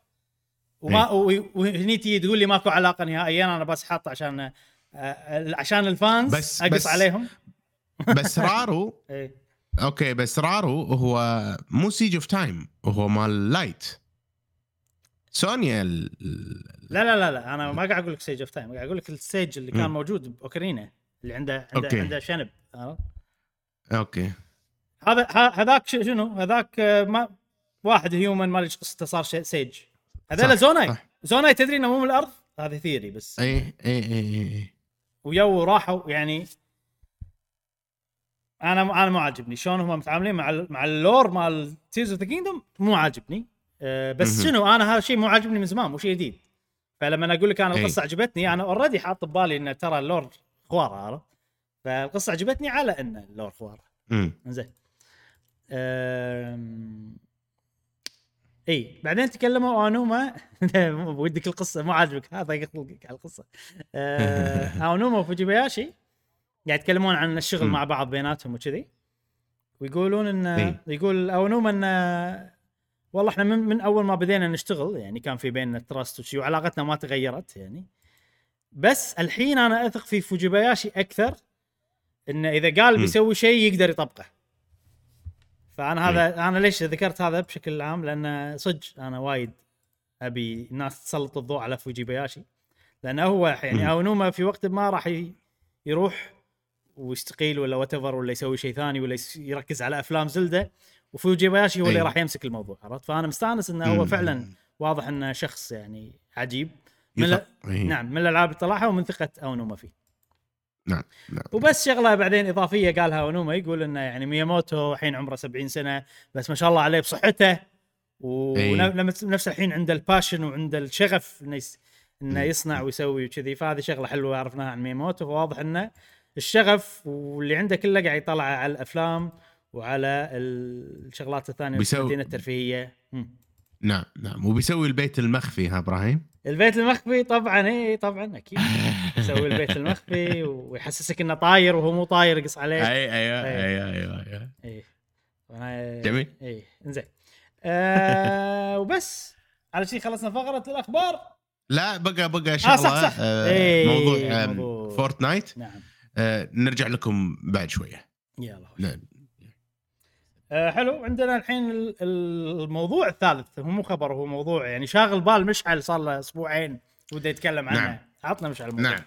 وما و- وهني تيجي تقول لي ماكو علاقة نهائيا أنا بس حاطه عشان آه، عشان ال fans بس- أقص بس- عليهم بس Rauru إيه. okay بس Rauru هو مو sage of time هو مال light Sonia ال... لا لا لا لا أنا ما قاعد أقول لك sage of time قاعد أقول لك ال sage اللي كان مم. موجود بأوكرينا اللي عنده عنده, okay. عنده شنب؟ okay هذا هذاك شنو هذاك آه، ما واحد human ما ليش قصته صار شيء sage هذول Zonai. Zonai تدري إنه مو من الأرض هذه theory بس اي اي اي اي ويو راحوا يعني أنا أنا مو عاجبني. شلون هم متعاملين مع ال- مع ال lore مال Tears of the Kingdom مو عاجبني. أه بس. شنو أنا هذا الشيء مو عاجبني من زمان مو شيء جديد. فلما أقول لك أنا أي. القصة عجبتني أنا already حاط ببالي إن ترى ال lore خواره عرفت؟ فالقصة عجبتني على إن ال lore خواره مم. زين أم... إي بعدين تكلموا اونوما ودك القصة مو عاجبك. هذا خلقك على القصة. آه، اونوما قاعد يتكلمون عن الشغل. مع بعض بيناتهم وكذي ويقولون إن إي. يقول اونوما إن والله إحنا من, من أول ما بدينا نشتغل يعني كان في بيننا trust وشي وعلاقتنا ما تغيرت يعني بس الحين أنا أثق في فوجيباياشي أكثر إنه إذا قال. بيسوي شيء يقدر يطبقه فأنا هذا أنا ليش ذكرت هذا بشكل عام لأن صدق أنا وايد أبي الناس تسلط الضوء على فوجيباياشي لأنه هو. يعني اونوما في وقت ما راح يروح ويستقيل ولا what ولا يسوي شيء ثاني ولا يركز على أفلام Zelda وفوجيباياشي هو اللي إي. راح يمسك الموضوع عرفت فأنا مستأنس إنه هو. فعلا واضح إنه شخص يعني عجيب من يثق. إيه. نعم من الألعاب اللي طلعها ومن ثقة اونوما فيه نعم نعم وبس شغلة بعدين إضافية قالها اونوما يقول إنه يعني مياموتو الحين عمره 70 سنة بس ما شاء الله عليه بصحته إي. ونفس الحين عنده ال passion وعنده الشغف إنه. إنه. يصنع ويسوي وكذي فهذه شغلة حلوة عرفناها عن مياموتو فواضح إنه الشغف واللي عنده كله قاعد يطلع على الأفلام وعلى الشغلات الثانية بيسوي- المدينة الترفيهية. نعم نعم. وبيسوي البيت المخفي ها إبراهيم؟ البيت المخفي طبعا اي طبعا أكيد. يسوي البيت المخفي ويحسسك إنه طاير وهو مو طاير يقص عليه. أي أيوه إيه. أيوه أيوه أيوه إيه. أنا- جميل. إيه إنزين. آه وبس. على شيء خلصنا فقرة الأخبار؟ لا بقى بقى شغله صح، صح. آه إيه، موضوع, موضوع. Fortnite نعم. آه نرجع لكم بعد شوية. يلا نعم. آه حلو. عندنا الحين ال- ال- الموضوع الثالث. هو مو خبر هو موضوع يعني شاغل بال مشعل صار له أسبوعين وده يتكلم عنه. نعم. عطنا مشعل الموضوع. نعم.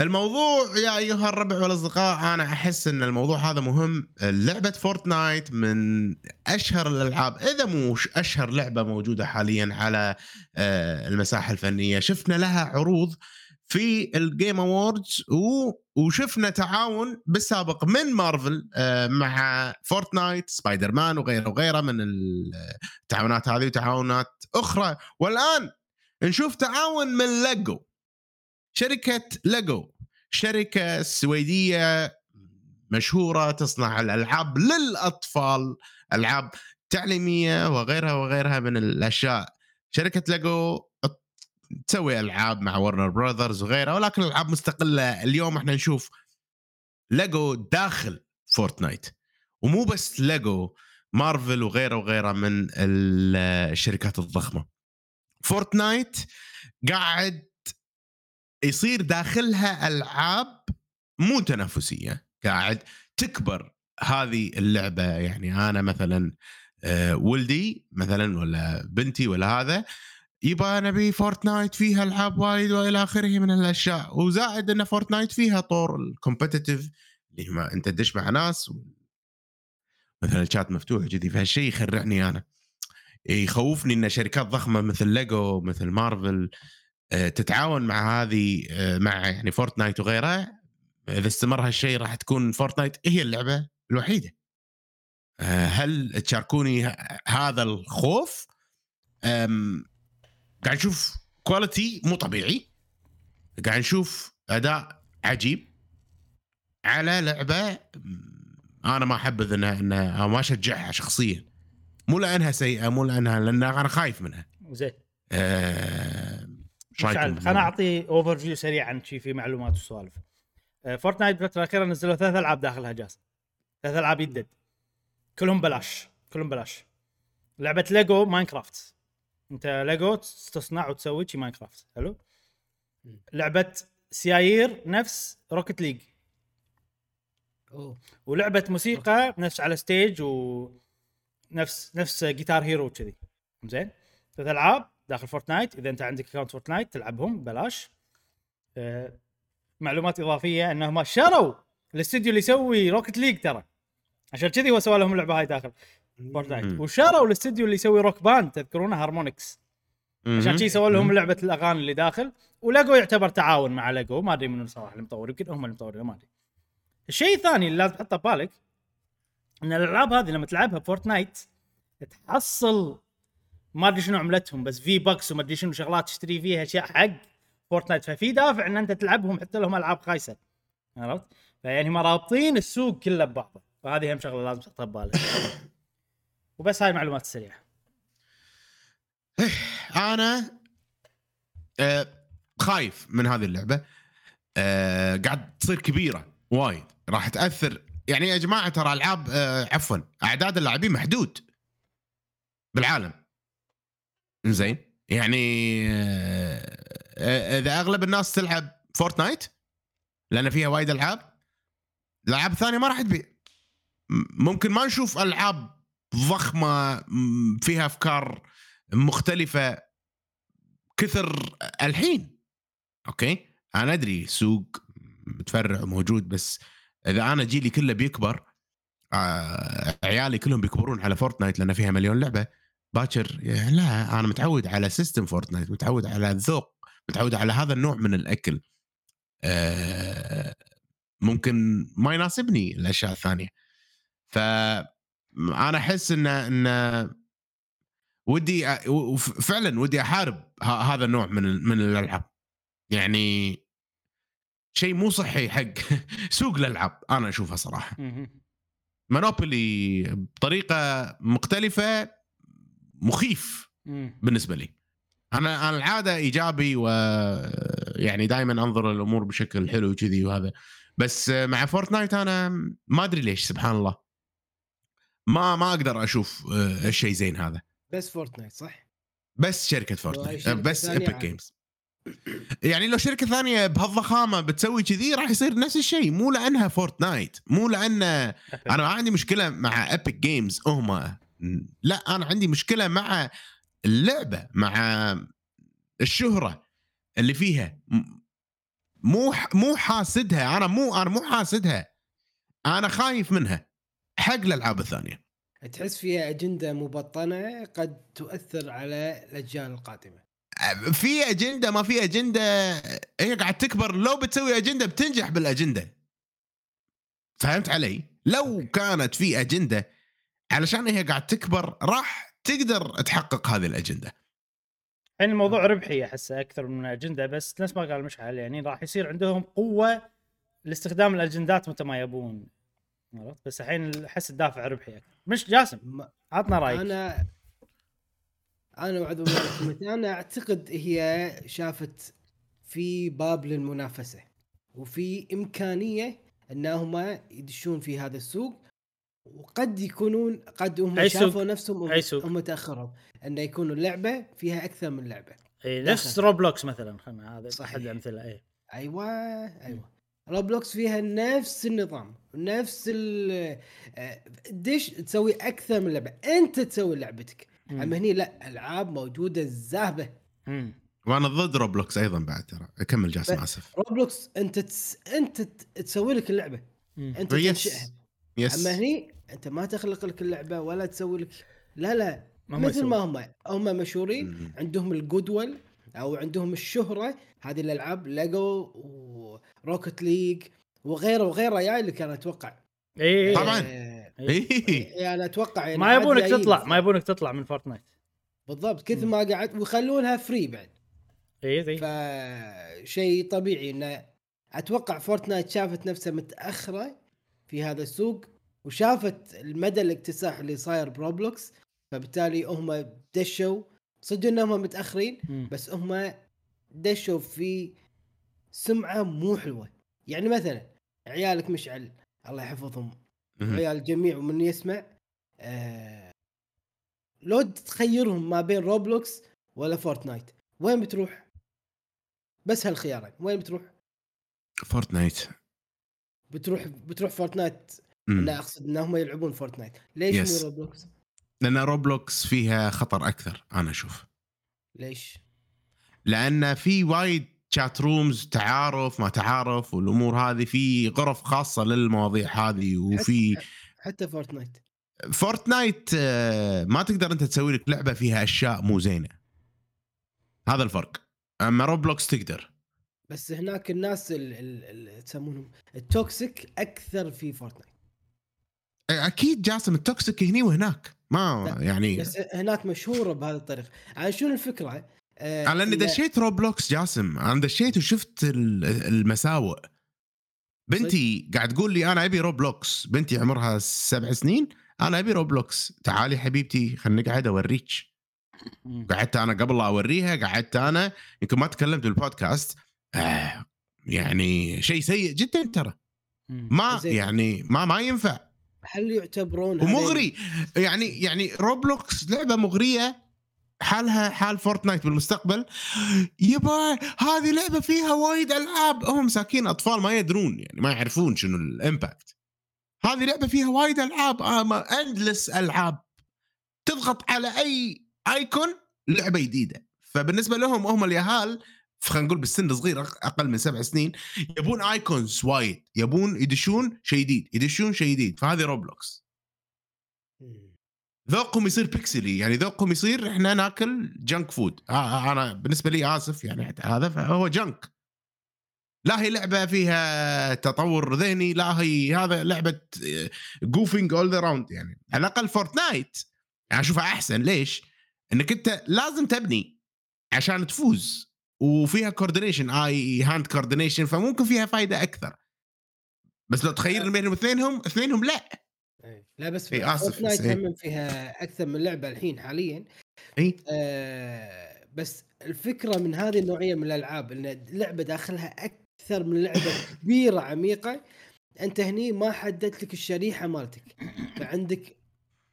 الموضوع يا أيها الربع والأصدقاء أنا أحس إن الموضوع هذا مهم. لعبة Fortnite من أشهر الألعاب إذا مو أشهر لعبة موجودة حاليا على آه، المساحة الفنية شفنا لها عروض في ال Game Awards وشفنا تعاون بالسابق من مارفل آه، مع Fortnite Spider-Man وغيره وغيره من التعاونات هذه وتعاونات أخرى. والآن نشوف تعاون من ليجو شركة ليجو شركة سويدية مشهورة تصنع الألعاب للأطفال ألعاب تعليمية وغيرها وغيرها من الأشياء. شركة ليجو تسوي ألعاب مع Warner Brothers وغيرها ولكن الألعاب مستقلة. اليوم إحنا نشوف ليجو داخل Fortnite ومو بس Lego Marvel وغيره وغيره من ال- الشركات الضخمة. Fortnite قاعد يصير داخلها ألعاب مو تنافسية. قاعد تكبر هذه اللعبة. يعني أنا مثلا آه، ولدي مثلا ولا بنتي ولا هذا يبغى نبي Fortnite فيها العاب وايد والى اخره من الاشياء وزائد إن Fortnite فيها طور ال competitive اللي ما أنت تدش مع ناس و... مثلا الشات مفتوح كذي فهالشيء يخرعني أنا. يخوفني إن شركات ضخمة مثل ليجو مثل مارفل آه، تتعاون مع هذه آه، مع يعني Fortnite وغيرها. إذا استمر هالشيء راح تكون Fortnite هي اللعبة الوحيدة. آه، هل تشاركوني هذا الخوف؟ أم، قاعد نشوف quality مو طبيعي. قاعد نشوف أداء عجيب. على لعبة أنا ما احبذ انها انها أو ما أشجعها شخصيا. مو لأنها سيئة مو لانها لأن أنا خايف منها. زين. إيش رايكم؟ خليني أعطي overview سريع عن شي في معلومات وسوالف. Fortnite بالفترة الاخيره نزلوا ثلاث ألعاب داخلها جاز. ثلاث ألعاب يدد. كلهم بلاش. كلهم بلاش. لعبة Lego Minecraft أنت ليجو تصنع وتسوي شي Minecraft حلو؟ لعبة سيايير نفس Rocket League أوه. ولعبة موسيقى نفس على stage ونفس نفس Guitar Hero كذي زين؟ ثلاث ألعاب داخل Fortnite إذا أنت عندك account Fortnite تلعبهم ببلاش آه، معلومات إضافية أنهم شروا الاستوديو اللي يسوي Rocket League ترى. عشان كذي هو سوى لهم اللعبه هاي داخل. Fortnite مم. وشروا الاستوديو اللي يسوي Rock Band تذكرونه؟ Harmonix عشان. كذي سووا لهم لعبة الأغاني اللي داخل. وليجو يعتبر تعاون مع ليجو. ما أدري منو صراحة المطور يمكن هم المطورين ما أدري. الشيء الثاني اللي لازم تحطه ببالك إن الألعاب هذه لما تلعبها Fortnite تحصل ما أدري شنو عملتهم بس V-Bucks وما أدري شنو شغلات تشتري فيها أشياء حق Fortnite. ففي دافع إن أنت تلعبهم حتى لهم ألعاب خايسة. عرفت؟ فيعني هم رابطين السوق كله ببعضه. فهذه هم شغلة لازم تحطها ببالك وبس هاي المعلومات السريعة. أنا آه، خايف من هذه اللعبة. آه، قاعد تصير كبيرة وايد. راح تأثر يعني يا جماعة ترى ألعاب آه، عفوا أعداد اللاعبين محدود بالعالم. زين يعني إذا أغلب الناس تلعب فورتنايت لأن فيها وايد ألعاب الالعاب الثانية ما راح تبيع. ممكن ما نشوف ألعاب ضخمة فيها أفكار مختلفة كثر الحين. أوكي؟ أنا أدري سوق متفرع وموجود بس إذا أنا جيلي كله بيكبر آه، عيالي كلهم بيكبرون على Fortnite لأن فيها مليون لعبة. باكر لا أنا متعود على system Fortnite متعود على الذوق متعود على هذا النوع من الأكل. آه، ممكن ما يناسبني الأشياء الثانية. ف أنا أحس إن إن ودي فعلا ودي أحارب هذا النوع من من الألعاب. يعني شيء مو صحي حق سوق الألعاب أنا اشوفها صراحة. مونوبولي بطريقة مختلفة مخيف. بالنسبة لي. أنا أنا العادة إيجابي و يعني دائما أنظر الأمور بشكل حلو كذي وهذا. بس مع Fortnite أنا ما أدري ليش سبحان الله. ما ما أقدر أشوف آه، الشيء زين هذا. بس Fortnite صح؟ بس شركة Fortnite. شركة بس Epic. Games يعني لو شركة ثانية بهالضخامة بتسوي كذي راح يصير نفس الشيء مو لأنها Fortnite مو لأن أنا ما عندي مشكلة مع Epic Games هم. لا أنا عندي مشكلة مع اللعبة مع الشهرة اللي فيها. مو مو حاسدها أنا مو أنا مو حاسدها. أنا خايف منها. حق الألعاب الثانية. تحس فيها أجندة مبطنة قد تؤثر على الأجيال القادمة. في أجندة ما في أجندة هي قاعد تكبر لو بتسوي أجندة بتنجح بالأجندة. فهمت علي؟ لو كانت في أجندة علشان هي قاعد تكبر راح تقدر تحقق هذه الأجندة. الحين الموضوع ربحي احسه أكثر من أجندة بس نفس ما قال مشعل يعني راح يصير عندهم قوة لاستخدام الأجندات متى ما يبون عرفت بس الحين احس الدافع ربحي أكثر مش جاسم عطنا رأيك أنا أنا وعد أنا أعتقد هي شافت في باب للمنافسة وفي إمكانية انهم يدشون في هذا السوق وقد يكونون قد هم؟ شافوا نفسهم؟ هم تأخروا انه يكون اللعبة فيها أكثر من لعبة إيه نفس. Roblox مثلا خلنا هذا. أحد الأمثلة إيه أيوه أيوه Roblox فيها نفس النظام نفس ال آه، دش تسوي أكثر من لعبة أنت تسوي لعبتك. مم. أما هني لا ألعاب موجودة زاهبة. وأنا ضد Roblox أيضا بعد ترى. أكمل جاسم اسف Roblox أنت تس... أنت ت- تسوي لك اللعبة. مم. أنت yes تنشئها. yes أما هني أنت ما تخلق لك اللعبة ولا تسوي لك لا لا. مثل. ما هم. هم مشهورين مم. عندهم الجودول أو عندهم الشهرة هذه الألعاب Lego و Rocket League وغيره وغيره جاي لك أنا أتوقع إيه إيه. طبعاً. إيه. يعني أتوقع يعني ما يبونك. تطلع ما يبونك تطلع من Fortnite بالضبط كثر. ما قعدت ويخلونها free بعد إي ذي فشيء طبيعي انه أتوقع Fortnite شافت نفسها متأخرة في هذا السوق وشافت المدى الاكتساح اللي صاير ب Roblox فبالتالي هم دشوا صدق إنهم متأخرين مم. بس هم دشوا في سمعة مو حلوة يعني مثلا عيالك مشعل الله يحفظهم. عيال الجميع ومن يسمع آه لو تخيرهم ما بين Roblox ولا Fortnite وين بتروح؟ بس هالخيارين وين بتروح؟ فورتنايت بتروح بتروح فورتنايت مم. لا أقصد انهم يلعبون Fortnite ليش yes. مو Roblox؟ لأن Roblox فيها خطر أكثر أنا أشوف. ليش؟ لأن في وايد chat rooms تعارف ما تعارف والأمور هذه في غرف خاصة للمواضيع هذه وفي حتى فورتنايت فورتنايت آه، ما تقدر أنت تسوي لك لعبة فيها أشياء مو زينة. هذا الفرق. أما Roblox تقدر. بس هناك الناس اللي يسمونهم ال toxic أكثر في Fortnite أكيد جاسم ال toxic هني وهناك. ما يعني بس هناك مشهورة بهذه الطريقة. عن شنو الفكرة؟ آه على اني إن- دشيت Roblox جاسم. أنا دشيت وشفت ال- المساوئ. بنتي قاعد تقول لي أنا أبي Roblox. بنتي عمرها سبع سنين. أنا أبي Roblox. تعالي حبيبتي خلينا نقعد أوريك. قعدت أنا قبل لا أوريها قعدت أنا. يمكن ما تكلمت بالبودكاست. آه يعني شيء سيء جدا ترى. ما. يعني ما ما ينفع. هل يعتبرون ومغري. يعني يعني Roblox لعبة مغرية حالها حال Fortnite بالمستقبل. يبا هذه لعبة فيها وايد ألعاب. هم مساكين أطفال ما يدرون يعني ما يعرفون شنو ال impact هذه لعبة فيها وايد ألعاب. اندلس ألعاب. تضغط على أي icon لعبة جديدة. فبالنسبة لهم هم اليهال خلينا نقول بالسن صغير أق- أقل من سبع سنين يبون icons وايد يبون يدشون شيء جديد يدشون شيء جديد فهذه روبلوكس. ذوقهم يصير بيكسلي يعني ذوقهم يصير إحنا ناكل junk food آه أنا بالنسبة لي آسف يعني هذا فهو junk لا هي لعبة فيها تطور ذهني لا هي هذا لعبة jo moving all the round يعني. على الأقل فورتنايت أشوفها أحسن ليش؟ إنك أنت لازم تبني عشان تفوز. وفيها coordination eye hand coordination فممكن فيها فائده أكثر. بس لو تخير بينهم اثنينهم اثنينهم لا. إيه. لا بس إيه، بس إيه. هم فيها أكثر من لعبة الحين حاليا. اي آه بس الفكرة من هذه النوعية من الألعاب إن اللعبه داخلها أكثر من لعبة كبيرة عميقة أنت هني ما حددت لك الشريحة مالتك. فعندك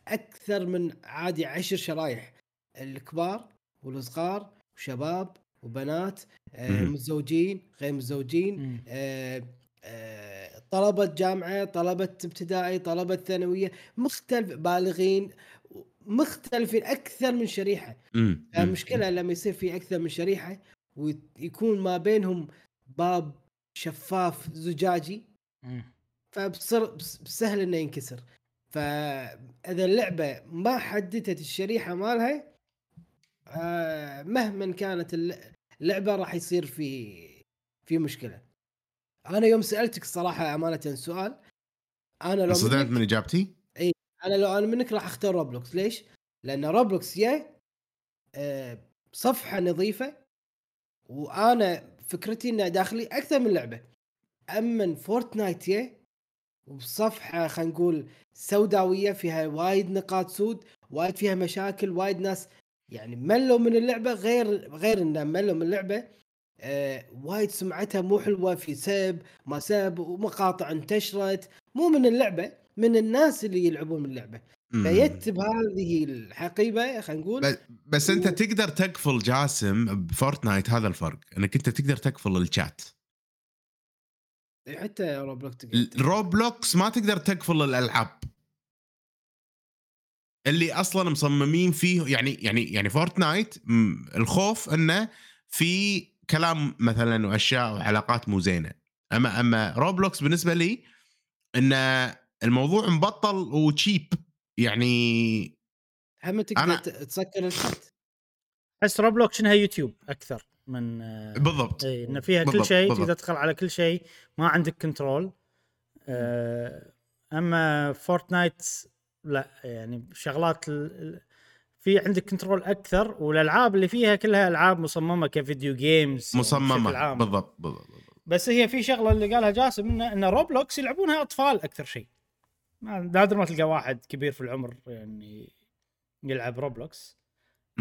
أكثر من عادي عشر شرايح الكبار والصغار وشباب وبنات آه. متزوجين غير متزوجين. آه، آه، طلبة جامعة طلبة ابتدائي طلبة ثانوية مختلف بالغين مختلفين أكثر من شريحة. المشكلة لما يصير في أكثر من شريحة ويكون ما بينهم باب شفاف زجاجي بس- بسهل إنه ينكسر فإذا اللعبة ما حددت الشريحة مالها مهما كانت الل- اللعبة راح يصير في في مشكلة أنا يوم سألتك الصراحه أمانة سؤال أنا لو انصدمت منك من إجابتي؟ أنا لو أنا منك راح أختار روبلوكس ليش؟ لأن روبلوكس يا آه، صفحة نظيفة وأنا فكرتي انه داخلي أكثر من لعبة أما فورتنايت يا وصفحة خلينا نقول سوداوية فيها وايد نقاط سود وايد فيها مشاكل وايد ناس يعني ملوا من اللعبة غير غير انه ملوا من اللعبة آه وايد سمعتها مو حلوة في سب ما سب ومقاطع انتشرت. مو من اللعبة من الناس اللي يلعبون من اللعبة. فت بهذه الحقيبة خلينا نقول بس, بس أنت تقدر تقفل جاسم بفورتنايت هذا الفرق إنك أنت تقدر تقفل الشات حتى روبلوك تقدر روبلوكس ما تقدر تقفل الألعاب. اللي أصلا مصممين فيه يعني يعني يعني فورتنايت الخوف إنه في كلام مثلا وأشياء وعلاقات مو زينة. أما أما روبلوكس بالنسبة لي إن الموضوع مبطل وتشيب يعني هم تقدر أنا- تسكر الشات أحس روبلوك شنها يوتيوب أكثر من بالضبط. اي ان فيها كل بالضبط، شيء بالضبط. تقدر تدخل على كل شيء ما عندك control آه، أما فورتنايت لا يعني شغلات في عندك control أكثر والألعاب اللي فيها كلها ألعاب مصممة ك video games يعني مصممة. بالضبط بالضبط بالضبط. بس هي في شغلة اللي قالها جاسم إن إن روبلوكس يلعبونها أطفال أكثر شيء ما- نادر ما تلقى واحد كبير في العمر يعني يلعب روبلوكس.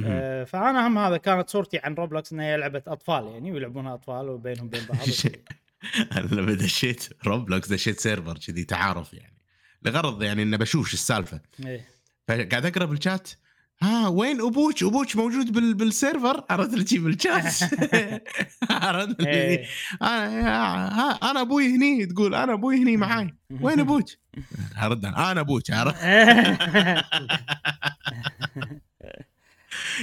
آه، فأنا هم هذا كانت صورتي عن روبلوكس انها لعبة أطفال يعني ويلعبونها أطفال وبينهم بين بعض أنا لما دشيت روبلوكس دشيت server كذي تعارف يعني لغرض يعني انه بشوف شو السالفة إيه. فقاعد أقرأ بالشات ها وين أبوك أبوك موجود بال بال server عرفت اللي شي بالشات عرفت اللي إيه. أنا ها أنا أبوي هني تقول أنا أبوي هني معاي وين أبوك؟ ارد أنا أنا أبوك عرفت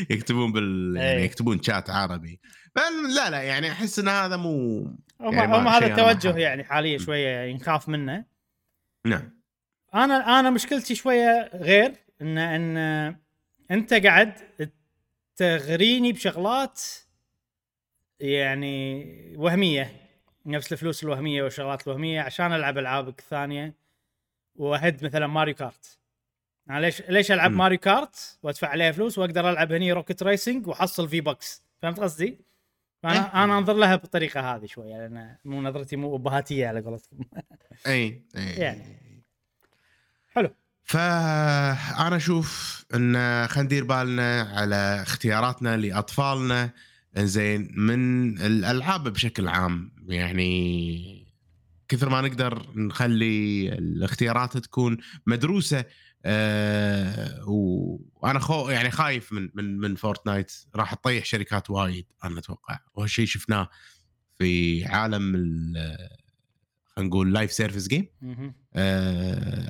يكتبون بال يعني إيه. يكتبون شات عربي لا لا يعني أحس إن هذا مو هم يعني هم هذا التوجه. يعني حاليا شوية يعني نخاف منه نعم أنا أنا مشكلتي شوية غير إن إن أنت قاعد تغريني بشغلات يعني وهمية نفس الفلوس الوهمية والشغلات الوهمية عشان ألعب العابك الثانية وأهد مثلا ماريو كارت أنا ليش ليش ألعب مم. ماريو كارت وأدفع عليها فلوس وأقدر ألعب هني Rocket Racing وأحصل V-Bucks فهمت قصدي؟ فأنا إيه. أنا أنظر لها بالطريقة هذه شوية لأن مو نظرتي مو أبهاتية على قولتكم اي اي يعني. فأنا أشوف إن خلينا ندير بالنا على اختياراتنا لأطفالنا. زين من الألعاب بشكل عام يعني كثر ما نقدر نخلي الاختيارات تكون مدروسة أه وأنا خو يعني خايف من من من فورتنايت. راح تطيح شركات وايد أنا أتوقع. وهالشيء شفناه في عالم ال- خلينا نقول live service game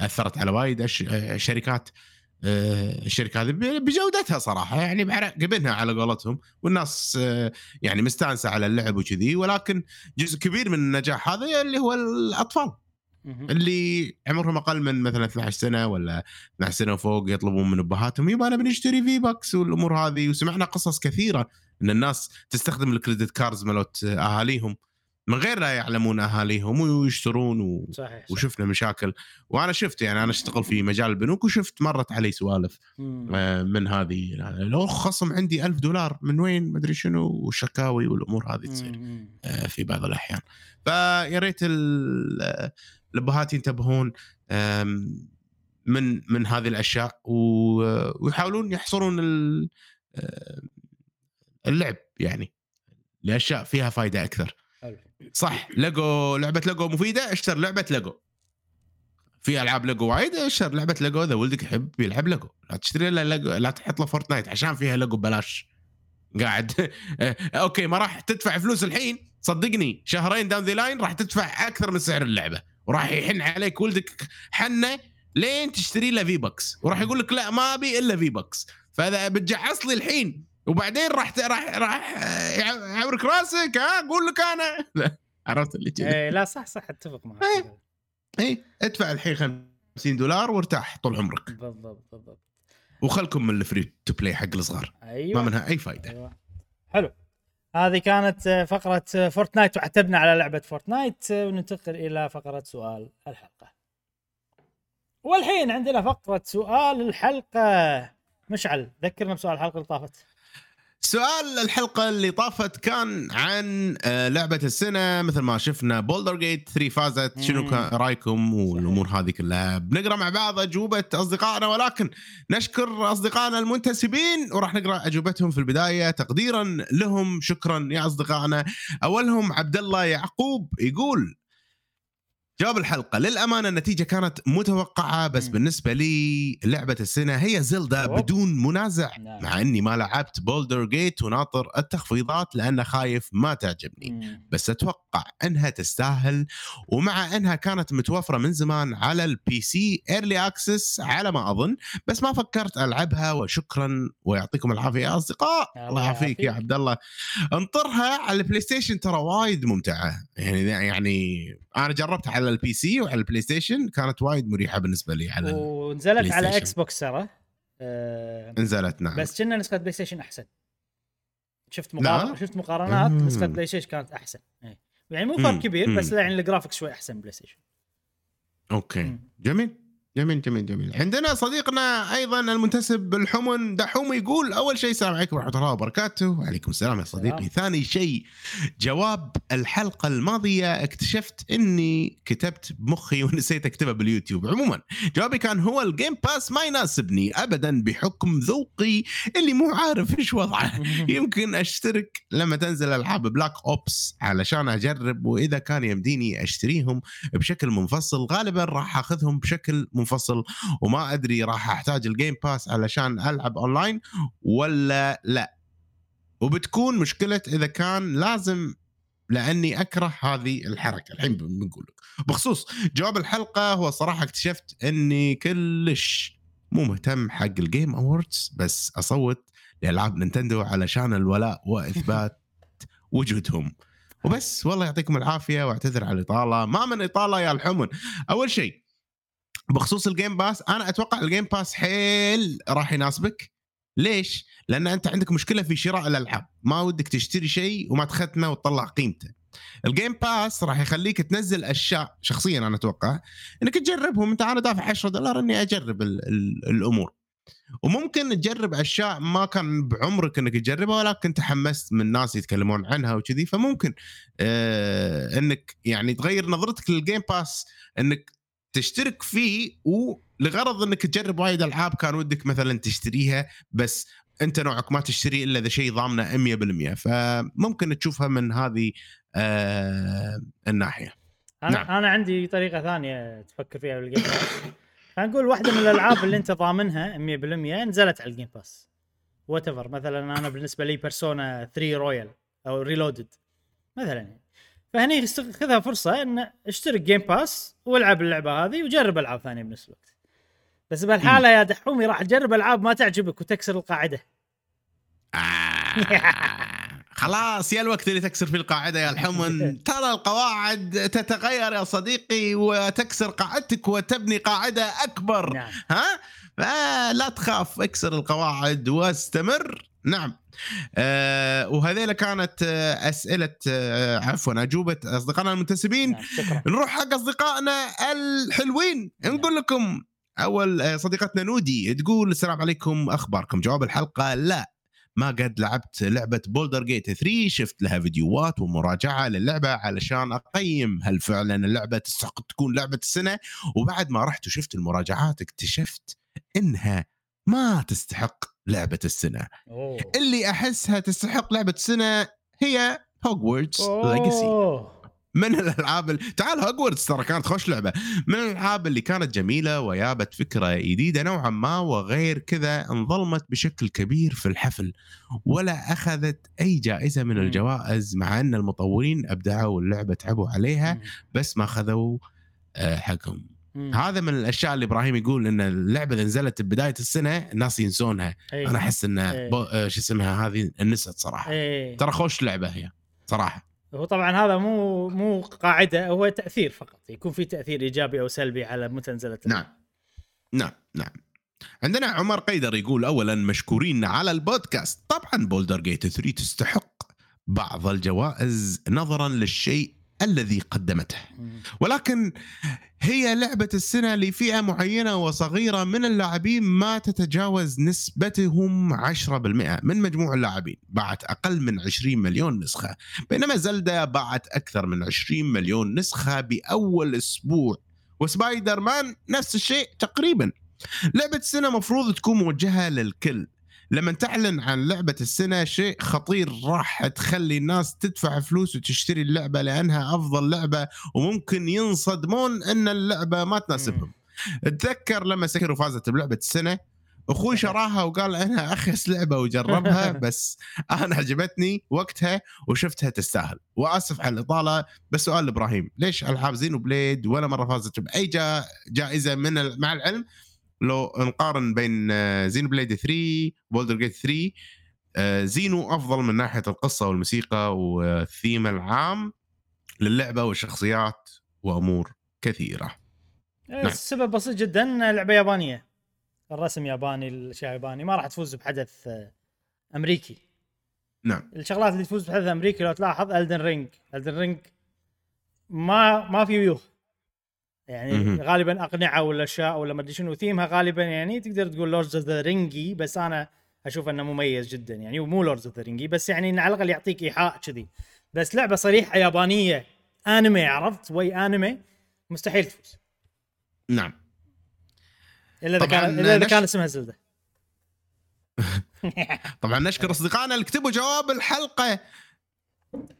أثرت على وايد آه، شركات. آه، الشركة هذه بجودتها صراحة يعني قبلها على قولتهم والناس آه، يعني مستانسة على اللعب وكذي ولكن جزء كبير من النجاح هذا اللي هو الأطفال. اللي عمرهم أقل من مثلا 12 سنة ولا 12 سنة وفوق يطلبون من أبهاتهم يبا أنا بنشتري V-Bucks والأمور هذه وسمعنا قصص كثيرة إن الناس تستخدم ال credit cards مالت أهاليهم. من غير لا يعلمون أهاليهم ويشترون و... صحيح. وشفنا مشاكل وأنا شفت يعني أنا أشتغل في مجال البنوك وشفت مرت علي سوالف. آه، من هذه لو خصم عندي ألف دولار من وين مدري شنو والشكاوي والأمور هذه تصير. آه، في بعض الأحيان فيا ريت ال- الأبهات ينتبهون من من هذه الأشياء ويحاولون يحصرون آه، اللعب يعني لأشياء فيها فائده أكثر صح. ليجو لعبة ليجو مفيدة اشتر لعبة ليجو. في ألعاب ليجو وايد اشتر لعبة ليجو إذا ولدك يحب يلعب ليجو. لا تشتري له ليجو لا تحط له فورتنايت عشان فيها ليجو ببلاش قاعد. okay ما راح تدفع فلوس الحين صدقني شهرين down the line راح تدفع أكثر من سعر اللعبة. وراح يحن عليك ولدك حنة لين تشتري له V-Bucks وراح يقول لك لا ما أبي إلا V-Bucks فإذا بتجعص لي الحين وبعدين راح راح راح يع- يعورك راسك ها؟ أقول لك أنا. لا عرفت اللي كذي إيه لا صح صح أتفق معك. اي ادفع الحين 50 دولار وارتاح طول عمرك. بالضبط بالضبط. وخلكم من ال free to play حق الصغار. أيوه. ما منها أي فائده أيوه. حلو. هذه كانت فقرة فورتنايت وعتبنا على لعبة فورتنايت وننتقل إلى فقرة سؤال الحلقة. والحين عندنا فقرة سؤال الحلقة. مشعل ذكرنا بسؤال الحلقة اللي طافت. سؤال الحلقة اللي طافت كان عن آه، لعبة السنة مثل ما شفنا بولدر جيت 3 فازت. شنو. كان رأيكم؟ والأمور هذه كلها. بنقرأ مع بعض أجوبة أصدقائنا ولكن نشكر أصدقائنا المنتسبين وراح نقرأ أجوبتهم في البداية. تقديرا لهم شكرا يا أصدقائنا. أولهم عبد الله يعقوب يقول جواب الحلقة للأمانة النتيجة كانت متوقعة بس مم. بالنسبة لي لعبة السنة هي زلدا. بدون منازع نعم. مع إني ما لعبت بولدرز جيت وناطر التخفيضات لأن خايف ما تعجبني مم. بس أتوقع إنها تستاهل ومع إنها كانت متوفرة من زمان على ال PC early access على ما أظن بس ما فكرت ألعبها وشكرا ويعطيكم العافية يا أصدقاء الله يعافيك يا. عبد الله انطرها على البلاي ستيشن ترى وايد ممتعة يعني يعني أنا جربتها على ال PC وعلى البلاي ستيشن كانت وايد مريحة بالنسبة لي على ونزلت على. Xbox ترى آه، نزلت نعم بس كنا نسخة بلاي ستيشن أحسن شفت. مقارنة شفت مقارنات مم. نسخة بلاي ستيشن كانت أحسن إيه. يعني مو فرق. كبير بس يعني الجرافيك شوي أحسن بلاي ستيشن أوكي مم. جميل جميل جميل جميل. عندنا صديقنا أيضا المنتسب الحمن دحوم يقول أول شيء السلام عليكم ورحمة الله وبركاته. وعليكم السلام يا صديقي. سلام. ثاني شيء جواب الحلقة الماضية اكتشفت إني كتبت بمخي ونسيت اكتبه باليوتيوب. عموما جوابي كان هو ال Game Pass ما يناسبني ابدا بحكم ذوقي اللي مو عارف إيش وضعه. يمكن أشترك لما تنزل ألعاب Black Ops علشان أجرب وإذا كان يمديني أشتريهم بشكل منفصل غالبا راح أخذهم بشكل منفصل وما أدري راح أحتاج ال Game Pass علشان ألعب اونلاين ولا لا. وبتكون مشكلة إذا كان لازم لأني أكره هذه الحركة. الحين بنقول لك. بخصوص جواب الحلقة هو صراحة اكتشفت إني كلش مو مهتم حق ال Game Awards بس أصوت لألعاب نينتندو علشان الولاء وإثبات وجودهم. وبس والله يعطيكم العافية وأعتذر على الإطالة. ما من إطالة يا الحمن. أول شيء بخصوص ال Game Pass أنا أتوقع ال Game Pass حيل راح يناسبك. ليش؟ لأن أنت عندك مشكلة في شراء الألعاب. ما ودك تشتري شيء وما تختمه وتطلع قيمته. ال Game Pass راح يخليك تنزل أشياء شخصيا أنا أتوقع إنك تجربهم. أنت أنا دافع 10 دولار إني أجرب ال ال الأمور. وممكن تجرب أشياء ما كان بعمرك إنك تجربها ولكن تحمست من ناس يتكلمون عنها وكذي. فممكن آه إنك يعني تغير نظرتك لل Game Pass إنك تشترك فيه ولغرض إنك تجرب وايد ألعاب كان ودك مثلا تشتريها بس أنت نوعك ما تشتري إلا إذا شيء ضامنه 100% فممكن تشوفها من هذه آه الناحية. أنا نعم. أنا عندي طريقة ثانية تفكر فيها بال Game Pass خلينا نقول واحدة من الألعاب اللي أنت ضامنها 100% نزلت على ال Game Pass what مثلا أنا بالنسبة لي Persona 3 Royal أو Reloaded مثلا يعني. فهني خذها فرصة إن اشترك Game Pass والعب اللعبة هذه وجرب ألعاب ثانية بنفس الوقت. بس بهالحالة يا دحومي راح تجرب ألعاب ما تعجبك وتكسر القاعدة. آه. خلاص يا الوقت اللي تكسر فيه القاعدة يا الحمن. ترى القواعد تتغير يا صديقي وتكسر قاعدتك وتبني قاعدة أكبر. نعم. ها؟ فلا تخاف اكسر القواعد واستمر. نعم. آه وهذيلا كانت آه أسئلة آه عفوا أجوبة أصدقائنا المنتسبين. نعم شكرا. نروح حق أصدقائنا الحلوين. نقول لكم أول صديقتنا نودي تقول السلام عليكم أخباركم؟ جواب الحلقة لا. ما قد لعبت لعبة بولدر جيت 3 شفت لها فيديوهات ومراجعة للعبة علشان أقيم هل فعلا اللعبة تستحق تكون لعبة السنة. وبعد ما رحت وشفت المراجعات اكتشفت إنها ما تستحق لعبة السنة أوه اللي أحسها تستحق لعبة السنة هي Hogwarts Legacy أوه. من الألعاب ال... تعال هوجورتس ترى كانت خوش لعبة من الألعاب اللي كانت جميلة ويابت فكرة جديدة نوعا ما وغير كذا انظلمت بشكل كبير في الحفل ولا أخذت أي جائزة من. الجوائز مع أن المطورين أبدعوا اللعبه تعبوا عليها. بس ما أخذوا آه، حقهم مم. هذا من الأشياء اللي إبراهيم يقول إن اللعبة اللي نزلت ببداية السنة الناس ينسونها. إيه. أنا أحس إن. بو... آه، شو اسمها هذه انست صراحة. إيه. ترى خوش لعبة هي صراحة. هو طبعا هذا مو مو قاعدة هو تأثير فقط. يكون في تأثير إيجابي أو سلبي على متى نزلت. نعم. نعم نعم. عندنا عمر قيدر يقول اولا مشكورين على البودكاست. طبعا بولدر جيت 3 تستحق بعض الجوائز نظرا للشيء الذي قدمته. ولكن هي لعبة السنة لفئة معينة وصغيرة من اللاعبين ما تتجاوز نسبتهم 10% من مجموع اللاعبين. باعت أقل من 20 مليون نسخة بينما زلدا باعت أكثر من 20 مليون نسخة بأول أسبوع. وسبايدر مان نفس الشيء تقريبا. لعبة السنة مفروض تكون موجهة للكل. لما تعلن عن لعبة السنة شيء خطير راح تخلي الناس تدفع فلوس وتشتري اللعبة لأنها أفضل لعبة وممكن ينصدمون أن اللعبة ما تناسبهم. اتذكر لما Sekiro فازت بلعبة السنة أخوي شراها وقال انها اخيس لعبة وجربها بس أنا عجبتني وقتها وشفتها تستاهل. وآسف على الإطالة بس سؤال إبراهيم ليش ألعاب Xenoblade ولا مرة فازت بأي جا جائزة من مع العلم لو نقارن بين Xenoblade 3 Baldur's Gate 3 آه، Xeno أفضل من ناحية القصة والموسيقى والثيم العام للعبة والشخصيات وأمور كثيرة. نعم. السبب بسيط جدا لعبه يابانية. الرسم ياباني الأشياء ياباني ما راح تفوز بحدث آه، أمريكي. نعم. الشغلات اللي تفوز بحدث أمريكي لو تلاحظ Elden Ring Elden Ring ما ما في وجوه يعني مهم. غالبا أقنعة ولا اشياء ولا ما أدري شنو ثيمها غالبا يعني تقدر تقول Lord of the Rings ي بس أنا أشوف إنه مميز جدا يعني ومو Lord of the Rings ي بس يعني إنه على الأقل يعطيك إيحاء كذي. بس لعبة صريحة يابانية أنمي عرفت؟ وي أنمي مستحيل تفوز. نعم. إلا إذا كان إلا إذا كان اسمها Zelda. طبعا نشكر أصدقائنا اللي كتبوا جواب الحلقة.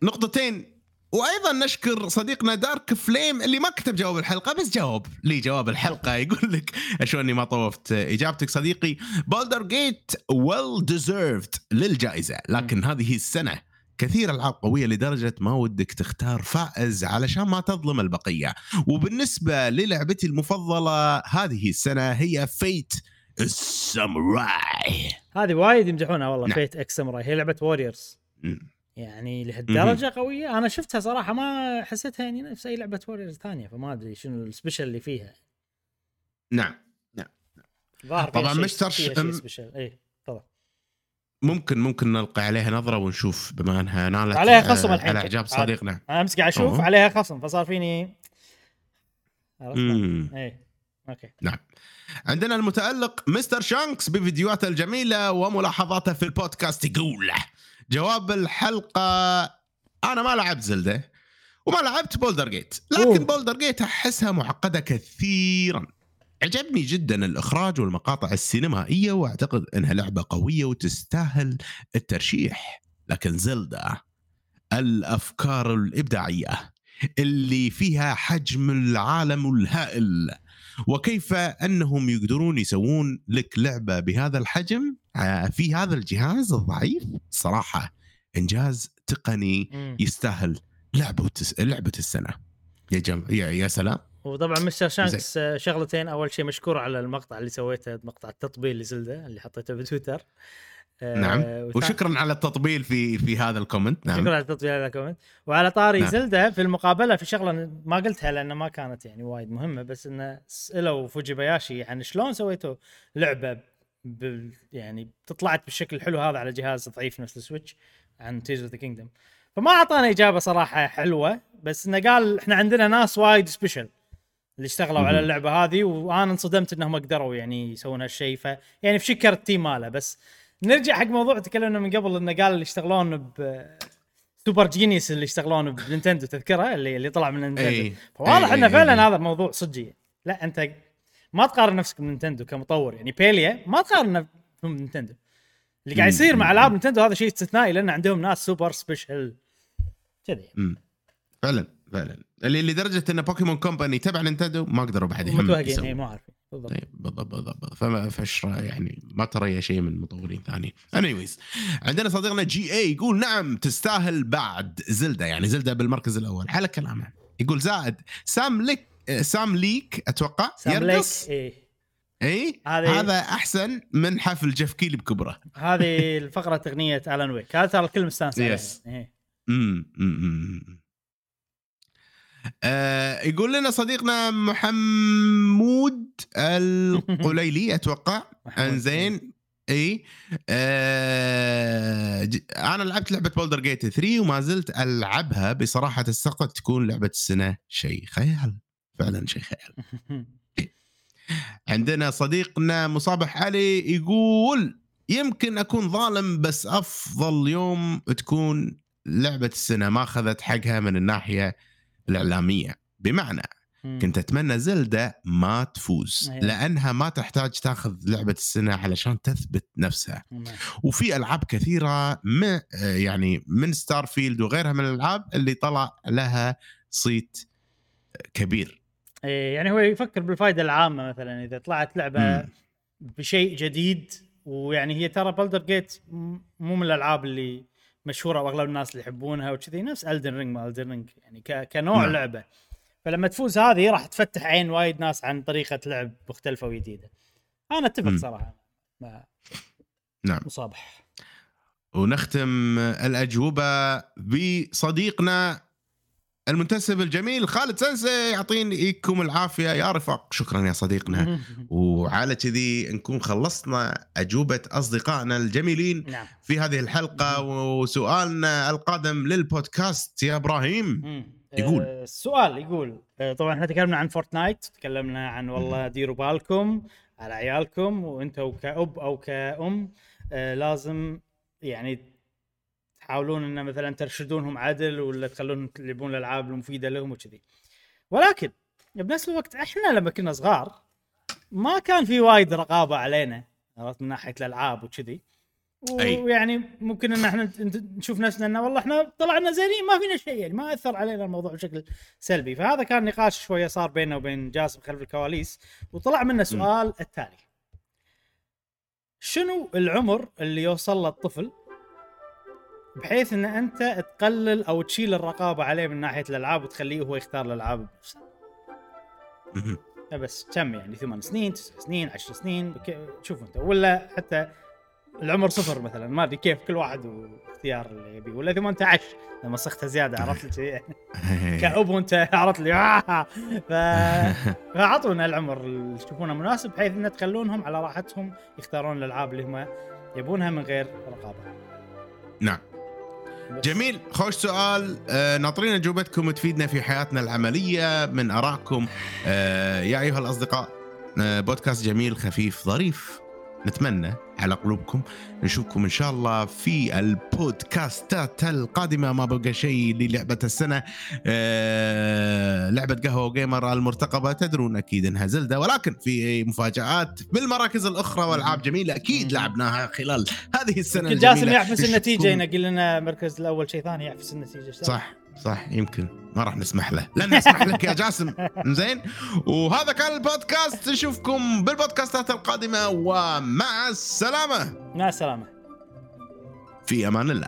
نقطتين. وأيضا نشكر صديقنا Dark Flame اللي ما كتب جواب الحلقة بس جاوب لي جواب الحلقة. يقول لك اشو اني ما طوفت إجابتك صديقي. Baldur's Gate well deserved للجائزة لكن هذه السنة كثير العاب قوية لدرجة ما ودك تختار فائز علشان ما تظلم البقية. وبالنسبة للعبتي المفضلة هذه السنة هي Fate Samurai هذه وايد يمدحونها والله نعم. Fate Samurai هي لعبة Warriors. يعني لهالدرجة قوية. أنا شفتها صراحة ما حسيتها يعني نفس أي لعبة Warriors ثانية فما أدري شنو ال special اللي فيها. نعم طبعاً ترش- فيها شيء أم- special اي تفضل. ممكن ممكن نلقي عليها نظرة ونشوف بما أنها نالت عليها خصم آه، الحين. على إعجاب. صديقنا. أنا امس قاعد أشوف أوه. عليها خصم فصار فيني. اي أوكي. عندنا المتألق مستر شانكس بفيديوهاته الجميلة وملاحظاته في البودكاست. يقول جواب الحلقة أنا ما لعبت زلدا وما لعبت بولدرز جيت لكن أوه. بولدرز جيت أحسها معقدة كثيرا. عجبني جدا الإخراج والمقاطع السينمائية وأعتقد إنها لعبة قوية وتستاهل الترشيح. لكن زلدا الأفكار الإبداعية اللي فيها حجم العالم الهائل. وكيف أنهم يقدرون يسوون لك لعبة بهذا الحجم؟ آه، في هذا الجهاز الضعيف صراحة إنجاز تقني. يستاهل لعبة لعبة السنة. يا جم يا يا سلام. وطبعا مستر شانكس آه، شغلتين. أول شيء مشكور على المقطع اللي سويته مقطع التطبيل لزلدة اللي حطيته بتويتر. نعم. وثا- وشكرا على التطبيل في في هذا الكومنت. نعم. شكرا على التطبيل على الكومنت. وعلى طاري نعم. زلدة في المقابلة في شغلة ما قلتها لأن ما كانت يعني وايد مهمة بس انه سألوا فوجيباياشي عن شلون سويتوا لعبة بال يعني طلعت بالشكل الحلو هذا على جهاز ضعيف نفس السويتش عن Tears of the Kingdom فما اعطانا إجابة صراحة حلوة بس إنه قال إحنا عندنا ناس وايد special اللي اشتغلوا على. اللعبة هذه وأنا انصدمت إنهم قدروا يعني يسوون هالشيء. ف يعني في شكر ال team ماله بس نرجع حق موضوع تكلمنا من قبل إنه قال اللي يشتغلون ب super genius اللي يشتغلون بنينتندو تذكره؟ اللي اللي طلع من نينتندو اي فواضح إي- إنه إي- فعلا. هذا الموضوع صجي. لا أنت ما تقارن نفسك بنينتندو كمطور. يعني بليا ما تقارن بنينتندو اللي قاعد يصير مع ألعاب نينتندو هذا شيء استثنائي لأن عندهم ناس سوبر سبيشل كذي. فعلا فعلا. اللي لدرجة إن بوكيمون كومباني تبع نينتندو ما قدروا بعد يهم متوهقين. اي ما عارفين. بالضبط. إيه، بالضبط بالضبط بالضبط. فما فش يعني ما ترى شيء من مطورين ثانيين. انيويز عندنا صديقنا جي اي يقول نعم تستاهل بعد زلدة. يعني زلدة بالمركز الأول. على كلامه. يقول زائد سام ليك سام ليك أتوقع؟ سام ليك يرقص؟ اي اي هذه- هذا أحسن من حفل جيف كيغلي بكبره. هذه الفقرة اغنيه Alan Wake. هذا ترى الكل مستانس. إيه. امم أمم. آه يقول لنا صديقنا محمود القليلي أتوقع. أنزين. إي. آه أنا لعبت لعبة بولدر جيت 3 وما زلت ألعبها. بصراحة تستحق تكون لعبة السنة شيء خيال. فعلا شيء خيال. عندنا صديقنا مصابح علي يقول يمكن أكون ظالم بس أفضل يوم تكون لعبة السنة. ما أخذت حقها من الناحية الإعلامية. بمعنى كنت أتمنى زلدة ما تفوز أيوة. لأنها ما تحتاج تاخذ لعبة السنة علشان تثبت نفسها. وفي ألعاب كثيرة ما يعني من ستار فيلد وغيرها من الألعاب اللي طلع لها صيت كبير. إيه يعني هو يفكر بالفائده العامة مثلا إذا طلعت لعبة مم. بشيء جديد ويعني هي ترى بولدرز جيت مو من الألعاب اللي مشهورة وأغلب الناس اللي يحبونها وكذي نفس Elden Ring ما Elden Ring يعني ك... كنوع نعم. لعبة. فلما تفوز هذه راح تفتح عين وايد ناس عن طريقة لعب مختلفة وجديدة. أنا أتفق. صراحة. مع نعم. مصابح. ونختم الأجوبة بصديقنا المنتسب الجميل خالد سنسي يعطيكم العافية. يا رفاق شكرا يا صديقنا. وعلى كذي نكون خلصنا أجوبة أصدقائنا الجميلين نعم. في هذه الحلقة. وسؤالنا القادم للبودكاست يا إبراهيم. يقول. آه، السؤال يقول آه، طبعا إحنا تكلمنا عن فورتنايت تكلمنا عن والله ديروا بالكم على عيالكم وأنتم كأب أو كأم آه، لازم يعني تحاولون إن مثلا ترشدونهم عدل ولا تخلونهم يلعبون الألعاب المفيدة لهم وكذي. ولكن بنفس الوقت إحنا لما كنا صغار ما كان في وايد رقابة علينا عرفت من ناحية الألعاب وكذي. ويعني ممكن إن إحنا نشوف نفسنا إنه والله إحنا طلعنا زينين ما فينا شيء يعني ما أثر علينا الموضوع بشكل سلبي. فهذا كان نقاش شوية صار بيننا وبين جاسم خلف الكواليس وطلع منه سؤال التالي. شنو العمر اللي يوصل له الطفل بحيث إن أنت تقلل أو تشيل الرقابة عليه من ناحية الألعاب وتخليه هو يختار الألعاب بنفسه. بس كم يعني ثمان سنين تسع سنين عشر سنين شوف أنت ولا حتى العمر صفر مثلا ما أدري كيف كل واحد واختيار اللي يبيه ولا 18 لما صختها زيادة عرفت لي كأب وأنت عرفت لي. فاعطونا العمر اللي تشوفونه مناسب بحيث إن تخلونهم على راحتهم يختارون الألعاب اللي هم يبونها من غير رقابة نعم. جميل. خوش سؤال. آه ناطرين اجوبتكم تفيدنا في حياتنا العملية. من ارائكم آه يا أيها الأصدقاء آه بودكاست جميل خفيف ظريف. نتمنى على قلوبكم. نشوفكم إن شاء الله في البودكاستات القادمة. ما بقى شيء للعبة السنة. آه لعبة قهوة جيمر المرتقبة. تدرون أكيد إنها زلدة ولكن في مفاجآت بالمراكز الأخرى والعاب جميلة أكيد لعبناها خلال هذه السنة يمكن جاسم. يعفس النتيجة ينقل لنا مركز الأول شيء ثاني يعفس النتيجة. صح. صح يمكن. ما راح نسمح له. لن نسمح لك يا جاسم. زين؟ وهذا كان البودكاست. نشوفكم بالبودكاستات القادمة ومع السلامة. مع السلامة. في أمان الله.